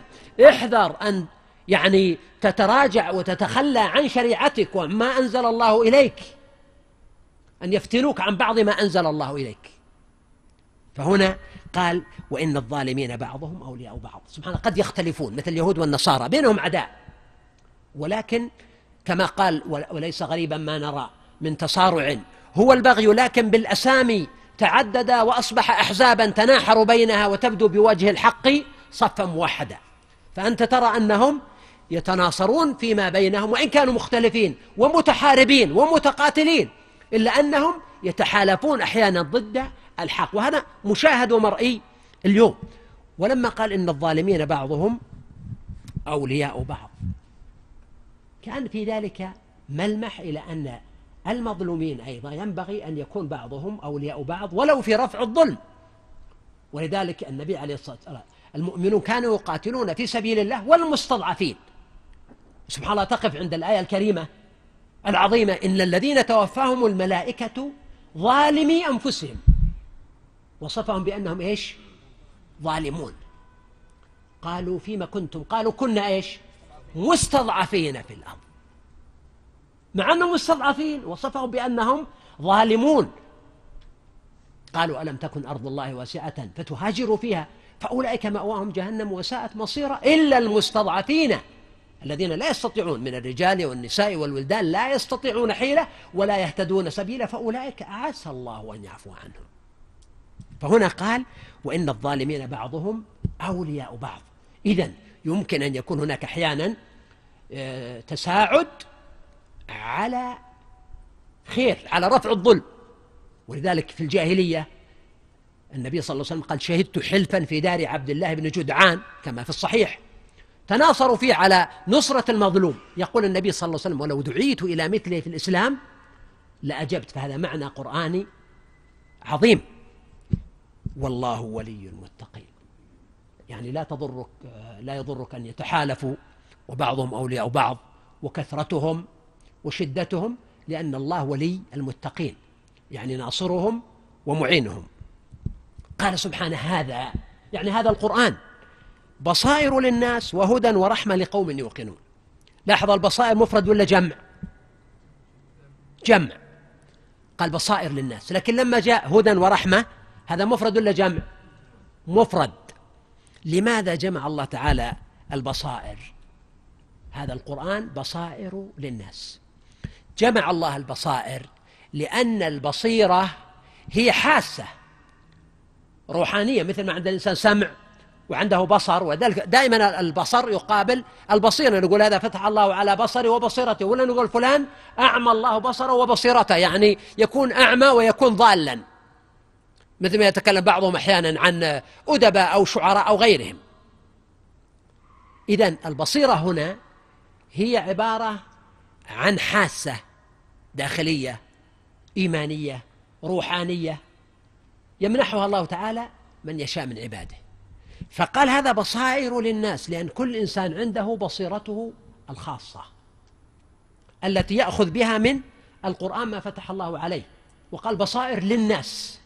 احذر أن يعني تتراجع وتتخلى عن شريعتك وما أنزل الله إليك أن يفتنوك عن بعض ما أنزل الله إليك. فهنا قال وإن الظالمين بعضهم أولياء بعض. سبحانه قد يختلفون مثل اليهود والنصارى بينهم عداء. ولكن كما قال وليس غريبا ما نرى من تصارع هو البغي لكن بالأسامي تعدد وأصبح أحزابا تناحر بينها وتبدو بوجه الحق صفا موحدا. فأنت ترى أنهم يتناصرون فيما بينهم وإن كانوا مختلفين ومتحاربين ومتقاتلين إلا أنهم يتحالفون أحيانا ضد الحق. وهذا مشاهد ومرئي اليوم. ولما قال إن الظالمين بعضهم أولياء بعض كان في ذلك ملمح إلى أن المظلومين أيضا. ينبغي أن يكون بعضهم أولياء بعض ولو في رفع الظلم. ولذلك النبي عليه الصلاة والسلام المؤمنون كانوا يقاتلون في سبيل الله والمستضعفين. سبحان الله تقف عند الآية الكريمة العظيمة إن الذين توفاهم الملائكة ظالمي أنفسهم. وصفهم بأنهم إيش؟ ظالمون. قالوا فيما كنتم؟ قالوا كنا إيش؟ مستضعفين في الأرض. مع أنهم مستضعفين وصفهم بأنهم ظالمون. قالوا ألم تكن أرض الله واسعة فتهاجروا فيها؟ فأولئك مأواهم جهنم وساءت مصيرا إلا المستضعفين الذين لا يستطيعون من الرجال والنساء والولدان لا يستطيعون حيلة ولا يهتدون سبيلا فأولئك عسى الله أن يعفو عنهم. فهنا قال وإن الظالمين بعضهم أولياء بعض. إذا يمكن أن يكون هناك أحيانا آه، تساعد على خير على رفع الظلم. ولذلك في الجاهلية النبي صلى الله عليه وسلم قال شهدت حلفا في دار عبد الله بن جدعان كما في الصحيح. تناصروا فيه على نصرة المظلوم. يقول النبي صلى الله عليه وسلم ولو دعيت إلى مثله في الإسلام لأجبت فهذا معنى قرآني عظيم. والله ولي المتقين. يعني لا تضرك لا يضرك أن يتحالفوا وبعضهم أولياء بعض وكثرتهم وشدتهم لأن الله ولي المتقين يعني ناصرهم ومعينهم. قال سبحانه هذا يعني هذا القرآن بصائر للناس وهدى ورحمة لقوم يوقنون. لاحظ البصائر مفرد ولا جمع؟ جمع. قال بصائر للناس لكن لما جاء هدى ورحمة هذا مفرد ولا جمع؟ مفرد. لماذا جمع الله تعالى البصائر؟ هذا القرآن بصائر للناس. جمع الله البصائر لأن البصيرة هي حاسة روحانية مثل ما عند الإنسان سمع وعنده بصر وذلك دائما البصر يقابل البصيرة نقول هذا فتح الله على بصري وبصيرته ولا نقول فلان أعمى الله بصره وبصيرته يعني يكون أعمى ويكون ضالا مثل ما يتكلم بعضهم أحيانا عن أدباء أو شعراء أو غيرهم. إذا البصيرة هنا هي عبارة عن حاسة داخلية إيمانية روحانية يمنحها الله تعالى من يشاء من عباده. فقال هذا بصائر للناس لأن كل إنسان عنده بصيرته الخاصة التي يأخذ بها من القرآن ما فتح الله عليه. وقال بصائر للناس.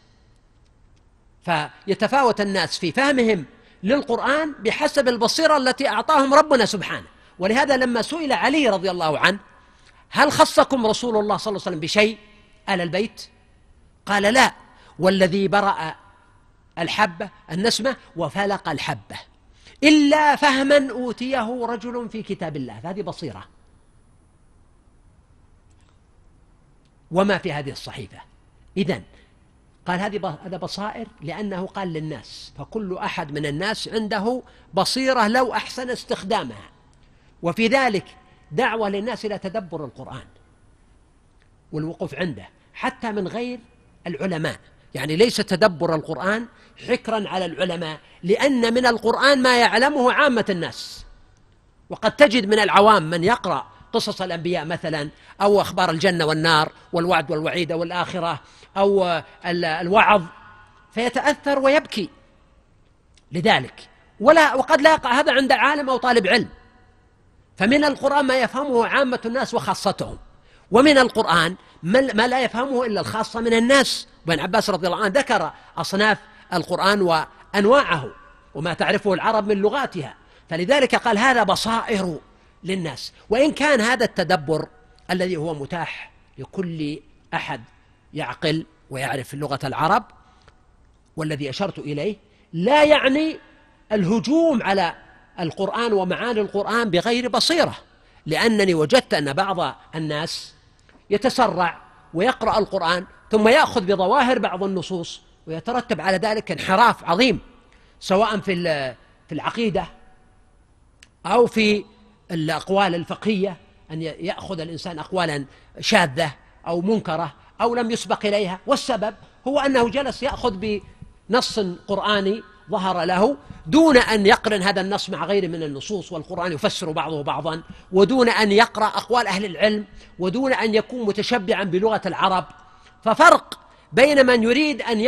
فيتفاوت الناس في فهمهم للقرآن بحسب البصيرة التي أعطاهم ربنا سبحانه. ولهذا لما سئل علي رضي الله عنه هل خصكم رسول الله صلى الله عليه وسلم بشيء؟ آل البيت. قال لا. والذي برأ الحبة النسمة وفلق الحبة. إلا فهما أوتيه رجل في كتاب الله. هذه بصيرة. وما في هذه الصحيفة. إذن قال هذه هذا بصائر لأنه قال للناس. فكل أحد من الناس عنده بصيرة لو أحسن استخدامها. وفي ذلك دعوة للناس إلى تدبر القرآن والوقوف عنده حتى من غير العلماء. يعني ليس تدبر القرآن حكرا على العلماء لأن من القرآن ما يعلمه عامة الناس. وقد تجد من العوام من يقرأ قصص الأنبياء مثلا أو أخبار الجنة والنار والوعد والوعيد والآخرة أو الوعظ فيتأثر ويبكي. لذلك ولا وقد لا يقع هذا عند عالم أو طالب علم. فمن القرآن ما يفهمه عامة الناس وخاصتهم. ومن القرآن ما لا يفهمه إلا الخاصة من الناس وابن عباس رضي الله عنه ذكر أصناف القرآن وأنواعه وما تعرفه العرب من لغاتها. فلذلك قال هذا بصائر للناس. وإن كان هذا التدبر الذي هو متاح لكل أحد يعقل ويعرف لغة العرب والذي أشرت إليه لا يعني الهجوم على القرآن ومعاني القرآن بغير بصيرة لأنني وجدت أن بعض الناس يتسرع ويقرأ القرآن ثم يأخذ بظواهر بعض النصوص ويترتب على ذلك انحراف عظيم سواء في في العقيدة أو في الأقوال الفقهية أن يأخذ الإنسان أقوالا شاذة أو منكرة أو لم يسبق إليها والسبب هو أنه جلس يأخذ بنص قرآني ظهر له دون أن يقرن هذا النص مع غيره من النصوص والقرآن يفسر بعضه بعضا ودون أن يقرأ أقوال أهل العلم ودون أن يكون متشبعا بلغة العرب. ففرق بين من يريد أن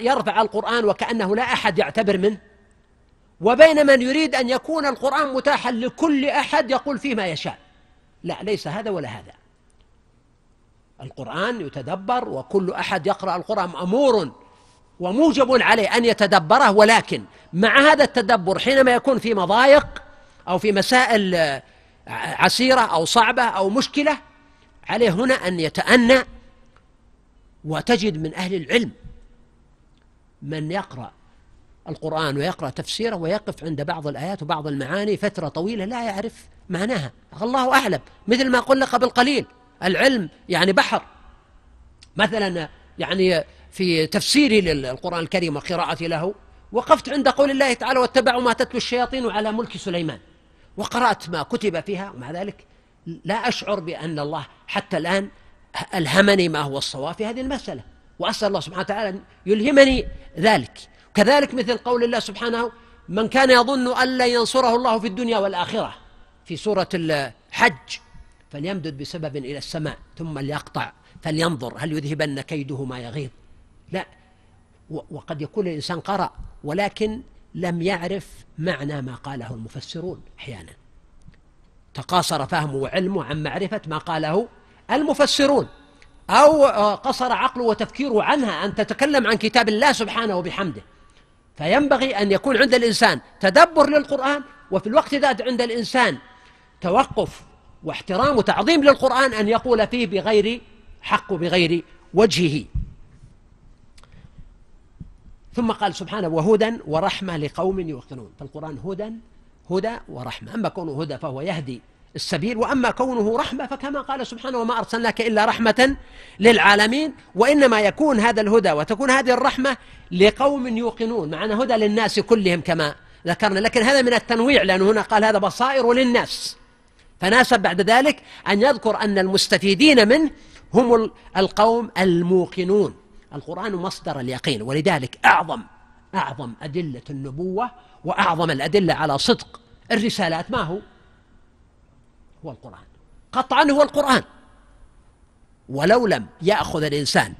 يرفع القرآن وكأنه لا أحد يعتبر منه وبين من يريد أن يكون القرآن متاحا لكل أحد يقول فيه ما يشاء. لا ليس هذا ولا هذا. القرآن يتدبر وكل أحد يقرأ القرآن مأمور وموجب عليه أن يتدبره ولكن مع هذا التدبر حينما يكون في مضايق أو في مسائل عسيرة أو صعبة أو مشكلة عليه هنا أن يتأنى وتجد من أهل العلم من يقرأ القرآن ويقرأ تفسيره ويقف عند بعض الآيات وبعض المعاني فترة طويلة لا يعرف معناها. الله أعلم مثل ما قلنا قبل قليل العلم يعني بحر. مثلا يعني في تفسيري للقرآن الكريم وقراءتي له وقفت عند قول الله تعالى واتبعوا ما تتلو الشياطين على ملك سليمان وقرأت ما كتب فيها ومع ذلك لا أشعر بأن الله حتى الآن ألهمني ما هو الصواب في هذه المسألة. وأسأل الله سبحانه وتعالى أن يلهمني ذلك. كذلك مثل قول الله سبحانه من كان يظن أن لن ينصره الله في الدنيا والآخرة في سورة الحج فليمدد بسبب إلى السماء ثم ليقطع فلينظر هل يذهبن كيده ما يغيظ لا. وقد يكون الإنسان قرأ ولكن لم يعرف معنى ما قاله المفسرون أحيانا. تقاصر فهمه وعلمه عن معرفة ما قاله المفسرون أو قصر عقله وتفكيره عنها أن تتكلم عن كتاب الله سبحانه وبحمده. فينبغي أن يكون عند الإنسان تدبر للقرآن وفي الوقت ذات عند الإنسان توقف واحترام وتعظيم للقرآن أن يقول فيه بغير حق بغير وجهه. ثم قال سبحانه وهدى ورحمة لقوم يوقنون. فالقرآن هدى هدى ورحمة. أما كونه هدى فهو يهدي السبيل وأما كونه رحمة فكما قال سبحانه وما أرسلناك إلا رحمة للعالمين وإنما يكون هذا الهدى وتكون هذه الرحمة لقوم يوقنون. معنا هدى للناس كلهم كما ذكرنا. لكن هذا من التنويع لأنه هنا قال هذا بصائر للناس. فناسب بعد ذلك أن يذكر أن المستفيدين منه هم القوم الموقنون. القرآن مصدر اليقين ولذلك أعظم أعظم أدلة النبوة وأعظم الأدلة على صدق الرسالات ما هو؟ هو القرآن. قطعا هو القرآن. ولو لم يأخذ الإنسان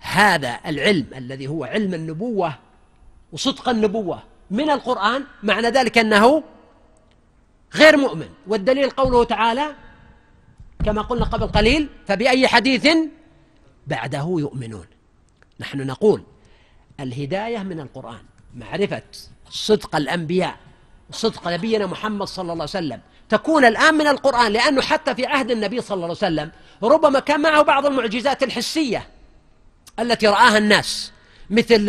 هذا العلم الذي هو علم النبوة وصدق النبوة من القرآن معنى ذلك أنه غير مؤمن. والدليل قوله تعالى كما قلنا قبل قليل فبأي حديث بعده يؤمنون. نحن نقول الهداية من القرآن معرفة صدق الأنبياء صدق نبينا محمد صلى الله عليه وسلم. تكون الآن من القرآن لأنه حتى في عهد النبي صلى الله عليه وسلم ربما كان معه بعض المعجزات الحسية التي رآها الناس مثل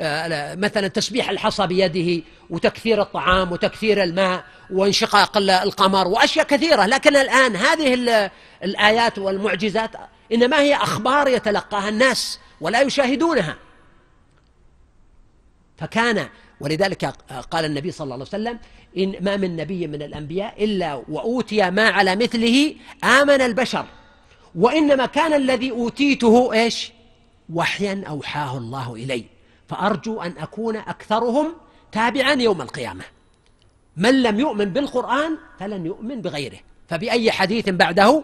آه، مثلا تسبيح الحصى بيده وتكثير الطعام وتكثير الماء وانشقاق القمر وأشياء كثيرة. لكن الآن هذه الآيات والمعجزات إنما هي أخبار يتلقاها الناس. ولا يشاهدونها. فكان ولذلك قال النبي صلى الله عليه وسلم إن ما من نبي من الأنبياء إلا وأوتي ما على مثله آمن البشر. وإنما كان الذي أوتيته إيش؟ وحيا أوحاه الله إلي. فأرجو أن أكون أكثرهم تابعا يوم القيامة. من لم يؤمن بالقرآن فلن يؤمن بغيره. فبأي حديث بعده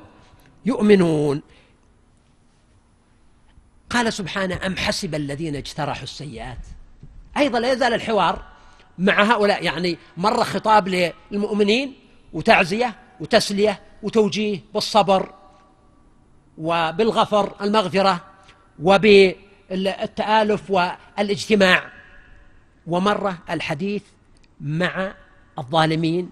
يؤمنون. قال سبحانه أم حسب الذين اجترحوا السيئات؟ أيضا لا يزال الحوار مع هؤلاء يعني مر خطاب للمؤمنين وتعزية وتسلية وتوجيه بالصبر وبالغفر المغفرة وبالتآلف والإجتماع. ومر الحديث مع الظالمين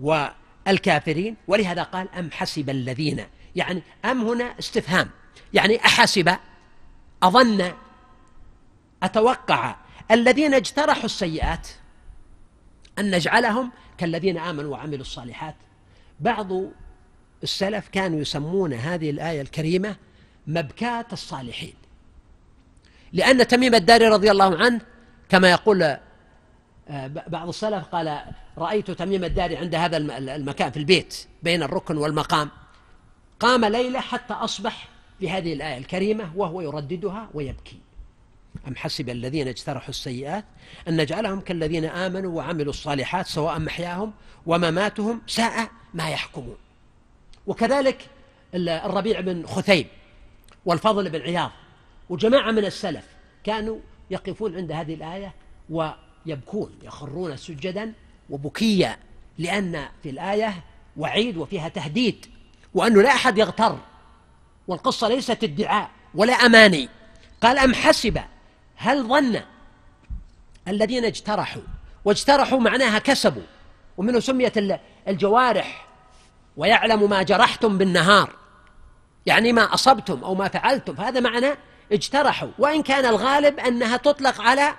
والكافرين ولهذا قال أم حسب الذين؟ يعني أم هنا استفهام يعني أحسب أظن أتوقع الذين اجترحوا السيئات أن نجعلهم كالذين آمنوا وعملوا الصالحات. بعض السلف كانوا يسمون هذه الآية الكريمة مبكاة الصالحين لأن تميم الداري رضي الله عنه كما يقول آه، بعض السلف قال رأيت تميم الداري عند هذا المكان في البيت بين الركن والمقام قام ليلة حتى أصبح بهذه الآية الكريمة وهو يرددها ويبكي. أم حسب الذين اجترحوا السيئات أن نجعلهم كالذين آمنوا وعملوا الصالحات سواء محياهم ومماتهم ساء ما يحكمون. وكذلك الربيع بن خثيب والفضل بن عياض وجماعة من السلف كانوا يقفون عند هذه الآية ويبكون يخرون سجدا وبكيا لأن في الآية وعيد وفيها تهديد وأنه لا أحد يغتر. والقصة ليست ادعاء ولا أماني. قال أم حسب هل ظن الذين اجترحوا؟ واجترحوا معناها كسبوا. ومنه سميت الجوارح ويعلم ما جرحتم بالنهار. يعني ما أصبتم أو ما فعلتم. فهذا معنى اجترحوا. وإن كان الغالب أنها تطلق على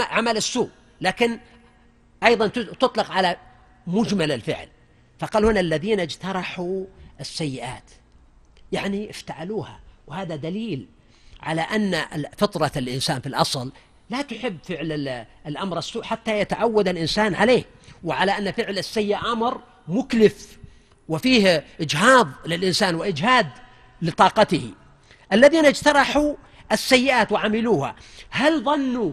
عمل السوء. لكن أيضا تطلق على مجمل الفعل. فقال هنا الذين اجترحوا السيئات. يعني افتعلوها. وهذا دليل على أن فطرة الإنسان في الأصل لا تحب فعل الأمر السوء حتى يتعود الإنسان عليه وعلى أن فعل السيء أمر مكلف وفيه إجهاض للإنسان وإجهاد لطاقته. الذين اجترحوا السيئات وعملوها هل ظنوا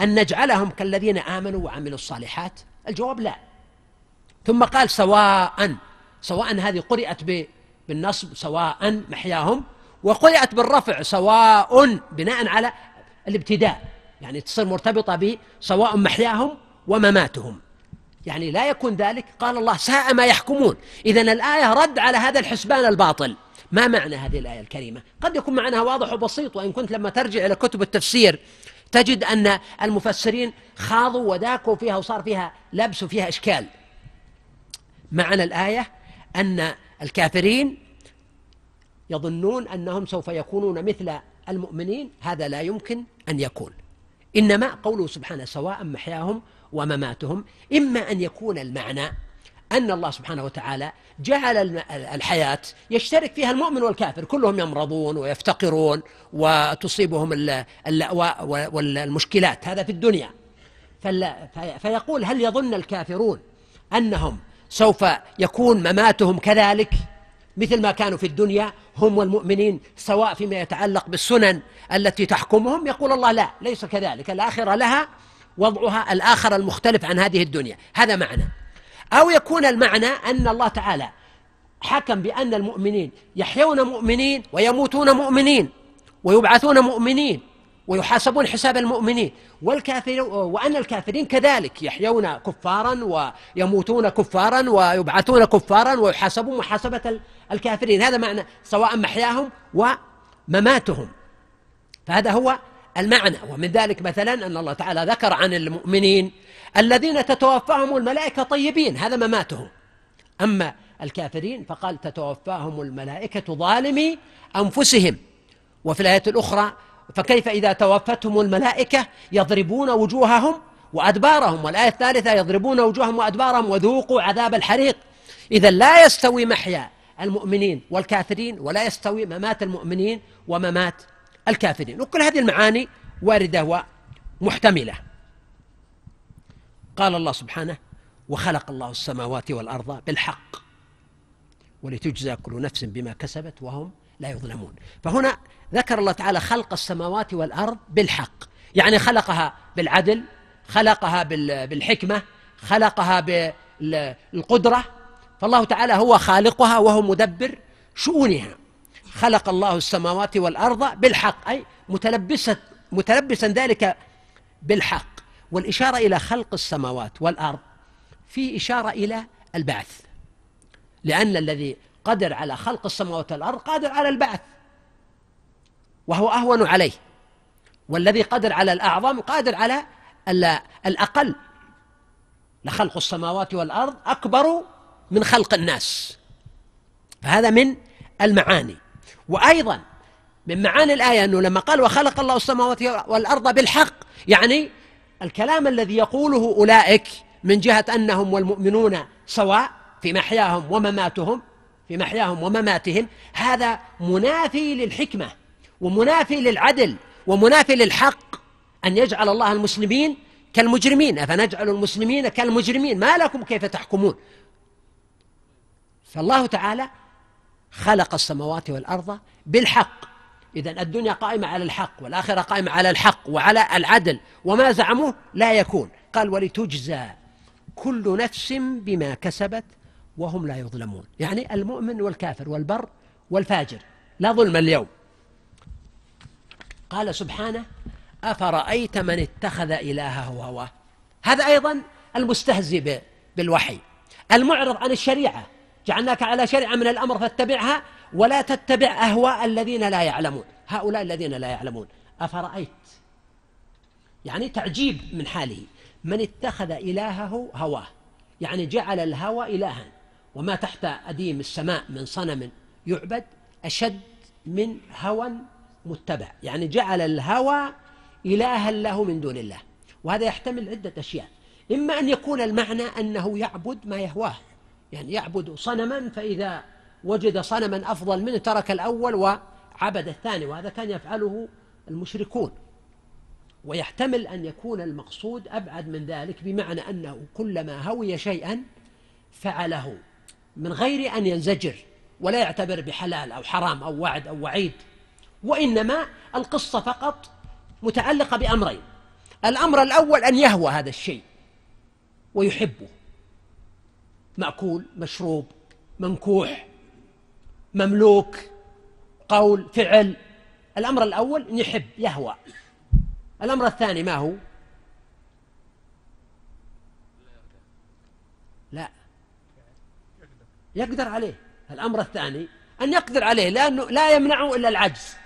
أن نجعلهم كالذين آمنوا وعملوا الصالحات؟ الجواب لا. ثم قال سواء سواء هذه قرئت بالنصب سواء محياهم. وقرئت بالرفع سواء بناء على الابتداء. يعني تصير مرتبطة بسواء محياهم ومماتهم. يعني لا يكون ذلك قال الله ساء ما يحكمون. إذا الآية رد على هذا الحسبان الباطل. ما معنى هذه الآية الكريمة؟ قد يكون معناها واضح وبسيط وإن كنت لما ترجع إلى كتب التفسير تجد أن المفسرين خاضوا وداكوا فيها وصار فيها لبس وفيها إشكال. معنى الآية أن الكافرين يظنون أنهم سوف يكونون مثل المؤمنين هذا لا يمكن أن يكون. إنما قوله سبحانه سواء محياهم ومماتهم إما أن يكون المعنى أن الله سبحانه وتعالى جعل الحياة يشترك فيها المؤمن والكافر. كلهم يمرضون ويفتقرون وتصيبهم اللأواء والمشكلات. هذا في الدنيا. فيقول هل يظن الكافرون أنهم سوف يكون مماتهم كذلك مثل ما كانوا في الدنيا هم والمؤمنين سواء فيما يتعلق بالسنن التي تحكمهم يقول الله لا ليس كذلك الآخرة لها وضعها الآخر المختلف عن هذه الدنيا. هذا معنى. أو يكون المعنى أن الله تعالى حكم بأن المؤمنين يحيون مؤمنين ويموتون مؤمنين ويبعثون مؤمنين ويحاسبون حساب المؤمنين. والكافر وأن الكافرين كذلك يحيون كفارا ويموتون كفارا ويبعثون كفارا ويحاسبون محاسبة الكافرين. هذا معنى سواء محياهم ومماتهم. فهذا هو المعنى. ومن ذلك مثلا أن الله تعالى ذكر عن المؤمنين الذين تتوفاهم الملائكة طيبين هذا مماتهم. أما الكافرين فقال تتوفاهم الملائكة ظالمي أنفسهم. وفي الآية الأخرى فكيف إذا توفتهم الملائكة يضربون وجوههم وأدبارهم؟ والآية الثالثة يضربون وجوههم وأدبارهم وذوقوا عذاب الحريق. إذا لا يستوي محيا المؤمنين والكافرين ولا يستوي ممات المؤمنين وممات الكافرين. وكل هذه المعاني واردة ومحتملة. قال الله سبحانه وخلق الله السماوات والأرض بالحق ولتجزى كل نفس بما كسبت وهم لا يظلمون. فهنا ذكر الله تعالى خلق السماوات والأرض بالحق. يعني خلقها بالعدل خلقها بالحكمة خلقها بالقدرة. فالله تعالى هو خالقها وهو مدبر شؤونها. خلق الله السماوات والأرض بالحق أي متلبسا متلبسا ذلك بالحق. والإشارة إلى خلق السماوات والأرض في إشارة إلى البعث. لأن الذي قدر على خلق السماوات والأرض قادر على البعث وهو أهون عليه. والذي قدر على الأعظم قادر على الأقل. لخلق السماوات والأرض أكبر من خلق الناس. فهذا من المعاني. وأيضا من معاني الآية أنه لما قال وخلق الله السماوات والأرض بالحق يعني الكلام الذي يقوله أولئك من جهة أنهم والمؤمنون سواء في محياهم ومماتهم في محياهم ومماتهم هذا منافي للحكمة ومنافي للعدل ومنافي للحق. أن يجعل الله المسلمين كالمجرمين. أفنجعل المسلمين كالمجرمين؟ ما لكم كيف تحكمون؟ فالله تعالى خلق السماوات والأرض بالحق. إذا الدنيا قائمة على الحق والآخرة قائمة على الحق وعلى العدل. وما زعموه لا يكون. قال ولتجزى كل نفس بما كسبت وهم لا يظلمون. يعني المؤمن والكافر والبر والفاجر. لا ظلم اليوم. قال سبحانه أفرأيت من اتخذ إلهه هواه هذا أيضا المستهزئ بالوحي. المعرض عن الشريعة. جعلناك على شريعة من الأمر فاتبعها ولا تتبع أهواء الذين لا يعلمون. هؤلاء الذين لا يعلمون. أفرأيت؟ يعني تعجيب من حاله. من اتخذ إلهه هواه. يعني جعل الهوى إلها. وما تحت أديم السماء من صنم يعبد أشد من هوى متبع. يعني جعل الهوى إلها له من دون الله. وهذا يحتمل عدة أشياء. إما أن يكون المعنى أنه يعبد ما يهواه. يعني يعبد صنما فإذا وجد صنما أفضل منه ترك الأول وعبد الثاني وهذا كان يفعله المشركون. ويحتمل أن يكون المقصود أبعد من ذلك بمعنى أنه كلما هوي شيئا فعله. من غير أن ينزجر ولا يعتبر بحلال أو حرام أو وعد أو وعيد وإنما القصة فقط متعلقة بأمرين. الأمر الأول أن يهوى هذا الشيء ويحبه. مأكول مشروب منكوح مملوك قول فعل. الأمر الأول أن يحب يهوى. الأمر الثاني ما هو؟ لا. يقدر عليه. الأمر الثاني أن يقدر عليه لأنه لا يمنعه إلا العجز.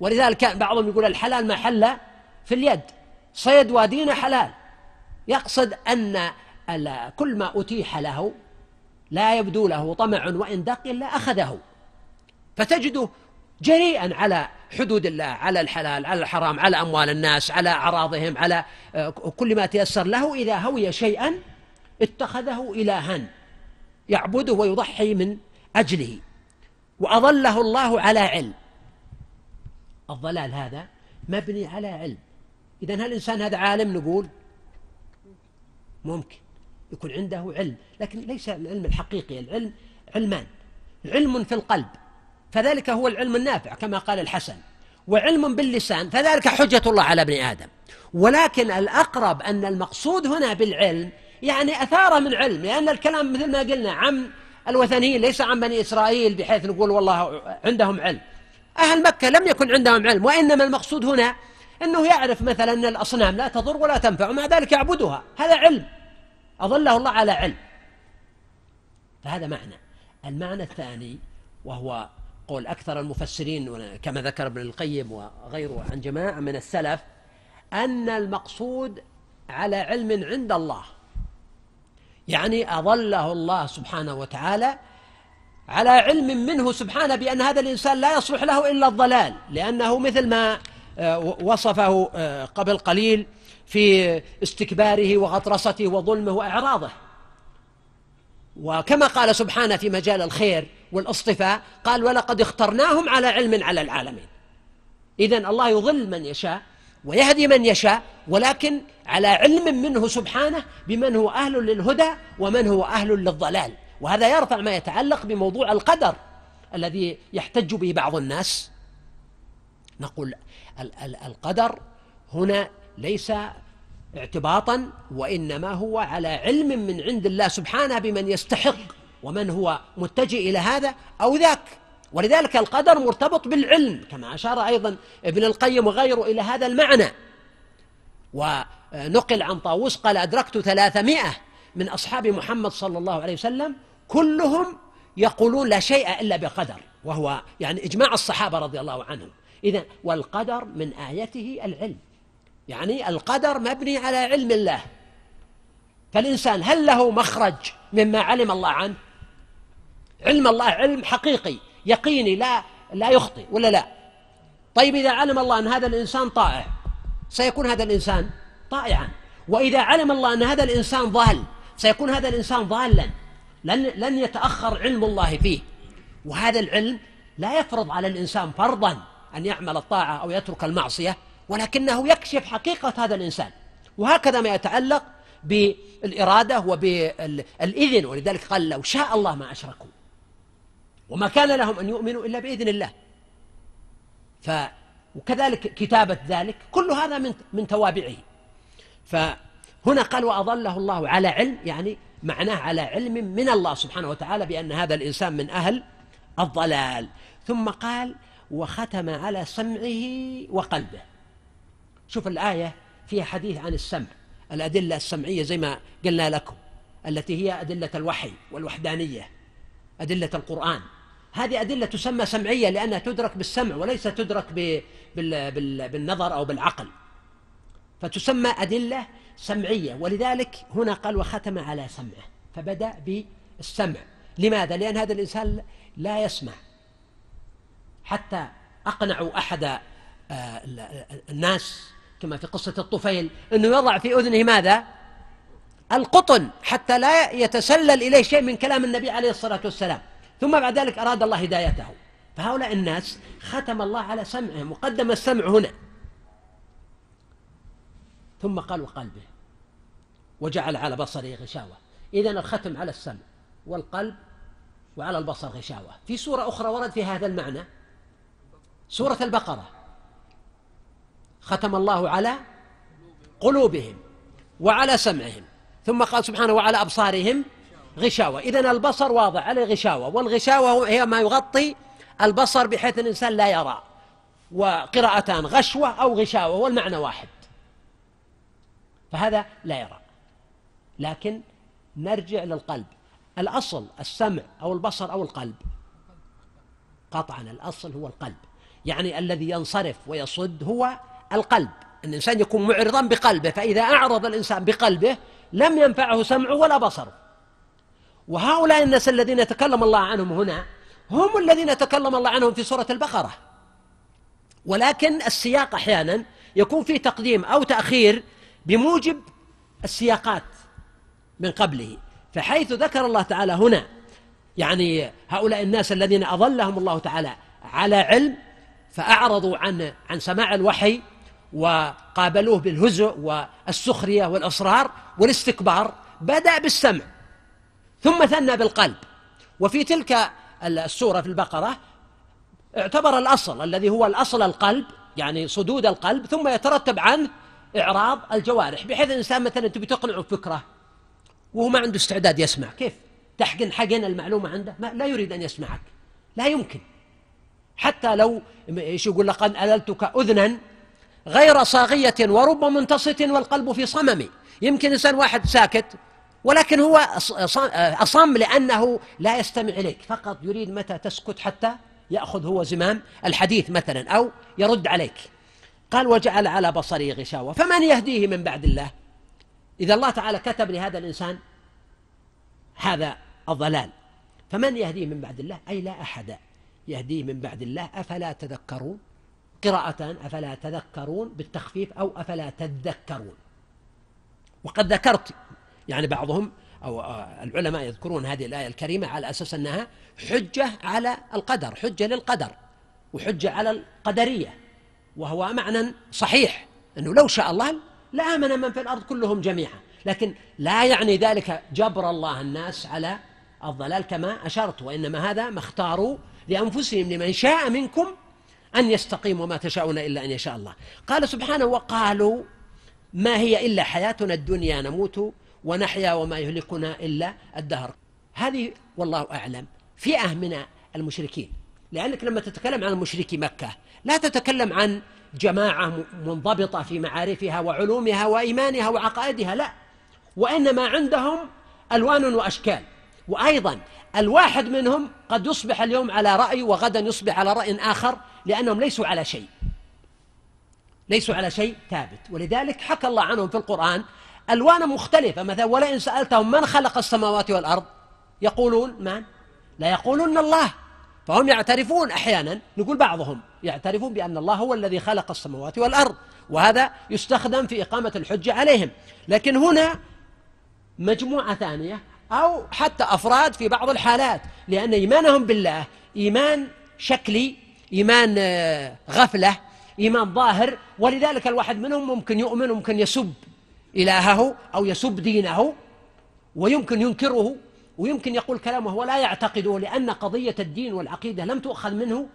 ولذلك كان بعضهم يقول الحلال ما حل في اليد. صيد وادينا حلال. يقصد أن كل ما أتيح له لا يبدو له طمع وإن دق إلا أخذه. فتجده جريئا على حدود الله على الحلال على الحرام على أموال الناس على أعراضهم على آه، كل ما تيسر له إذا هوي شيئا اتخذه إلها. يعبده ويضحي من أجله. وأظله الله على علم. الضلال هذا مبني على علم. إذا هل الإنسان هذا عالم نقول؟ ممكن. يكون عنده علم. لكن ليس العلم الحقيقي العلم علمان. علم في القلب. فذلك هو العلم النافع كما قال الحسن. وعلم باللسان فذلك حجة الله على ابن آدم. ولكن الأقرب أن المقصود هنا بالعلم يعني أثار من علم لأن الكلام مثل ما قلنا عن الوثنيين ليس عن بني إسرائيل بحيث نقول والله عندهم علم. أهل مكة لم يكن عندهم علم وإنما المقصود هنا أنه يعرف مثلا أن الأصنام لا تضر ولا تنفع ومع ذلك يعبدها. هذا علم. أظله الله على علم. فهذا معنى. المعنى الثاني وهو قول أكثر المفسرين كما ذكر ابن القيم وغيره عن جماعة من السلف أن المقصود على علم عند الله. يعني أظله الله سبحانه وتعالى على علم منه سبحانه بأن هذا الإنسان لا يصلح له إلا الضلال لأنه مثل ما آه، وصفه آه، قبل قليل في استكباره وغطرسته وظلمه وإعراضه. وكما قال سبحانه في مجال الخير والاصطفاء قال ولقد اخترناهم على علم على العالمين. إذا الله يضل من يشاء ويهدي من يشاء ولكن على علم منه سبحانه بمن هو أهل للهدى ومن هو أهل للضلال. وهذا يرفع ما يتعلق بموضوع القدر الذي يحتج به بعض الناس. نقول القدر هنا ليس اعتباطا وإنما هو على علم من عند الله سبحانه بمن يستحق ومن هو متجه إلى هذا أو ذاك. ولذلك القدر مرتبط بالعلم كما أشار أيضا ابن القيم وغيره إلى هذا المعنى. ونقل عن طاووس قال أدركت ثلاثمائة من أصحاب محمد صلى الله عليه وسلم كلهم يقولون لا شيء إلا بقدر وهو يعني إجماع الصحابة رضي الله عنهم. إذا والقدر من آيته العلم يعني القدر مبني على علم الله. فالإنسان هل له مخرج مما علم الله عنه؟ علم الله علم حقيقي. يقيني لا لا يخطئ ولا لا؟ طيب إذا علم الله أن هذا الإنسان طائع سيكون هذا الإنسان طائعا. وإذا علم الله أن هذا الإنسان ضال سيكون هذا الإنسان ضالا. لن لن يتأخر علم الله فيه. وهذا العلم لا يفرض على الإنسان فرضا أن يعمل الطاعة أو يترك المعصية ولكنه يكشف حقيقة هذا الإنسان. وهكذا ما يتعلق بالإرادة وبالإذن ولذلك قال لو شاء الله ما أشركوا. وما كان لهم أن يؤمنوا إلا بإذن الله. ف وكذلك كتابة ذلك كل هذا من من توابعه. فهنا قال وأظله الله على علم يعني معناه على علم من الله سبحانه وتعالى بأن هذا الإنسان من أهل الضلال. ثم قال وختم على سمعه وقلبه. شوف الآية فيها حديث عن السمع الأدلة السمعية زي ما قلنا لكم التي هي أدلة الوحي والوحدانية أدلة القرآن. هذه أدلة تسمى سمعية لأنها تدرك بالسمع وليس تدرك بالنظر أو بالعقل فتسمى أدلة سمعية ولذلك هنا قال وختم على سمعه فبدأ بالسمع لماذا؟ لأن هذا الإنسان لا يسمع حتى أقنعوا أحد آه، الناس كما في قصة الطفيل أنه يضع في أذنه ماذا؟ القطن حتى لا يتسلل إليه شيء من كلام النبي عليه الصلاة والسلام ثم بعد ذلك أراد الله هدايته. فهؤلاء الناس ختم الله على سمعهم وقدم السمع هنا. ثم قال وقلبه وجعل على بصره غشاوة. إذا الختم على السمع والقلب وعلى البصر غشاوة. في سورة أخرى ورد في هذا المعنى سورة البقرة. ختم الله على قلوبهم وعلى سمعهم. ثم قال سبحانه وعلى أبصارهم غشاوة. إذا البصر واضح عليه غشاوة. والغشاوة هي ما يغطي البصر بحيث الإنسان لا يرى. وقراءتان غشوة أو غشاوة والمعنى واحد. فهذا لا يرى. لكن نرجع للقلب. الأصل السمع أو البصر أو القلب. قطعا الأصل هو القلب. يعني الذي ينصرف ويصد هو القلب. الإنسان يكون معرضا بقلبه فإذا أعرض الإنسان بقلبه لم ينفعه سمعه ولا بصره. وهؤلاء الناس الذين يتكلم الله عنهم هنا هم الذين تكلم الله عنهم في سورة البقرة. ولكن السياق أحيانا يكون فيه تقديم أو تأخير بموجب السياقات من قبله. فحيث ذكر الله تعالى هنا يعني هؤلاء الناس الذين أظلهم الله تعالى على علم فأعرضوا عن عن سماع الوحي وقابلوه بالهزء والسخرية والإصرار والاستكبار بدأ بالسمع. ثم ثنى بالقلب. وفي تلك السورة في البقرة اعتبر الأصل الذي هو الأصل القلب يعني صدود القلب ثم يترتب عنه إعراض الجوارح بحيث الإنسان مثلا تبي تقنعه بفكرة وهو ما عنده استعداد يسمع. كيف؟ تحقن حقن المعلومة عنده؟ ما لا يريد أن يسمعك. لا يمكن. حتى لو إيش يقول؟ لقد أللتك أذنا غير صاغية ورب منتصت والقلب في صمم. يمكن إنسان واحد ساكت ولكن هو أصم لأنه لا يستمع إليك. فقط يريد متى تسكت حتى يأخذ هو زمام الحديث مثلا أو يرد عليك. قال وجعل على بصره غشاوة. فمن يهديه من بعد الله؟ إذا الله تعالى كتب لهذا الإنسان هذا الضلال. فمن يهديه من بعد الله؟ أي لا أحد. يهديه من بعد الله أفلا تذكرون؟ قراءة أفلا تذكرون بالتخفيف أو أفلا تذكرون. وقد ذكرت يعني بعضهم أو العلماء يذكرون هذه الآية الكريمة على أساس أنها حجة على القدر حجة للقدر وحجة على القدرية وهو معنى صحيح أنه لو شاء الله لآمن من في الأرض كلهم جميعا. لكن لا يعني ذلك جبر الله الناس على الضلال كما أشرت وإنما هذا ما اختاروا لأنفسهم لمن شاء منكم أن يستقيم وما تشاءون إلا أن يشاء الله. قال سبحانه وقالوا ما هي إلا حياتنا الدنيا نموت ونحيا وما يهلكنا إلا الدهر. هذه والله أعلم. فئة من المشركين. لأنك لما تتكلم عن مشركي مكة لا تتكلم عن جماعة منضبطة في معارفها وعلومها وإيمانها وعقائدها لا. وإنما عندهم ألوان وأشكال. وأيضا الواحد منهم قد يصبح اليوم على رأي وغدا يصبح على رأي آخر لأنهم ليسوا على شيء. ليسوا على شيء ثابت. ولذلك حكى الله عنهم في القرآن ألوان مختلفة. مثلا ولئن سألتهم من خلق السماوات والأرض يقولون من؟ لا يقولون الله. فهم يعترفون أحيانا نقول بعضهم يعترفون بأن الله هو الذي خلق السماوات والأرض وهذا يستخدم في إقامة الحجة عليهم. لكن هنا مجموعة ثانية أو حتى أفراد في بعض الحالات لأن إيمانهم بالله إيمان شكلي إيمان آه، غفلة إيمان ظاهر ولذلك الواحد منهم ممكن يؤمن وممكن يسب. إلهه أو يسب دينه ويمكن ينكره ويمكن يقول كلام وهو لا يعتقده لأن قضية الدين والعقيدة لم تؤخذ منه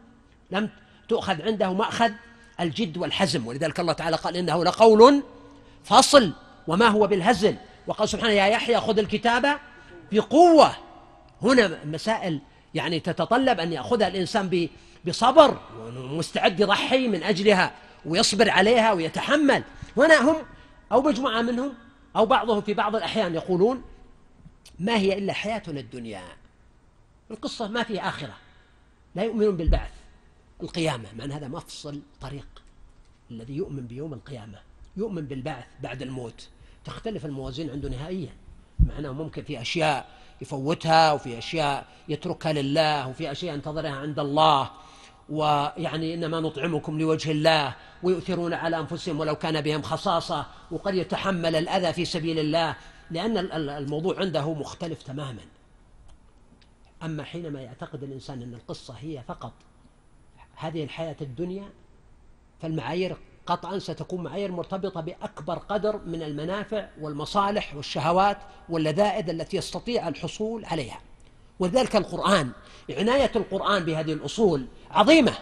لم تؤخذ عنده مأخذ الجد والحزم. ولذلك الله تعالى قال إنه لقول فصل وما هو بالهزل. وقال سبحانه يا يحيى خذ الكتاب بقوة. هنا مسائل يعني تتطلب أن يأخذها الإنسان بصبر ومستعد يضحي من أجلها ويصبر عليها ويتحمل. هنا هم أو مجموعة منهم أو بعضهم في بعض الأحيان يقولون ما هي إلا حياتنا الدنيا. القصة ما فيها آخرة. لا يؤمنون بالبعث القيامة مع أن هذا مفصل طريق الذي يؤمن بيوم القيامة. يؤمن بالبعث بعد الموت. تختلف الموازين عنده نهائيا. مع أنه ممكن في أشياء يفوتها وفي أشياء يتركها لله وفي أشياء ينتظرها عند الله. ويعني إنما نطعمكم لوجه الله ويؤثرون على أنفسهم ولو كان بهم خصاصة وقد يتحمل الأذى في سبيل الله لأن الموضوع عنده مختلف تماما. أما حينما يعتقد الإنسان أن القصة هي فقط هذه الحياة الدنيا فالمعايير قطعا ستكون معايير مرتبطة بأكبر قدر من المنافع والمصالح والشهوات واللذائذ التي يستطيع الحصول عليها. ولذلك القرآن. عناية القرآن بهذه الأصول عظيمة.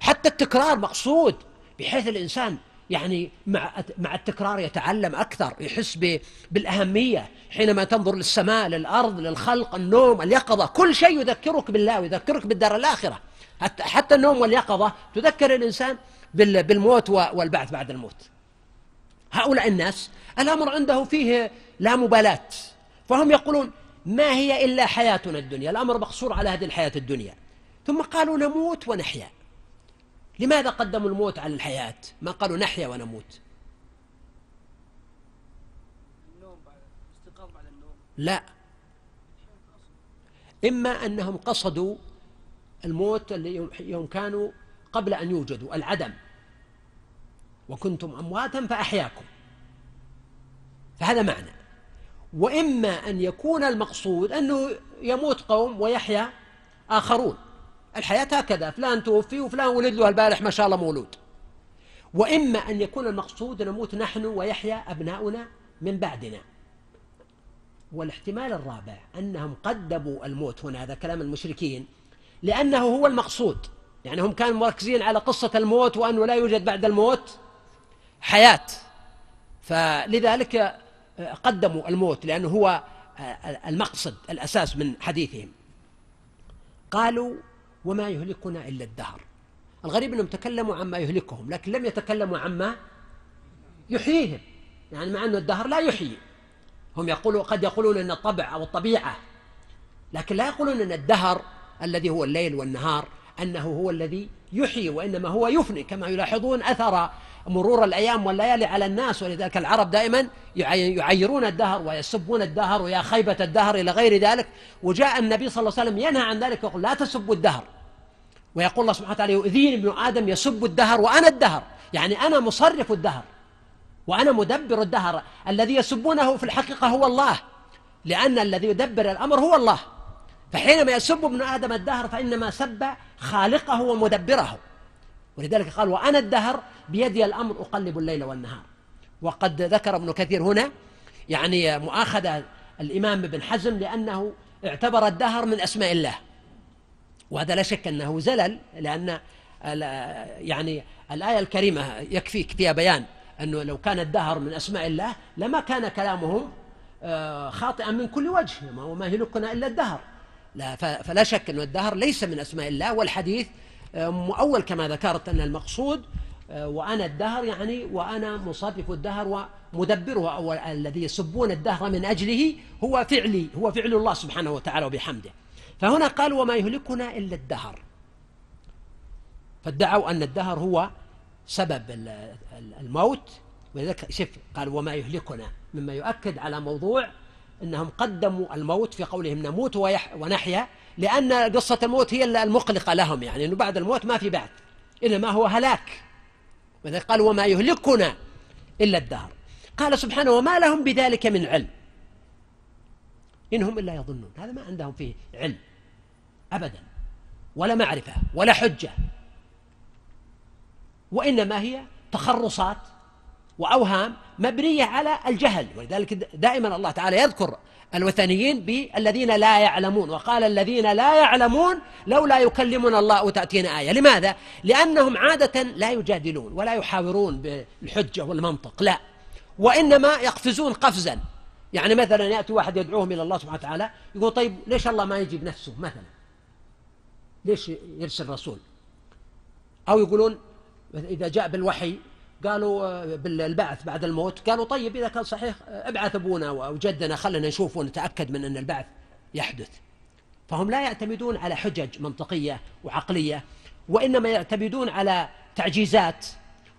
حتى التكرار مقصود بحيث الإنسان يعني مع مع التكرار يتعلم أكثر يحس بالأهمية. حينما تنظر للسماء للأرض للخلق النوم اليقظة كل شيء يذكرك بالله ويذكرك بالدار الآخرة. حتى, حتى النوم واليقظة تذكر الإنسان بالموت والبعث بعد الموت. هؤلاء الناس الأمر عنده فيه لا مبالاة. فهم يقولون ما هي إلا حياتنا الدنيا؟ الأمر مقصور على هذه الحياة الدنيا. ثم قالوا نموت ونحيا. لماذا قدموا الموت على الحياة؟ ما قالوا نحيا ونموت. لا. إما أنهم قصدوا الموت اللي يوم كانوا قبل أن يوجدوا العدم. وكنتم أمواتا فأحياكم. فهذا معنى. وإما أن يكون المقصود أنه يموت قوم ويحيا آخرون. الحياة هكذا فلان توفي وفلان ولد له البارح ما شاء الله مولود. وإما أن يكون المقصود نموت نحن ويحيا أبناؤنا من بعدنا. والاحتمال الرابع أنهم قدموا الموت هنا هذا كلام المشركين لأنه هو المقصود. يعني هم كانوا مركزين على قصة الموت وأنه لا يوجد بعد الموت حياة. فلذلك قدموا الموت لأنه هو المقصد الأساس من حديثهم. قالوا وما يهلكنا إلا الدهر. الغريب أنهم تكلموا عما يهلكهم لكن لم يتكلموا عما يحييهم. يعني مع أن الدهر لا يحيي. هم يقولوا قد يقولون أن الطبع أو الطبيعة لكن لا يقولون أن الدهر الذي هو الليل والنهار أنه هو الذي يحيي وإنما هو يفني كما يلاحظون أثر مرور الأيام والليالي على الناس ولذلك العرب دائما يعيرون الدهر ويسبون الدهر ويا خيبة الدهر إلى غير ذلك. وجاء النبي صلى الله عليه وسلم ينهى عن ذلك ويقول لا تسبوا الدهر. ويقول الله سبحانه وتعالى يؤذيني ابن آدم يسب الدهر وأنا الدهر. يعني أنا مصرف الدهر وأنا مدبر الدهر. الذي يسبونه في الحقيقة هو الله لأن الذي يدبر الأمر هو الله. فحينما يسب ابن آدم الدهر فإنما سب خالقه ومدبره. ولذلك قال وأنا الدهر بيدي الأمر أقلب الليل والنهار. وقد ذكر ابن كثير هنا يعني مؤاخذة الإمام ابن حزم لأنه اعتبر الدهر من أسماء الله. وهذا لا شك أنه زلل لأن يعني الآية الكريمة يكفيك فيها بيان أنه لو كان الدهر من أسماء الله لما كان كلامهم آه، خاطئا من كل وجه وما يهلكنا إلا الدهر. لا فلا شك أن الدهر ليس من أسماء الله والحديث آه، مؤول كما ذكرت أن المقصود آه، وأنا الدهر يعني وأنا مصرف الدهر ومدبره أو الذي يسبون الدهر من أجله هو فعلي هو فعل الله سبحانه وتعالى وبحمده. فهنا قال وما يهلكنا إلا الدهر. فادعوا أن الدهر هو سبب الموت. ولذلك شف قال وما يهلكنا. مما يؤكد على موضوع أنهم قدموا الموت في قولهم نموت ونحيا. لأن قصة الموت هي المقلقة لهم يعني أنه بعد الموت ما في بعد إنما هو هلاك. ولذلك قال وما يهلكنا إلا الدهر قال سبحانه وما لهم بذلك من علم إنهم إلا يظنون هذا ما عندهم فيه علم أبدا ولا معرفة ولا حجة. وإنما هي تخرصات وأوهام مبنية على الجهل ولذلك دائما الله تعالى يذكر الوثنيين بالذين لا يعلمون. وقال الذين لا يعلمون لولا يكلمنا الله وتأتينا آية. لماذا؟ لأنهم عادة لا يجادلون ولا يحاورون بالحجة والمنطق. لا. وإنما يقفزون قفزا. يعني مثلا يأتي واحد يدعوهم إلى الله سبحانه وتعالى يقول طيب ليش الله ما يجيب نفسه مثلا؟ ليش يرسل رسول؟ أو يقولون إذا جاء بالوحي قالوا آه، بالبعث بعد الموت. قالوا طيب إذا كان صحيح آه، ابعث أبونا أو جدنا خلنا نشوف ونتأكد من أن البعث يحدث. فهم لا يعتمدون على حجج منطقية وعقلية وإنما يعتمدون على تعجيزات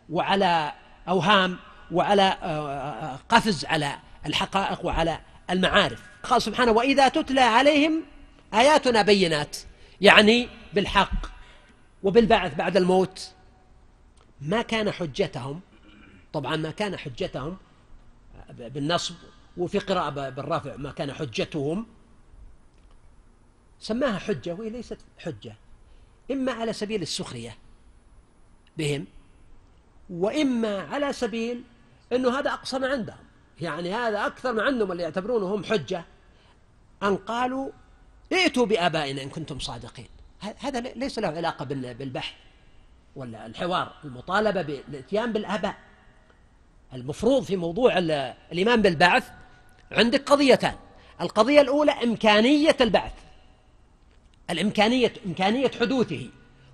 وعلى أوهام وعلى آه، قفز على الحقائق وعلى المعارف. قال سبحانه وإذا تتلى عليهم آياتنا بينات يعني بالحق وبالبعث بعد الموت ما كان حجتهم طبعا ما كان حجتهم بالنصب وفي قراءة بالرفع ما كان حجتهم. سماها حجة وهي ليست حجة إما على سبيل السخرية بهم وإما على سبيل أنه هذا أقصى ما عندهم. يعني هذا أكثر ما عندهم اللي يعتبرونه هم حجة. أن قالوا ائتوا بآبائنا إن كنتم صادقين. هذا ليس له علاقة بالبحث. ولا الحوار المطالبة بالإتيان بالآباء. المفروض في موضوع الإيمان بالبعث عندك قضيتان. القضية الأولى إمكانية البعث. الإمكانية إمكانية حدوثه.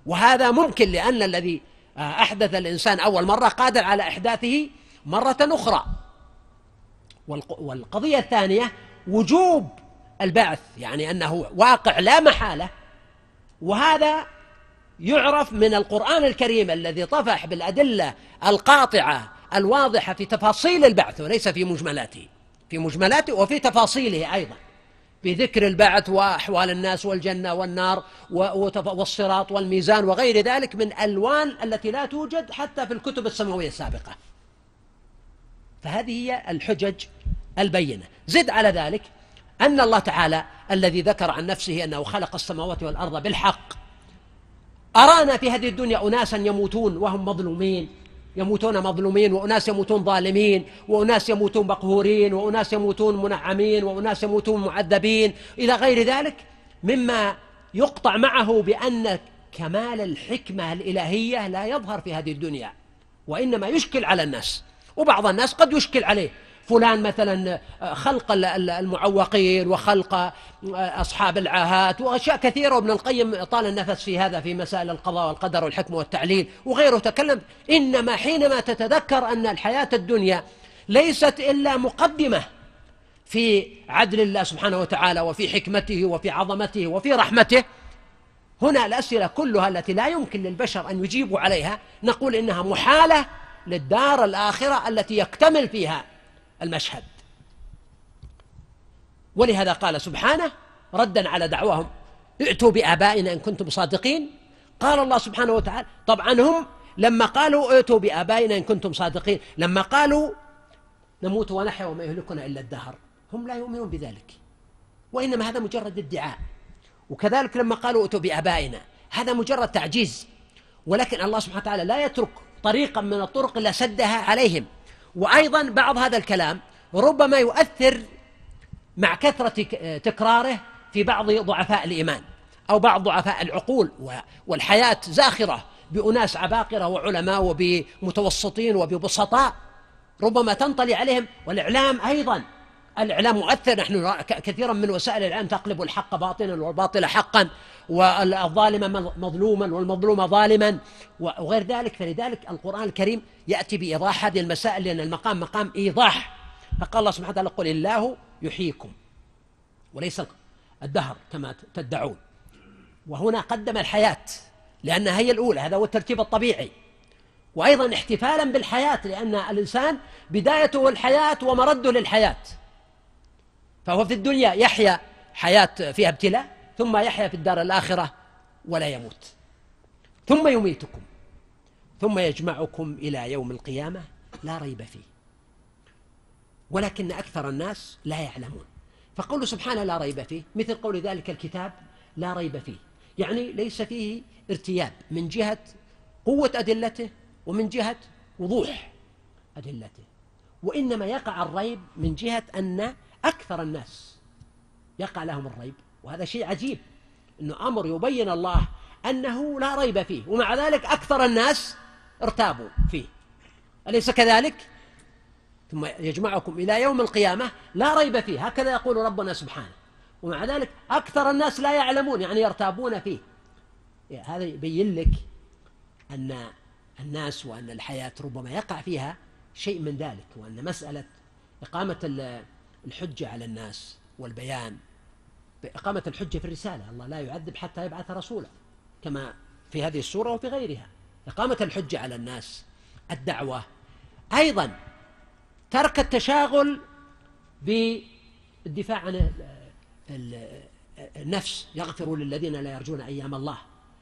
وهذا ممكن لأن الذي أحدث الإنسان أول مرة قادر على إحداثه مرة أخرى. والقضية الثانية وجوب البعث يعني أنه واقع لا محالة. وهذا يعرف من القرآن الكريم الذي طفح بالأدلة القاطعة الواضحة في تفاصيل البعث وليس في مجملاته. في مجملاته وفي تفاصيله أيضا. بذكر البعث وأحوال الناس والجنة والنار والصراط والميزان وغير ذلك من ألوان التي لا توجد حتى في الكتب السماوية السابقة. فهذه هي الحجج البينة. زد على ذلك أن الله تعالى الذي ذكر عن نفسه أنه خلق السماوات والأرض بالحق أرانا في هذه الدنيا أناسا يموتون وهم مظلومين. يموتون مظلومين وأناس يموتون ظالمين وأناس يموتون مقهورين وأناس يموتون منعمين وأناس يموتون معذبين. إلى غير ذلك مما يقطع معه بأن كمال الحكمة الإلهية لا يظهر في هذه الدنيا وإنما يشكل على الناس وبعض الناس قد يشكل عليه. فلان مثلا آه، خلق المعوقين وخلق آه، أصحاب العاهات وأشياء كثيرة. وابن القيم طال النفس في هذا في مسائل القضاء والقدر والحكم والتعليل وغيره. تكلم إنما حينما تتذكر أن الحياة الدنيا ليست إلا مقدمة في عدل الله سبحانه وتعالى وفي حكمته وفي عظمته وفي رحمته هنا الأسئلة كلها التي لا يمكن للبشر أن يجيبوا عليها نقول إنها محالة للدار الآخرة التي يكتمل فيها المشهد. ولهذا قال سبحانه ردا على دعواهم ائتوا بآبائنا إن كنتم صادقين. قال الله سبحانه وتعالى طبعا هم لما قالوا ائتوا بآبائنا إن كنتم صادقين لما قالوا نموت ونحيا وما يهلكنا إلا الدهر هم لا يؤمنون بذلك. وإنما هذا مجرد ادعاء. وكذلك لما قالوا ائتوا بآبائنا هذا مجرد تعجيز. ولكن الله سبحانه وتعالى لا يترك طريقا من الطرق إلا سدها عليهم. وأيضا بعض هذا الكلام ربما يؤثر مع كثرة تكراره في بعض ضعفاء الإيمان أو بعض ضعفاء العقول والحياة زاخرة بأناس عباقرة وعلماء وبمتوسطين وببسطاء ربما تنطلي عليهم والإعلام أيضا الإعلام مؤثر. نحن كثيرا من وسائل الإعلام تقلب الحق باطلا والباطل حقا والظالم مظلوما والمظلوم ظالما وغير ذلك. فلذلك القرآن الكريم يأتي بإيضاح هذه المسائل لأن المقام مقام إيضاح. فقال الله سبحانه وتعالى قل الله يحييكم وليس الدهر كما تدعون. وهنا قدم الحياة لأنها هي الأولى. هذا هو الترتيب الطبيعي. وأيضا احتفالا بالحياة لأن الإنسان بدايته الحياة ومرده للحياة. فهو في الدنيا يحيا حياة فيها ابتلاء ثم يحيا في الدار الآخرة ولا يموت. ثم يميتكم ثم يجمعكم إلى يوم القيامة لا ريب فيه. ولكن أكثر الناس لا يعلمون. فقول سبحانه لا ريب فيه مثل قول ذلك الكتاب لا ريب فيه. يعني ليس فيه ارتياب من جهة قوة أدلته ومن جهة وضوح أدلته. وإنما يقع الريب من جهة أن أكثر الناس يقع لهم الريب وهذا شيء عجيب أنه أمر يبين الله أنه لا ريب فيه ومع ذلك أكثر الناس ارتابوا فيه. أليس كذلك؟ ثم يجمعكم إلى يوم القيامة لا ريب فيه هكذا يقول ربنا سبحانه. ومع ذلك أكثر الناس لا يعلمون يعني يرتابون فيه. هذا يبين لك أن الناس وأن الحياة ربما يقع فيها شيء من ذلك وأن مسألة إقامة الحجة على الناس والبيان. بإقامة الحجة في الرسالة. الله لا يعذب حتى يبعث رسولا كما في هذه السورة وفي غيرها. إقامة الحجة على الناس الدعوة. أيضا ترك التشاغل بالدفاع عن النفس. يغفر للذين لا يرجون أيام الله.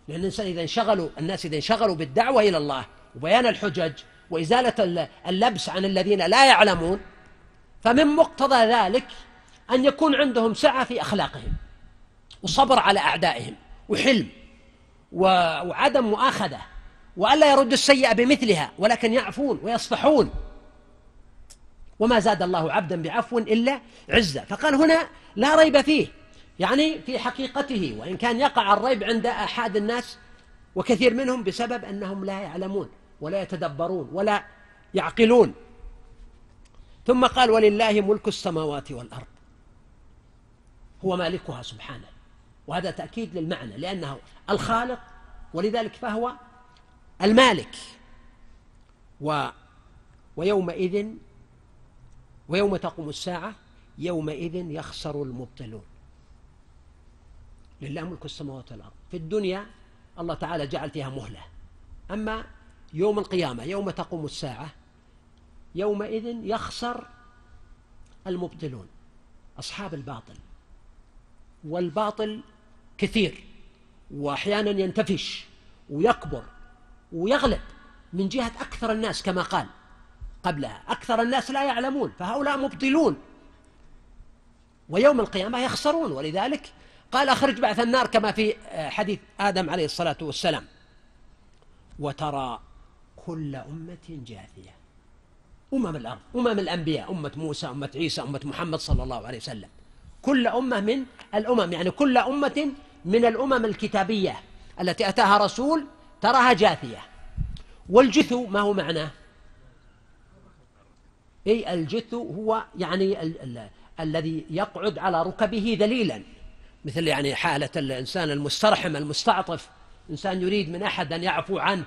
لأن الإنسان إذا انشغلوا الناس إذا انشغلوا بالدعوة إلى الله وبيان الحجج وإزالة اللبس عن الذين لا يعلمون فمن مقتضى ذلك أن يكون عندهم سعة في أخلاقهم وصبر على أعدائهم وحلم وعدم مؤاخذة وألا يرد السيئة بمثلها ولكن يعفون ويصفحون. وما زاد الله عبدا بعفو إلا عزة. فقال هنا لا ريب فيه. يعني في حقيقته وإن كان يقع الريب عند أحد الناس وكثير منهم بسبب أنهم لا يعلمون ولا يتدبرون ولا يعقلون. ثم قال ولله ملك السماوات والأرض. هو مالكها سبحانه. وهذا تأكيد للمعنى لأنه الخالق ولذلك فهو المالك. و ويومئذ ويوم تقوم الساعة يومئذ يخسر المبطلون. لله ملك السماوات والأرض. في الدنيا الله تعالى جعل فيها مهلة. أما يوم القيامة يوم تقوم الساعة يومئذ يخسر المبطلون أصحاب الباطل والباطل كثير وأحيانا ينتفش ويكبر ويغلب من جهة أكثر الناس كما قال قبلها أكثر الناس لا يعلمون فهؤلاء مبطلون. ويوم القيامة يخسرون ولذلك قال أخرج بعث النار كما في حديث آدم عليه الصلاة والسلام. وترى كل أمة جاثية. أمم الأرض أمم الأنبياء أمة موسى أمة عيسى أمة محمد صلى الله عليه وسلم. كل أمة من الأمم يعني كل أمة من الأمم الكتابية التي أتاها رسول تراها جاثية. والجثو ما هو معناه؟ أي الجثو هو يعني ال ال الذي يقعد على ركبه ذليلا. مثل يعني حالة الإنسان المسترحم المستعطف. إنسان يريد من أحد أن يعفو عنه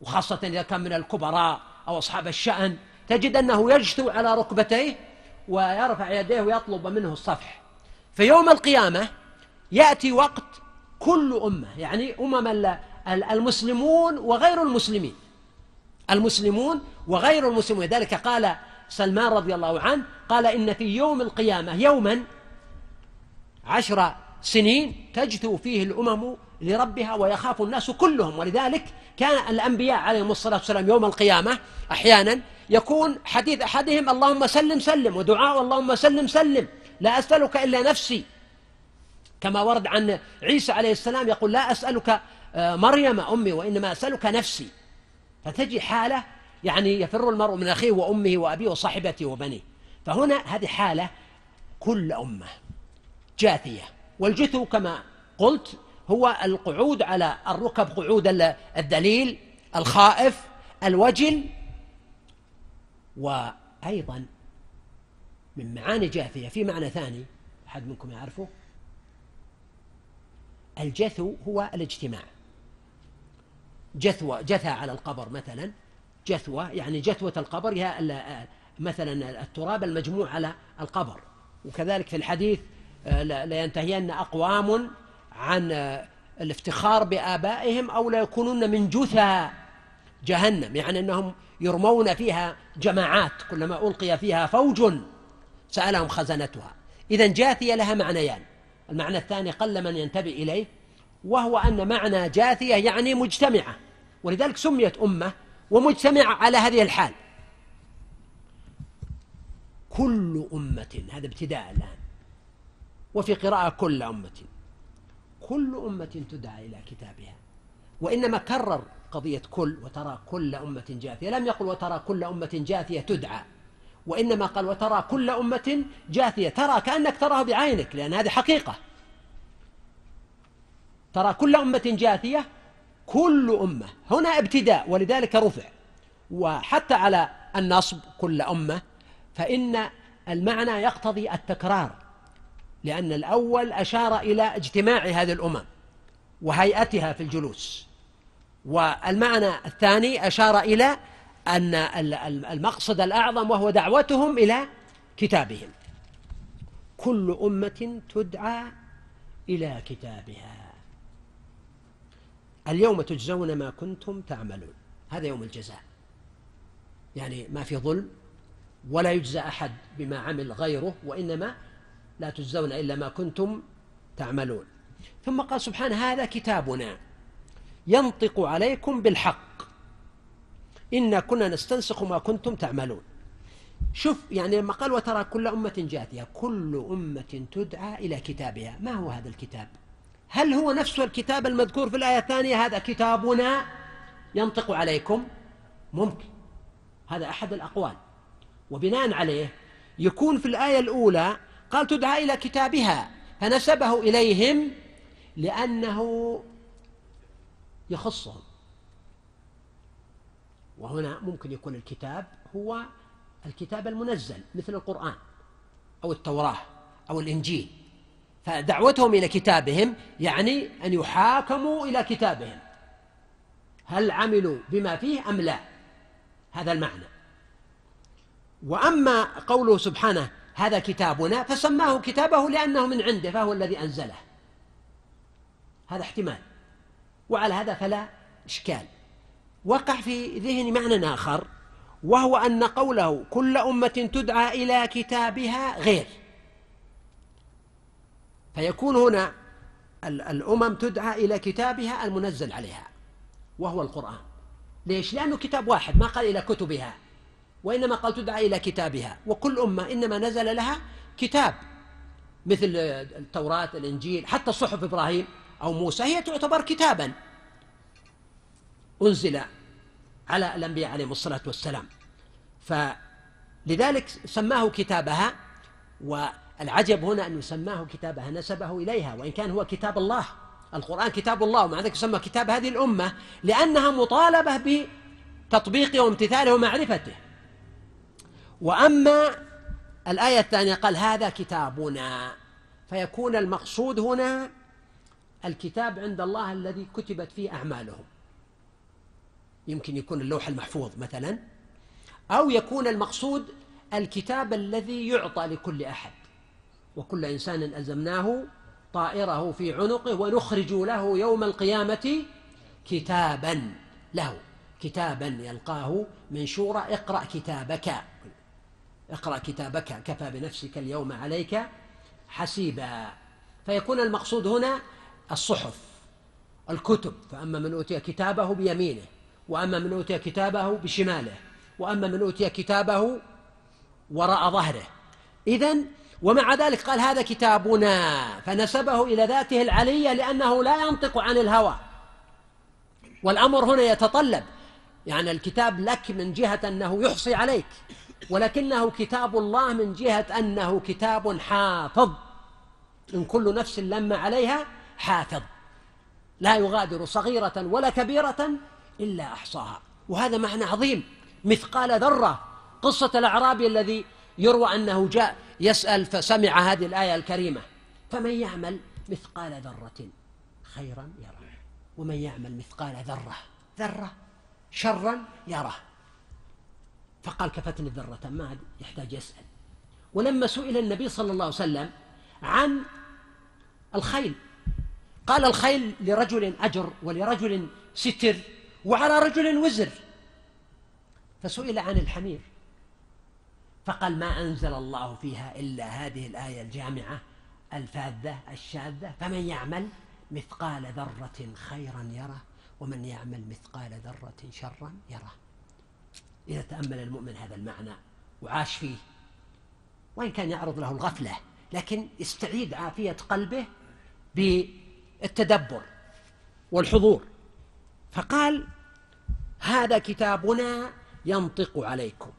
وخاصة إذا كان من الكبراء. أو أصحاب الشأن تجد أنه يجثو على ركبتيه ويرفع يديه ويطلب منه الصفح. في يوم القيامة يأتي وقت كل أمة يعني أمم المسلمون وغير المسلمين. المسلمون وغير المسلمون. لذلك قال سلمان رضي الله عنه قال إن في يوم القيامة يوما عشر سنين تجثو فيه الأمم لربها ويخاف الناس كلهم. ولذلك كان الأنبياء عليهم الصلاة والسلام يوم القيامة أحيانا يكون حديث أحدهم اللهم سلم سلم ودعاء اللهم سلم سلم لا أسألك إلا نفسي. كما ورد عن عيسى عليه السلام يقول لا أسألك آه، مريم أمي وإنما أسألك نفسي. فتجي حالة يعني يفر المرء من أخيه وأمه وأبيه وصاحبته وبنيه. فهنا هذه حالة كل أمة جاثية. والجثو كما قلت هو القعود على الركب قعود الدليل الخائف الوجل وأيضا من معاني جاثية. في معنى ثاني أحد منكم يعرفه؟ الجثو هو الاجتماع. جثوة جثى على القبر مثلا. جثوة يعني جثوة القبر هي مثلا التراب المجموع على القبر. وكذلك في الحديث آه، لينتهين أقوام عن آه، الافتخار بآبائهم أو لا يكونون من جثى جهنم يعني أنهم يرمون فيها جماعات كلما ألقي فيها فوج سألهم خزنتها. إذا جاثية لها معنيان. المعنى الثاني قل من ينتبه إليه وهو أن معنى جاثية يعني مجتمعة ولذلك سميت أمة ومجتمعة على هذه الحال. كل أمة هذا ابتداء الآن وفي قراءة كل أمة. كل أمة تدعى إلى كتابها. وإنما كرر قضية كل وترى كل أمة جاثية. لم يقل وترى كل أمة جاثية تدعى. وإنما قال وترى كل أمة جاثية. ترى كأنك تراه بعينك لأن هذه حقيقة. ترى كل أمة جاثية كل أمة. هنا ابتداء ولذلك رفع. وحتى على النصب كل أمة فإن المعنى يقتضي التكرار. لأن الأول أشار إلى اجتماع هذه الأمم وهيئتها في الجلوس. والمعنى الثاني أشار إلى أن المقصد الأعظم وهو دعوتهم إلى كتابهم. كل أمة تدعى إلى كتابها. اليوم تجزون ما كنتم تعملون. هذا يوم الجزاء. يعني ما في ظلم ولا يجزى أحد بما عمل غيره وإنما لا تجزون إلا ما كنتم تعملون. ثم قال سبحانه هذا كتابنا ينطق عليكم بالحق. إنا كنا نستنسخ ما كنتم تعملون. شوف يعني لما قال وترى كل أمة جاثية كل أمة تدعى إلى كتابها. ما هو هذا الكتاب؟ هل هو نفس الكتاب المذكور في الآية الثانية؟ هذا كتابنا ينطق عليكم؟ ممكن. هذا أحد الأقوال. وبناء عليه يكون في الآية الأولى قال تدعى إلى كتابها. فنسبه إليهم لأنه يخصهم. وهنا ممكن يكون الكتاب هو الكتاب المنزل مثل القرآن أو التوراة أو الإنجيل. فدعوتهم إلى كتابهم يعني أن يحاكموا إلى كتابهم. هل عملوا بما فيه أم لا؟ هذا المعنى. وأما قوله سبحانه هذا كتابنا فسماه كتابه لأنه من عنده فهو الذي أنزله. هذا احتمال. وعلى هذا فلا إشكال. وقع في ذهني معنى آخر وهو أن قوله كل أمة تدعى إلى كتابها غير. فيكون هنا الأمم تدعى إلى كتابها المنزل عليها وهو القرآن. ليش؟ لأنه كتاب واحد ما قال إلى كتبها. وإنما قال تدعى إلى كتابها. وكل أمة إنما نزل لها كتاب مثل التوراة الإنجيل حتى صحف إبراهيم أو موسى هي تعتبر كتابا. أنزل على الأنبياء عليهم الصلاة والسلام. فلذلك سماه كتابها والعجب هنا أنه سماه كتابها نسبه إليها وإن كان هو كتاب الله. القرآن كتاب الله ومع ذلك سمى كتاب هذه الأمة لأنها مطالبة بتطبيقه وامتثاله ومعرفته. وأما الآية الثانية قال هذا كتابنا فيكون المقصود هنا الكتاب عند الله الذي كتبت فيه أعمالهم. يمكن يكون اللوح المحفوظ مثلا أو يكون المقصود الكتاب الذي يعطى لكل أحد. وكل إنسان ألزمناه طائره في عنقه ونخرج له يوم القيامة كتابا له. كتابا يلقاه منشورا اقرأ كتابك. اقرأ كتابك كفى بنفسك اليوم عليك حسيبا. فيكون المقصود هنا الصحف الكتب. فأما من أوتي كتابه بيمينه وأما من أوتي كتابه بشماله وأما من أوتي كتابه وراء ظهره. إذا ومع ذلك قال هذا كتابنا فنسبه إلى ذاته العلية لأنه لا ينطق عن الهوى. والأمر هنا يتطلب يعني الكتاب لك من جهة أنه يحصي عليك. ولكنه كتاب الله من جهة أنه كتاب حافظ. إن كل نفس لما عليها حافظ. لا يغادر صغيرة ولا كبيرة إلا أحصاها. وهذا معنى عظيم. مثقال ذرة. قصة الأعرابي الذي يروى أنه جاء يسأل فسمع هذه الآية الكريمة. فمن يعمل مثقال ذرة خيرا يره. ومن يعمل مثقال ذرة. ذرة شرا يره. فقال كفتني ذرة ما يحتاج يسأل. ولما سئل النبي صلى الله عليه وسلم عن الخيل قال الخيل لرجل أجر ولرجل ستر وعلى رجل وزر. فسئل عن الحمير فقال ما أنزل الله فيها إلا هذه الآية الجامعة الفاذة الشاذة؟ فمن يعمل مثقال ذرة خيرا يره ومن يعمل مثقال ذرة شرا يره. إذا تأمل المؤمن هذا المعنى وعاش فيه وإن كان يعرض له الغفلة لكن يستعيد عافية قلبه بالتدبر والحضور. فقال هذا كتابنا ينطق عليكم.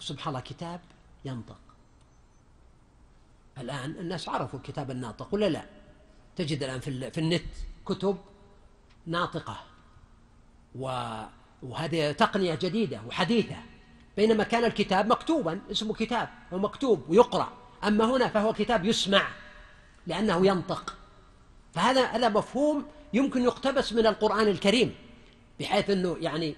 سبحان الله كتاب ينطق. الآن الناس عرفوا الكتاب الناطق ولا لا؟ تجد الآن في, النت كتب ناطقة وهذه تقنية جديدة وحديثة. بينما كان الكتاب مكتوبا اسمه كتاب هو مكتوب ويقرأ. أما هنا فهو كتاب يسمع لأنه ينطق. فهذا هذا مفهوم يمكن يقتبس من القرآن الكريم بحيث أنه يعني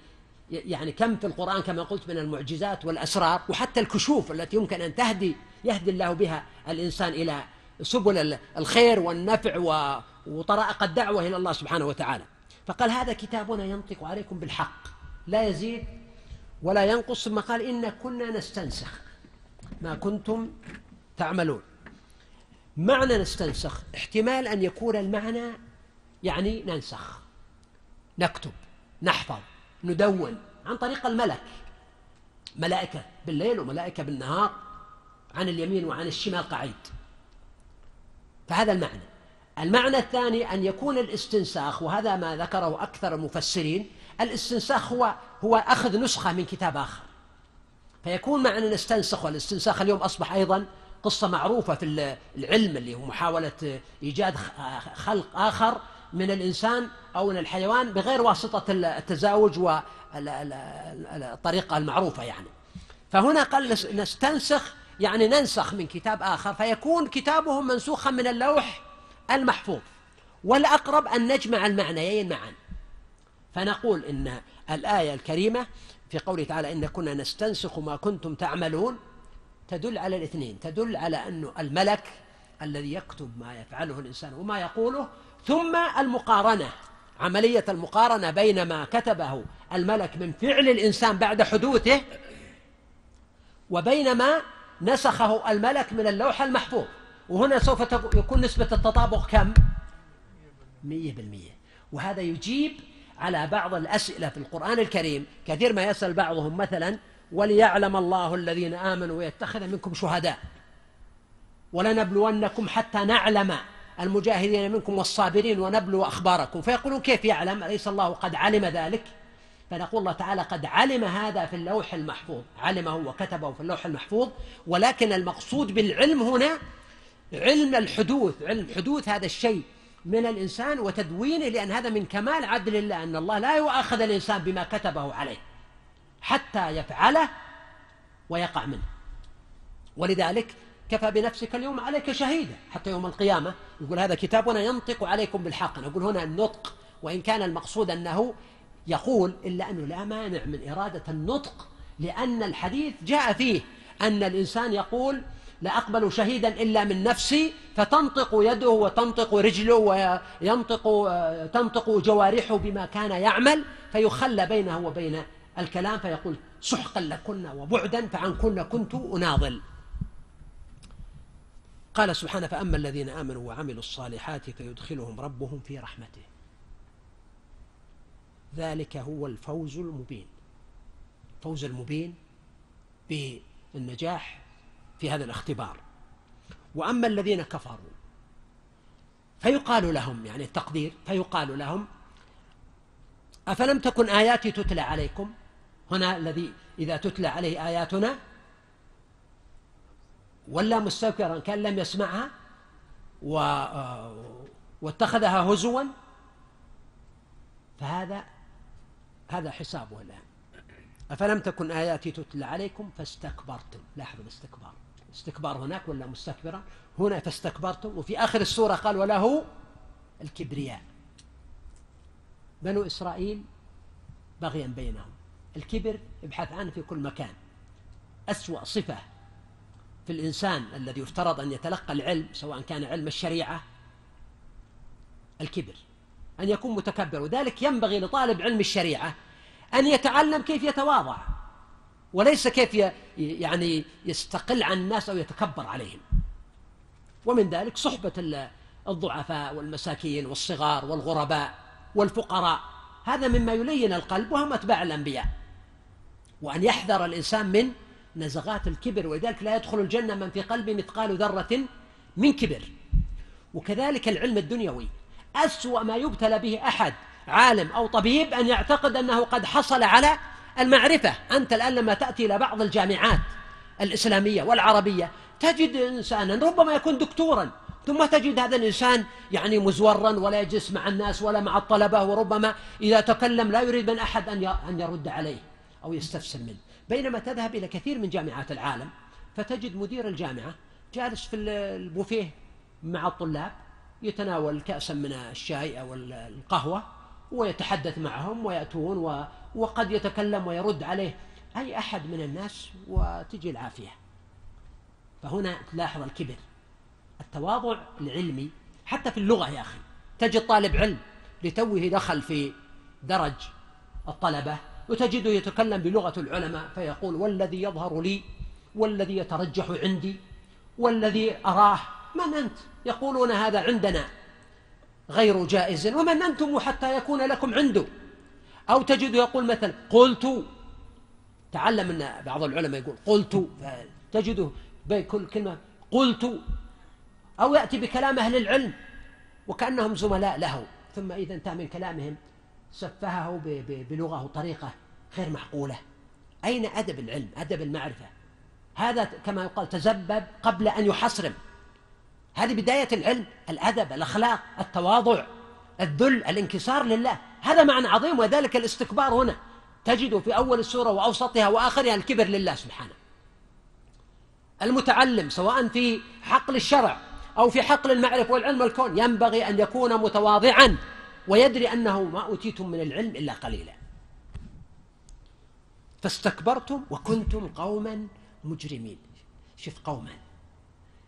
يعني كم في القرآن كما قلت من المعجزات والأسرار وحتى الكشوف التي يمكن أن تهدي يهدي الله بها الإنسان إلى سبل الخير والنفع وطرائق الدعوة إلى الله سبحانه وتعالى. فقال هذا كتابنا ينطق عليكم بالحق. لا يزيد ولا ينقص ثم قال إن كنا نستنسخ ما كنتم تعملون. معنى نستنسخ احتمال أن يكون المعنى يعني ننسخ نكتب نحفظ ندون عن طريق الملك. ملائكة بالليل وملائكة بالنهار عن اليمين وعن الشمال قعيد. فهذا المعنى. المعنى الثاني أن يكون الاستنساخ وهذا ما ذكره أكثر المفسرين الاستنساخ هو هو أخذ نسخة من كتاب آخر. فيكون معنى نستنسخ والاستنساخ اليوم أصبح أيضا قصة معروفة في العلم اللي هو محاولة إيجاد خلق آخر من الإنسان أو من الحيوان بغير واسطة التزاوج والطريقة المعروفة يعني. فهنا قال نستنسخ يعني ننسخ من كتاب آخر فيكون كتابهم منسوخا من اللوح المحفوظ. والأقرب أن نجمع المعنيين معا. فنقول إن الآية الكريمة في قوله تعالى إن كنا نستنسخ ما كنتم تعملون تدل على الاثنين تدل على أن الملك الذي يكتب ما يفعله الإنسان وما يقوله ثم المقارنة عملية المقارنة بين ما كتبه الملك من فعل الإنسان بعد حدوثه وبين ما نسخه الملك من اللوح المحفوظ وهنا سوف يكون نسبة التطابق كم؟ مية بالمية وهذا يجيب على بعض الأسئلة في القرآن الكريم. كثير ما يسأل بعضهم مثلا وليعلم الله الذين آمنوا ويتخذ منكم شهداء. ولنبلونكم حتى نعلم المجاهدين منكم والصابرين ونبلو أخباركم. فيقولون كيف يعلم؟ أليس الله قد علم ذلك؟ فنقول الله تعالى قد علم هذا في اللوح المحفوظ. علمه وكتبه في اللوح المحفوظ. ولكن المقصود بالعلم هنا علم الحدوث. علم حدوث هذا الشيء. من الإنسان وتدوينه لأن هذا من كمال عدل الله أن الله لا يؤاخذ الإنسان بما كتبه عليه حتى يفعله ويقع منه. ولذلك كفى بنفسك اليوم عليك شهيدا حتى يوم القيامة. يقول هذا كتابنا ينطق عليكم بالحق. نقول هنا النطق وإن كان المقصود أنه يقول إلا أنه لا مانع من إرادة النطق لأن الحديث جاء فيه أن الإنسان يقول لا أقبل شهيدا إلا من نفسي فتنطق يده وتنطق رجله وينطق تنطق جوارحه بما كان يعمل فيخلى بينه وبين الكلام فيقول سحقا لكن وبعدا فعنكن كنت أناضل. قال سبحانه فأما الذين آمنوا وعملوا الصالحات فيدخلهم ربهم في رحمته. ذلك هو الفوز المبين. الفوز المبين بالنجاح في هذا الاختبار. وأما الذين كفروا فيقال لهم يعني التقدير فيقال لهم أفلم تكن آياتي تتلى عليكم؟ هنا الذي إذا تتلى عليه آياتنا ولا مستكبرا كان لم يسمعها و واتخذها هزوا فهذا هذا حسابه الآن. أفلم تكن آياتي تتلى عليكم؟ فاستكبرتم. لاحظوا الاستكبار. استكبار هناك ولا مستكبرا؟ هنا فاستكبرتم وفي آخر السورة قال وله الكبرياء. بنو إسرائيل بغيا بينهم. الكبر ابحث عنه في كل مكان. أسوأ صفة في الإنسان الذي يفترض أن يتلقى العلم سواء كان علم الشريعة الكبر. أن يكون متكبر. وذلك ينبغي لطالب علم الشريعة أن يتعلم كيف يتواضع. وليس كيف يعني يستقل عن الناس أو يتكبر عليهم. ومن ذلك صحبة الضعفاء والمساكين والصغار والغرباء والفقراء. هذا مما يلين القلب وهم أتباع الأنبياء. وأن يحذر الإنسان من نزغات الكبر ولذلك لا يدخل الجنة من في قلبه مثقال ذرة من كبر. وكذلك العلم الدنيوي. أسوأ ما يبتلى به أحد عالم أو طبيب أن يعتقد أنه قد حصل على المعرفة. أنت الآن لما تأتي إلى بعض الجامعات الإسلامية والعربية تجد إنسانا ربما يكون دكتورا ثم تجد هذا الإنسان يعني مزورا ولا يجلس مع الناس ولا مع الطلبة وربما إذا تكلم لا يريد من أحد أن يرد عليه أو يستفسر منه. بينما تذهب إلى كثير من جامعات العالم فتجد مدير الجامعة جالس في البوفيه مع الطلاب يتناول كأسا من الشاي أو القهوة ويتحدث معهم ويأتون وقد يتكلم ويرد عليه أي أحد من الناس وتجي العافية. فهنا تلاحظ الكبر التواضع العلمي حتى في اللغة يا أخي. تجد طالب علم لتوه دخل في درج الطلبة وتجده يتكلم بلغة العلماء فيقول والذي يظهر لي والذي يترجح عندي والذي أراه من أنت؟ يقولون هذا عندنا غير جائز ومن أنتم حتى يكون لكم عنده. أو تجد يقول مثلا قلت تعلم أن بعض العلماء يقول قلت تجده بكل كلمة قلت أو يأتي بكلام أهل العلم وكأنهم زملاء له ثم إذا انتهى من كلامهم سفهه بلغة وطريقة غير معقولة. أين أدب العلم أدب المعرفة؟ هذا كما يقال تزبب قبل أن يحصرم. هذه بداية العلم الأدب الأخلاق التواضع الذل الانكسار لله. هذا معنى عظيم وذلك الاستكبار هنا. تجد في أول السورة وأوسطها وآخرها الكبر لله سبحانه. المتعلم سواء في حقل الشرع أو في حقل المعرفة والعلم والكون ينبغي أن يكون متواضعا ويدري أنه ما أوتيتم من العلم إلا قليلا. فاستكبرتم وكنتم قوما مجرمين. شوف قوما.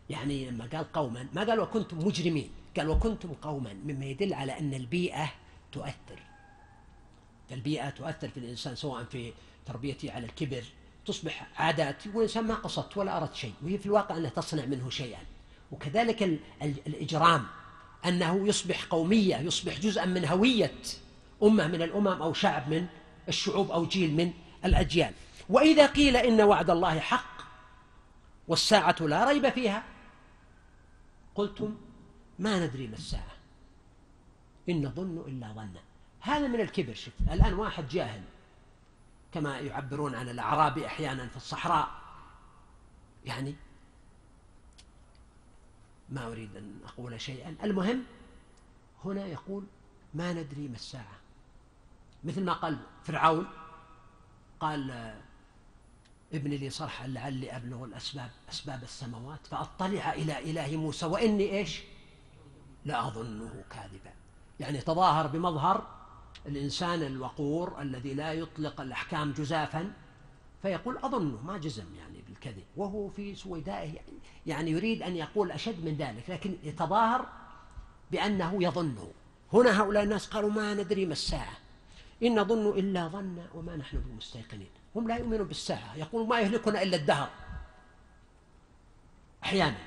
يعني لما قال قوما ما قال وكنتم مجرمين قال وكنتم قوما مما يدل على أن البيئة تؤثر. فالبيئة تؤثر في الإنسان سواء في تربيته على الكبر تصبح عادات يقول الإنسان ما قصدت ولا أردت شيء وهي في الواقع أنها تصنع منه شيئا. وكذلك الإجرام أنه يصبح قومية يصبح جزءا من هوية أمة من الأمم أو شعب من الشعوب أو جيل من الأجيال. وإذا قيل إن وعد الله حق والساعة لا ريب فيها قلتم ما ندري ما الساعة. إن نظن إلا ظنا. هذا من الكبر شوف. الآن واحد جاهل كما يعبرون عن الأعرابي أحيانا في الصحراء. يعني ما أريد أن أقول شيئا. المهم هنا يقول ما ندري ما الساعة. مثل ما قال فرعون قال ابن لي صرحا لعلي أبلغ الأسباب أسباب السماوات فأطلع إلى إله موسى وإني إيش؟ لأظنه كاذبا. يعني تظاهر بمظهر الإنسان الوقور الذي لا يطلق الأحكام جزافا فيقول أظنه ما جزم يعني بالكذب وهو في سويدائه يعني يريد أن يقول أشد من ذلك لكن يتظاهر بأنه يظنه. هنا هؤلاء الناس قالوا ما ندري ما الساعة. إن نظن إلا ظن وما نحن بمستيقنين. هم لا يؤمنون بالساعة. يقولون ما يهلكنا إلا الدهر. أحيانا.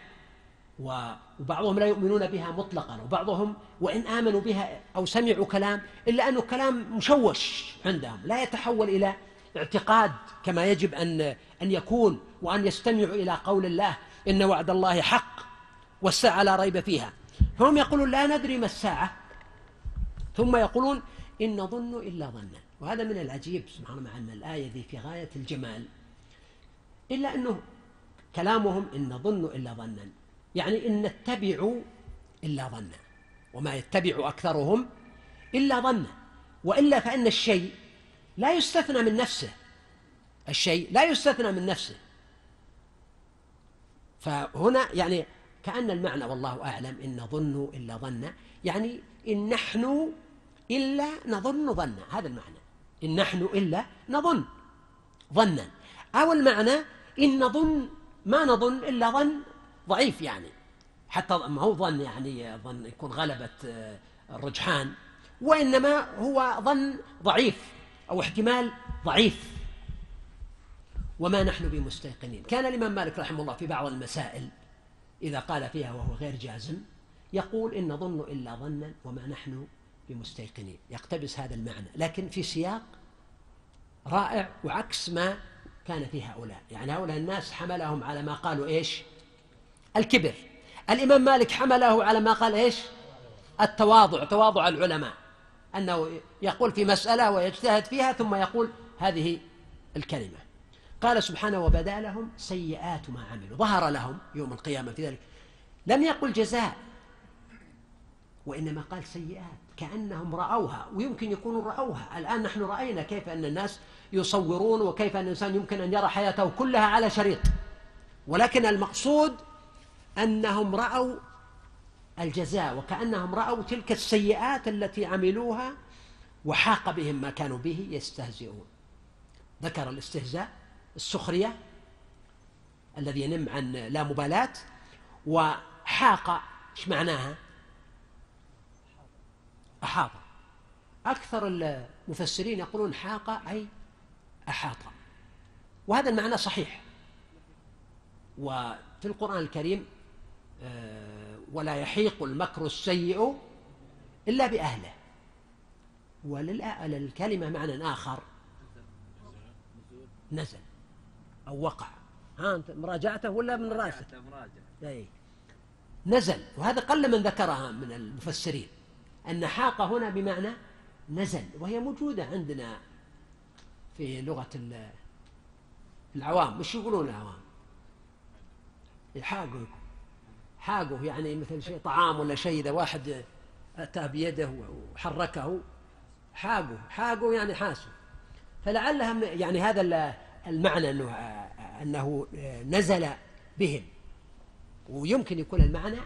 وبعضهم لا يؤمنون بها مطلقا وبعضهم وإن آمنوا بها أو سمعوا كلام إلا أنه كلام مشوش عندهم لا يتحول إلى اعتقاد كما يجب أن أن يكون وأن يستمعوا إلى قول الله إن وعد الله حق والساعة لا ريب فيها. فهم يقولون لا ندري ما الساعة. ثم يقولون إن نظن إلا ظنا. وهذا من العجيب سبحان الله أن الآية ذي في غاية الجمال. إلا أنه كلامهم إن نظن إلا ظنا. يعني إن نتبع إلا ظنا وما يتبع أكثرهم إلا ظنا وإلا فإن الشيء لا يستثنى من نفسه الشيء لا يستثنى من نفسه. فهنا يعني كأن المعنى والله أعلم إن نظن إلا ظنا يعني إن نحن إلا نظن ظنا هذا المعنى. إن نحن إلا نظن ظنا. أو المعنى إن نظن ما نظن إلا ظن ضعيف يعني. حتى ما هو ظن يعني ظن يكون غلبة آه، الرجحان. وإنما هو ظن ضعيف أو احتمال ضعيف. وما نحن بمستيقنين. كان الإمام مالك رحمه الله في بعض المسائل إذا قال فيها وهو غير جازم يقول إن نظن إلا ظنا وما نحن بمستيقنين. يقتبس هذا المعنى. لكن في سياق رائع وعكس ما كان في هؤلاء. يعني هؤلاء الناس حملهم على ما قالوا إيش؟ الكبر. الإمام مالك حمله على ما قال إيش؟ التواضع تواضع العلماء. أنه يقول في مسألة ويجتهد فيها ثم يقول هذه الكلمة. قال سبحانه وبدأ لهم سيئات ما عملوا. ظهر لهم يوم القيامة في ذلك. لم يقل جزاء وإنما قال سيئات كأنهم رأوها ويمكن يكونوا رأوها. الآن نحن رأينا كيف أن الناس يصورون وكيف أن الإنسان يمكن أن يرى حياته كلها على شريط. ولكن المقصود أنهم رأوا الجزاء وكأنهم رأوا تلك السيئات التي عملوها وحاق بهم ما كانوا به يستهزئون. ذكر الاستهزاء السخرية الذي ينم عن لا مبالاة وحاق إيش معناها؟ أحاط. أكثر المفسرين يقولون حاق أي أحاط. وهذا المعنى صحيح. وفي القرآن الكريم ولا يحيق المكر السيء إلا بأهله. وللكلمة معنى آخر نزل أو وقع. ها أنت مراجعته ولا من راسك أي نزل وهذا قل من ذكرها من المفسرين أن حاق هنا بمعنى نزل وهي موجودة عندنا في لغة العوام. مش يقولون العوام؟ يحاقوا حاقوا يعني مثل شيء طعام ولا شيء إذا واحد أتى بيده وحركه حاقوا حاقوا يعني حاسوا فلعلها يعني هذا المعنى أنه, أنه نزل بهم ويمكن يكون المعنى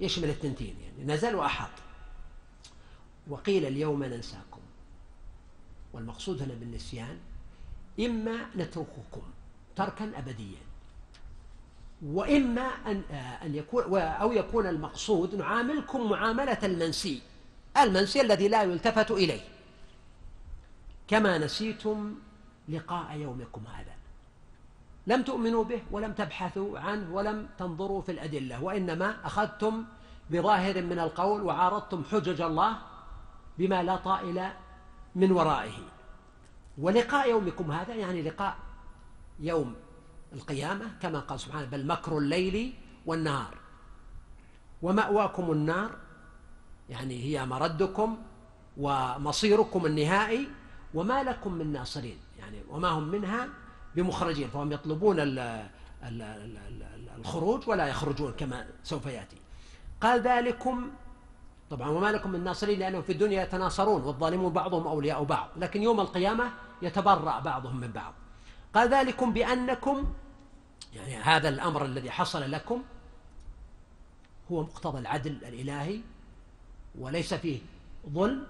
يشمل التنتين يعني نزل وأحاط. وقيل اليوم ننساكم. والمقصود هنا بالنسيان إما نترككم تركا أبديا. وإما أن, آه، أن يكون أو يكون المقصود نعاملكم معاملة المنسي المنسي الذي لا يلتفت إليه. كما نسيتم لقاء يومكم هذا. لم تؤمنوا به ولم تبحثوا عنه ولم تنظروا في الأدلة وإنما أخذتم بظاهر من القول وعارضتم حجج الله بما لا طائل من ورائه. ولقاء يومكم هذا يعني لقاء يوم القيامة كما قال سبحانه بل مكر الليل والنهار. ومأواكم النار يعني هي مردكم ومصيركم النهائي وما لكم من ناصرين يعني وما هم منها بمخرجين فهم يطلبون الخروج ولا يخرجون كما سوف يأتي. قال ذلكم طبعا وما لكم من ناصرين لأنهم في الدنيا يتناصرون والظالمون بعضهم أولياء بعض لكن يوم القيامة يتبرأ بعضهم من بعض. قال ذلكم بأنكم يعني هذا الأمر الذي حصل لكم هو مقتضى العدل الإلهي وليس فيه ظلم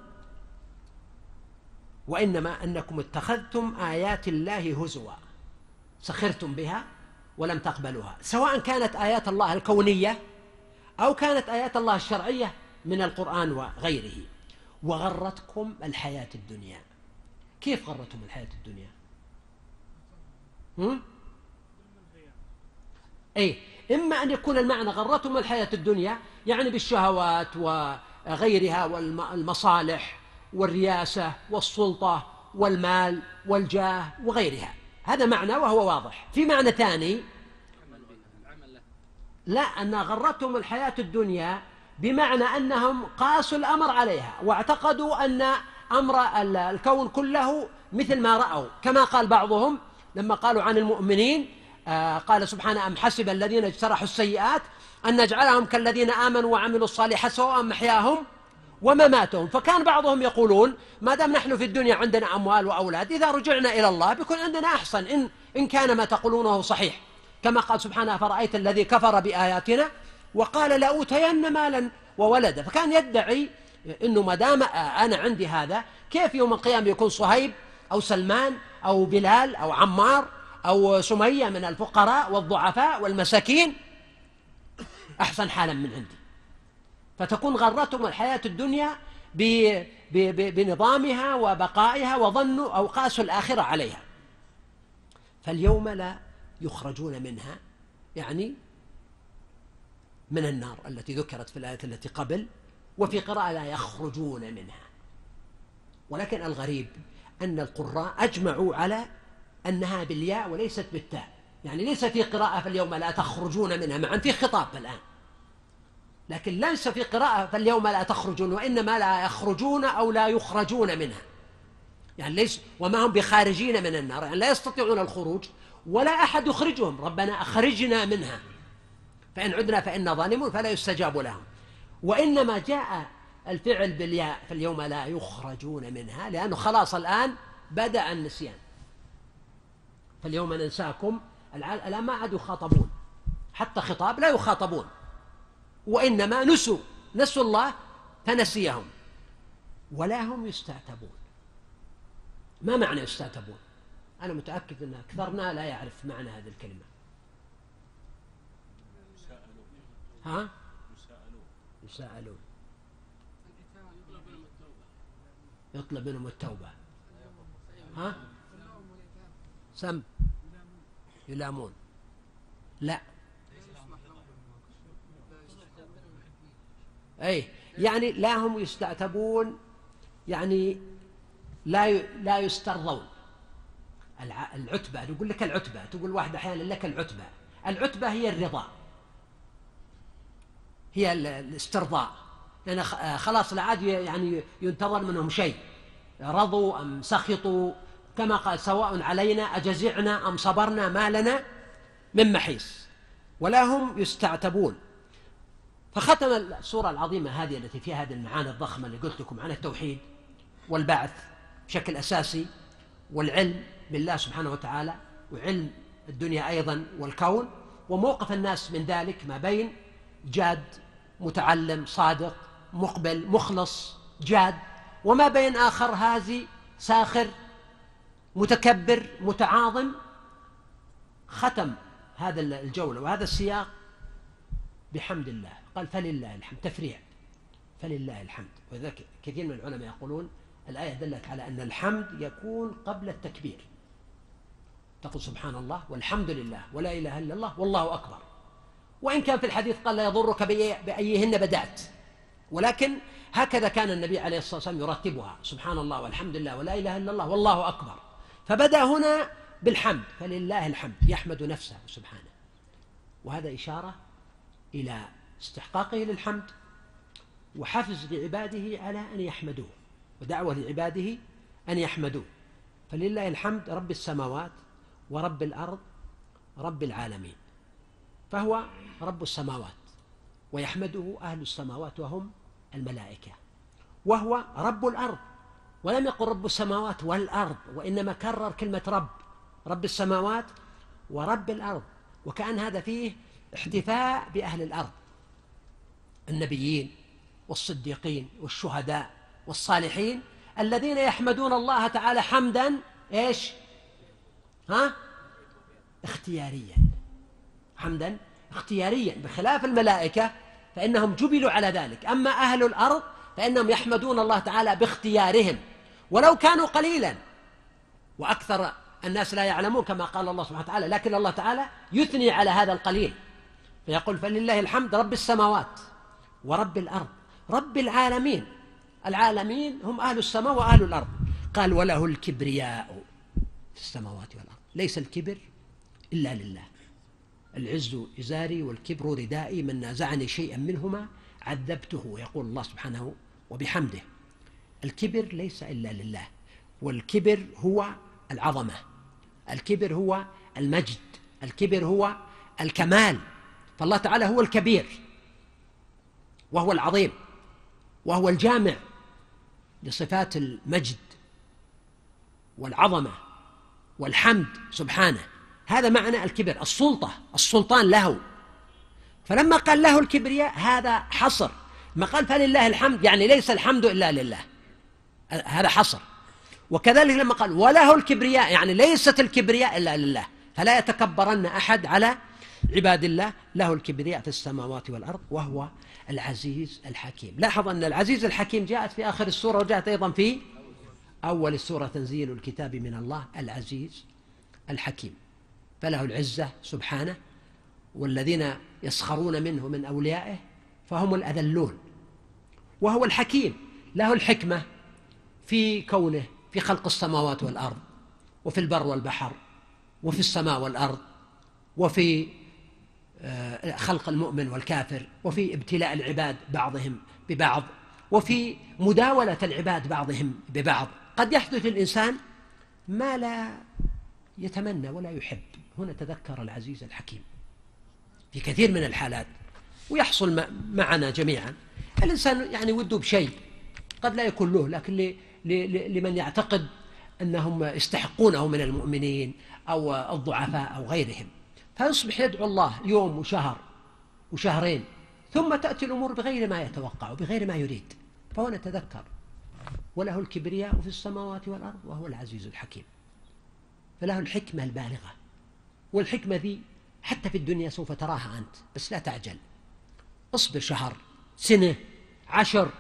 وإنما أنكم اتخذتم آيات الله هزوا سخرتم بها ولم تقبلوها سواء كانت آيات الله الكونية أو كانت آيات الله الشرعية من القرآن وغيره. وغرتكم الحياة الدنيا. كيف غرتهم الحياة الدنيا؟ هم؟ أي إما أن يكون المعنى غرتهم الحياة الدنيا يعني بالشهوات وغيرها والمصالح والرياسة والسلطة والمال والجاه وغيرها. هذا معنى وهو واضح. في معنى ثاني لا أن غرتهم الحياة الدنيا بمعنى أنهم قاسوا الأمر عليها واعتقدوا أن أمر الكون كله مثل ما رأوا. كما قال بعضهم لما قالوا عن المؤمنين قال سبحانه أم حسب الذين اجترحوا السيئات أن نجعلهم كالذين آمنوا وعملوا الصالحات سواء محياهم ومماتهم. فكان بعضهم يقولون ما دام نحن في الدنيا عندنا أموال وأولاد إذا رجعنا إلى الله بيكون عندنا أحسن إن, إن كان ما تقولونه صحيح. كما قال سبحانه فرأيت الذي كفر بآياتنا وقال لأوتين مالا وولدا. فكان يدعي أنه ما دام أنا عندي هذا كيف يوم القيامة يكون صهيب أو سلمان أو بلال أو عمار؟ أو سمية من الفقراء والضعفاء والمساكين أحسن حالا من عندي. فتكون غرتهم الحياة الدنيا بنظامها وبقائها وظنوا أو قاسوا الآخرة عليها. فاليوم لا يخرجون منها يعني من النار التي ذكرت في الآية التي قبل وفي قراءة لا يخرجون منها. ولكن الغريب أن القراء أجمعوا على أنها بالياء وليست بالتاء. يعني ليس في قراءة فاليوم لا تخرجون منها. معا في خطاب الآن. لكن ليس في قراءة فاليوم لا تخرجون وإنما لا يخرجون أو لا يخرجون منها. يعني ليس وما هم بخارجين من النار. يعني لا يستطيعون الخروج ولا أحد يخرجهم. ربنا أخرجنا منها. فإن عدنا فإنا ظالمون فلا يستجاب لهم. وإنما جاء الفعل بالياء فاليوم لا يخرجون منها لأنه خلاص الآن بدأ النسيان. فاليوم ننساكم. الآن ما عاد يخاطبون. حتى خطاب لا يخاطبون. وإنما نسوا. نسوا الله فنسيهم. ولا هم يستعتبون. ما معنى يستعتبون؟ أنا متأكد أن أكثرنا لا يعرف معنى هذه الكلمة. ها؟ يساءلون يطلب منهم التوبة. ها؟ سم؟ يلامون. لا. أي يعني لا هم يستعتبون يعني لا لا يسترضون. العتبة نقول لك العتبة تقول واحد أحيانا لك العتبة. العتبة هي الرضا. هي الاسترضاء. لأن خلاص لا عاد يعني ينتظر منهم شيء رضوا أم سخطوا. كما قال سواء علينا أجزعنا أم صبرنا ما لنا من محيص. ولا هم يستعتبون. فختم السورة العظيمة هذه التي فيها هذه المعاني الضخمة اللي قلت لكم عن التوحيد والبعث بشكل أساسي والعلم بالله سبحانه وتعالى وعلم الدنيا أيضا والكون. وموقف الناس من ذلك ما بين جاد متعلم صادق مقبل مخلص جاد. وما بين آخر هازي ساخر متكبر متعاظم ختم هذا الجولة وهذا السياق بحمد الله. قال فلله الحمد تفريع. فلله الحمد. وذلك كثير من العلماء يقولون الآية دلت على أن الحمد يكون قبل التكبير. تقول سبحان الله والحمد لله ولا إله إلا الله والله أكبر. وإن كان في الحديث قال لا يضرك بأيهن بدأت. ولكن هكذا كان النبي عليه الصلاة والسلام يرتبها. سبحان الله والحمد لله ولا إله إلا الله والله أكبر. فبدأ هنا بالحمد. فلله الحمد. يحمد نفسه سبحانه. وهذا إشارة إلى استحقاقه للحمد وحفز لعباده على أن يحمدوه ودعوة لعباده أن يحمدوه. فلله الحمد رب السماوات ورب الأرض رب العالمين. فهو رب السماوات ويحمده أهل السماوات وهم الملائكة. وهو رب الأرض. ولم يقل رب السماوات والأرض وإنما كرر كلمة رب رب السماوات ورب الأرض وكأن هذا فيه احتفاء بأهل الأرض النبيين والصديقين والشهداء والصالحين الذين يحمدون الله تعالى حمدا إيش؟ ها؟ اختياريا. حمدا اختياريا بخلاف الملائكة فإنهم جبلوا على ذلك. أما أهل الأرض فإنهم يحمدون الله تعالى باختيارهم. ولو كانوا قليلا. وأكثر الناس لا يعلمون كما قال الله سبحانه وتعالى لكن الله تعالى يثني على هذا القليل. فيقول فلله الحمد رب السماوات ورب الأرض رب العالمين. العالمين هم أهل السماء وأهل الأرض. قال وله الكبرياء في السماوات والأرض. ليس الكبر إلا لله. العز إزاري والكبر ردائي من نازعني شيئا منهما عذبته يقول الله سبحانه وبحمده. الكبر ليس إلا لله والكبر هو العظمة الكبر هو المجد الكبر هو الكمال فالله تعالى هو الكبير وهو العظيم وهو الجامع لصفات المجد والعظمة والحمد سبحانه. هذا معنى الكبر السلطة السلطان له. فلما قال له الكبرياء هذا حصر ما قال فلله الحمد يعني ليس الحمد إلا لله. هذا حصر. وكذلك لما قال وله الكبرياء يعني ليست الكبرياء إلا لله. فلا يتكبرن أحد على عباد الله. له الكبرياء في السماوات والأرض وهو العزيز الحكيم. لاحظ أن العزيز الحكيم جاءت في آخر السورة وجاءت أيضا في أول السورة تنزيل الكتاب من الله العزيز الحكيم. فله العزة سبحانه والذين يسخرون منه من أوليائه فهم الأذلون. وهو الحكيم له الحكمة في كونه في خلق السماوات والأرض وفي البر والبحر وفي السماء والأرض وفي آه، خلق المؤمن والكافر وفي ابتلاء العباد بعضهم ببعض وفي مداولة العباد بعضهم ببعض. قد يحدث الإنسان ما لا يتمنى ولا يحب. هنا تذكر العزيز الحكيم في كثير من الحالات ويحصل معنا جميعا. الإنسان يعني وده بشيء قد لا يكون له لكن لمن يعتقد أنهم يستحقونه من المؤمنين أو الضعفاء أو غيرهم. فيصبح يدعو الله يوم وشهر وشهرين ثم تأتي الأمور بغير ما يتوقع وبغير ما يريد. فهو نتذكر وله الكبرياء في السماوات والأرض وهو العزيز الحكيم. فله الحكمة البالغة والحكمة ذي حتى في الدنيا سوف تراها أنت بس لا تعجل. اصبر شهر سنة عشر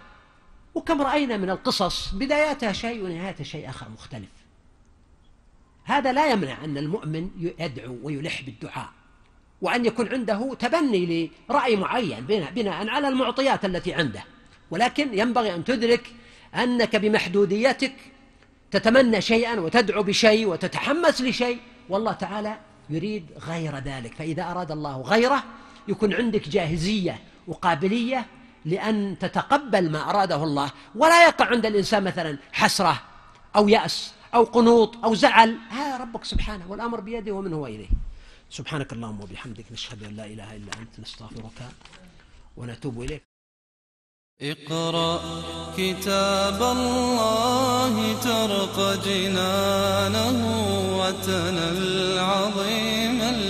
وكم رأينا من القصص بداياتها شيء ونهايتها شيء آخر مختلف. هذا لا يمنع أن المؤمن يدعو ويلح بالدعاء وأن يكون عنده تبني لرأي معين بناء على المعطيات التي عنده. ولكن ينبغي أن تدرك أنك بمحدوديتك تتمنى شيئا وتدعو بشيء وتتحمس لشيء. والله تعالى يريد غير ذلك. فإذا أراد الله غيره يكون عندك جاهزية وقابلية لأن تتقبل ما أراده الله. ولا يقع عند الإنسان مثلا حسرة أو يأس أو قنوط أو زعل. هذا ربك سبحانه والأمر بيده ومن هو إليه. سبحانك اللهم وبحمدك نشهد أن لا إله إلا أنت نستغفرك ونتوب إليك. اقرأ كتاب الله ترق جنانه وتنل عظيم الأجر والغفران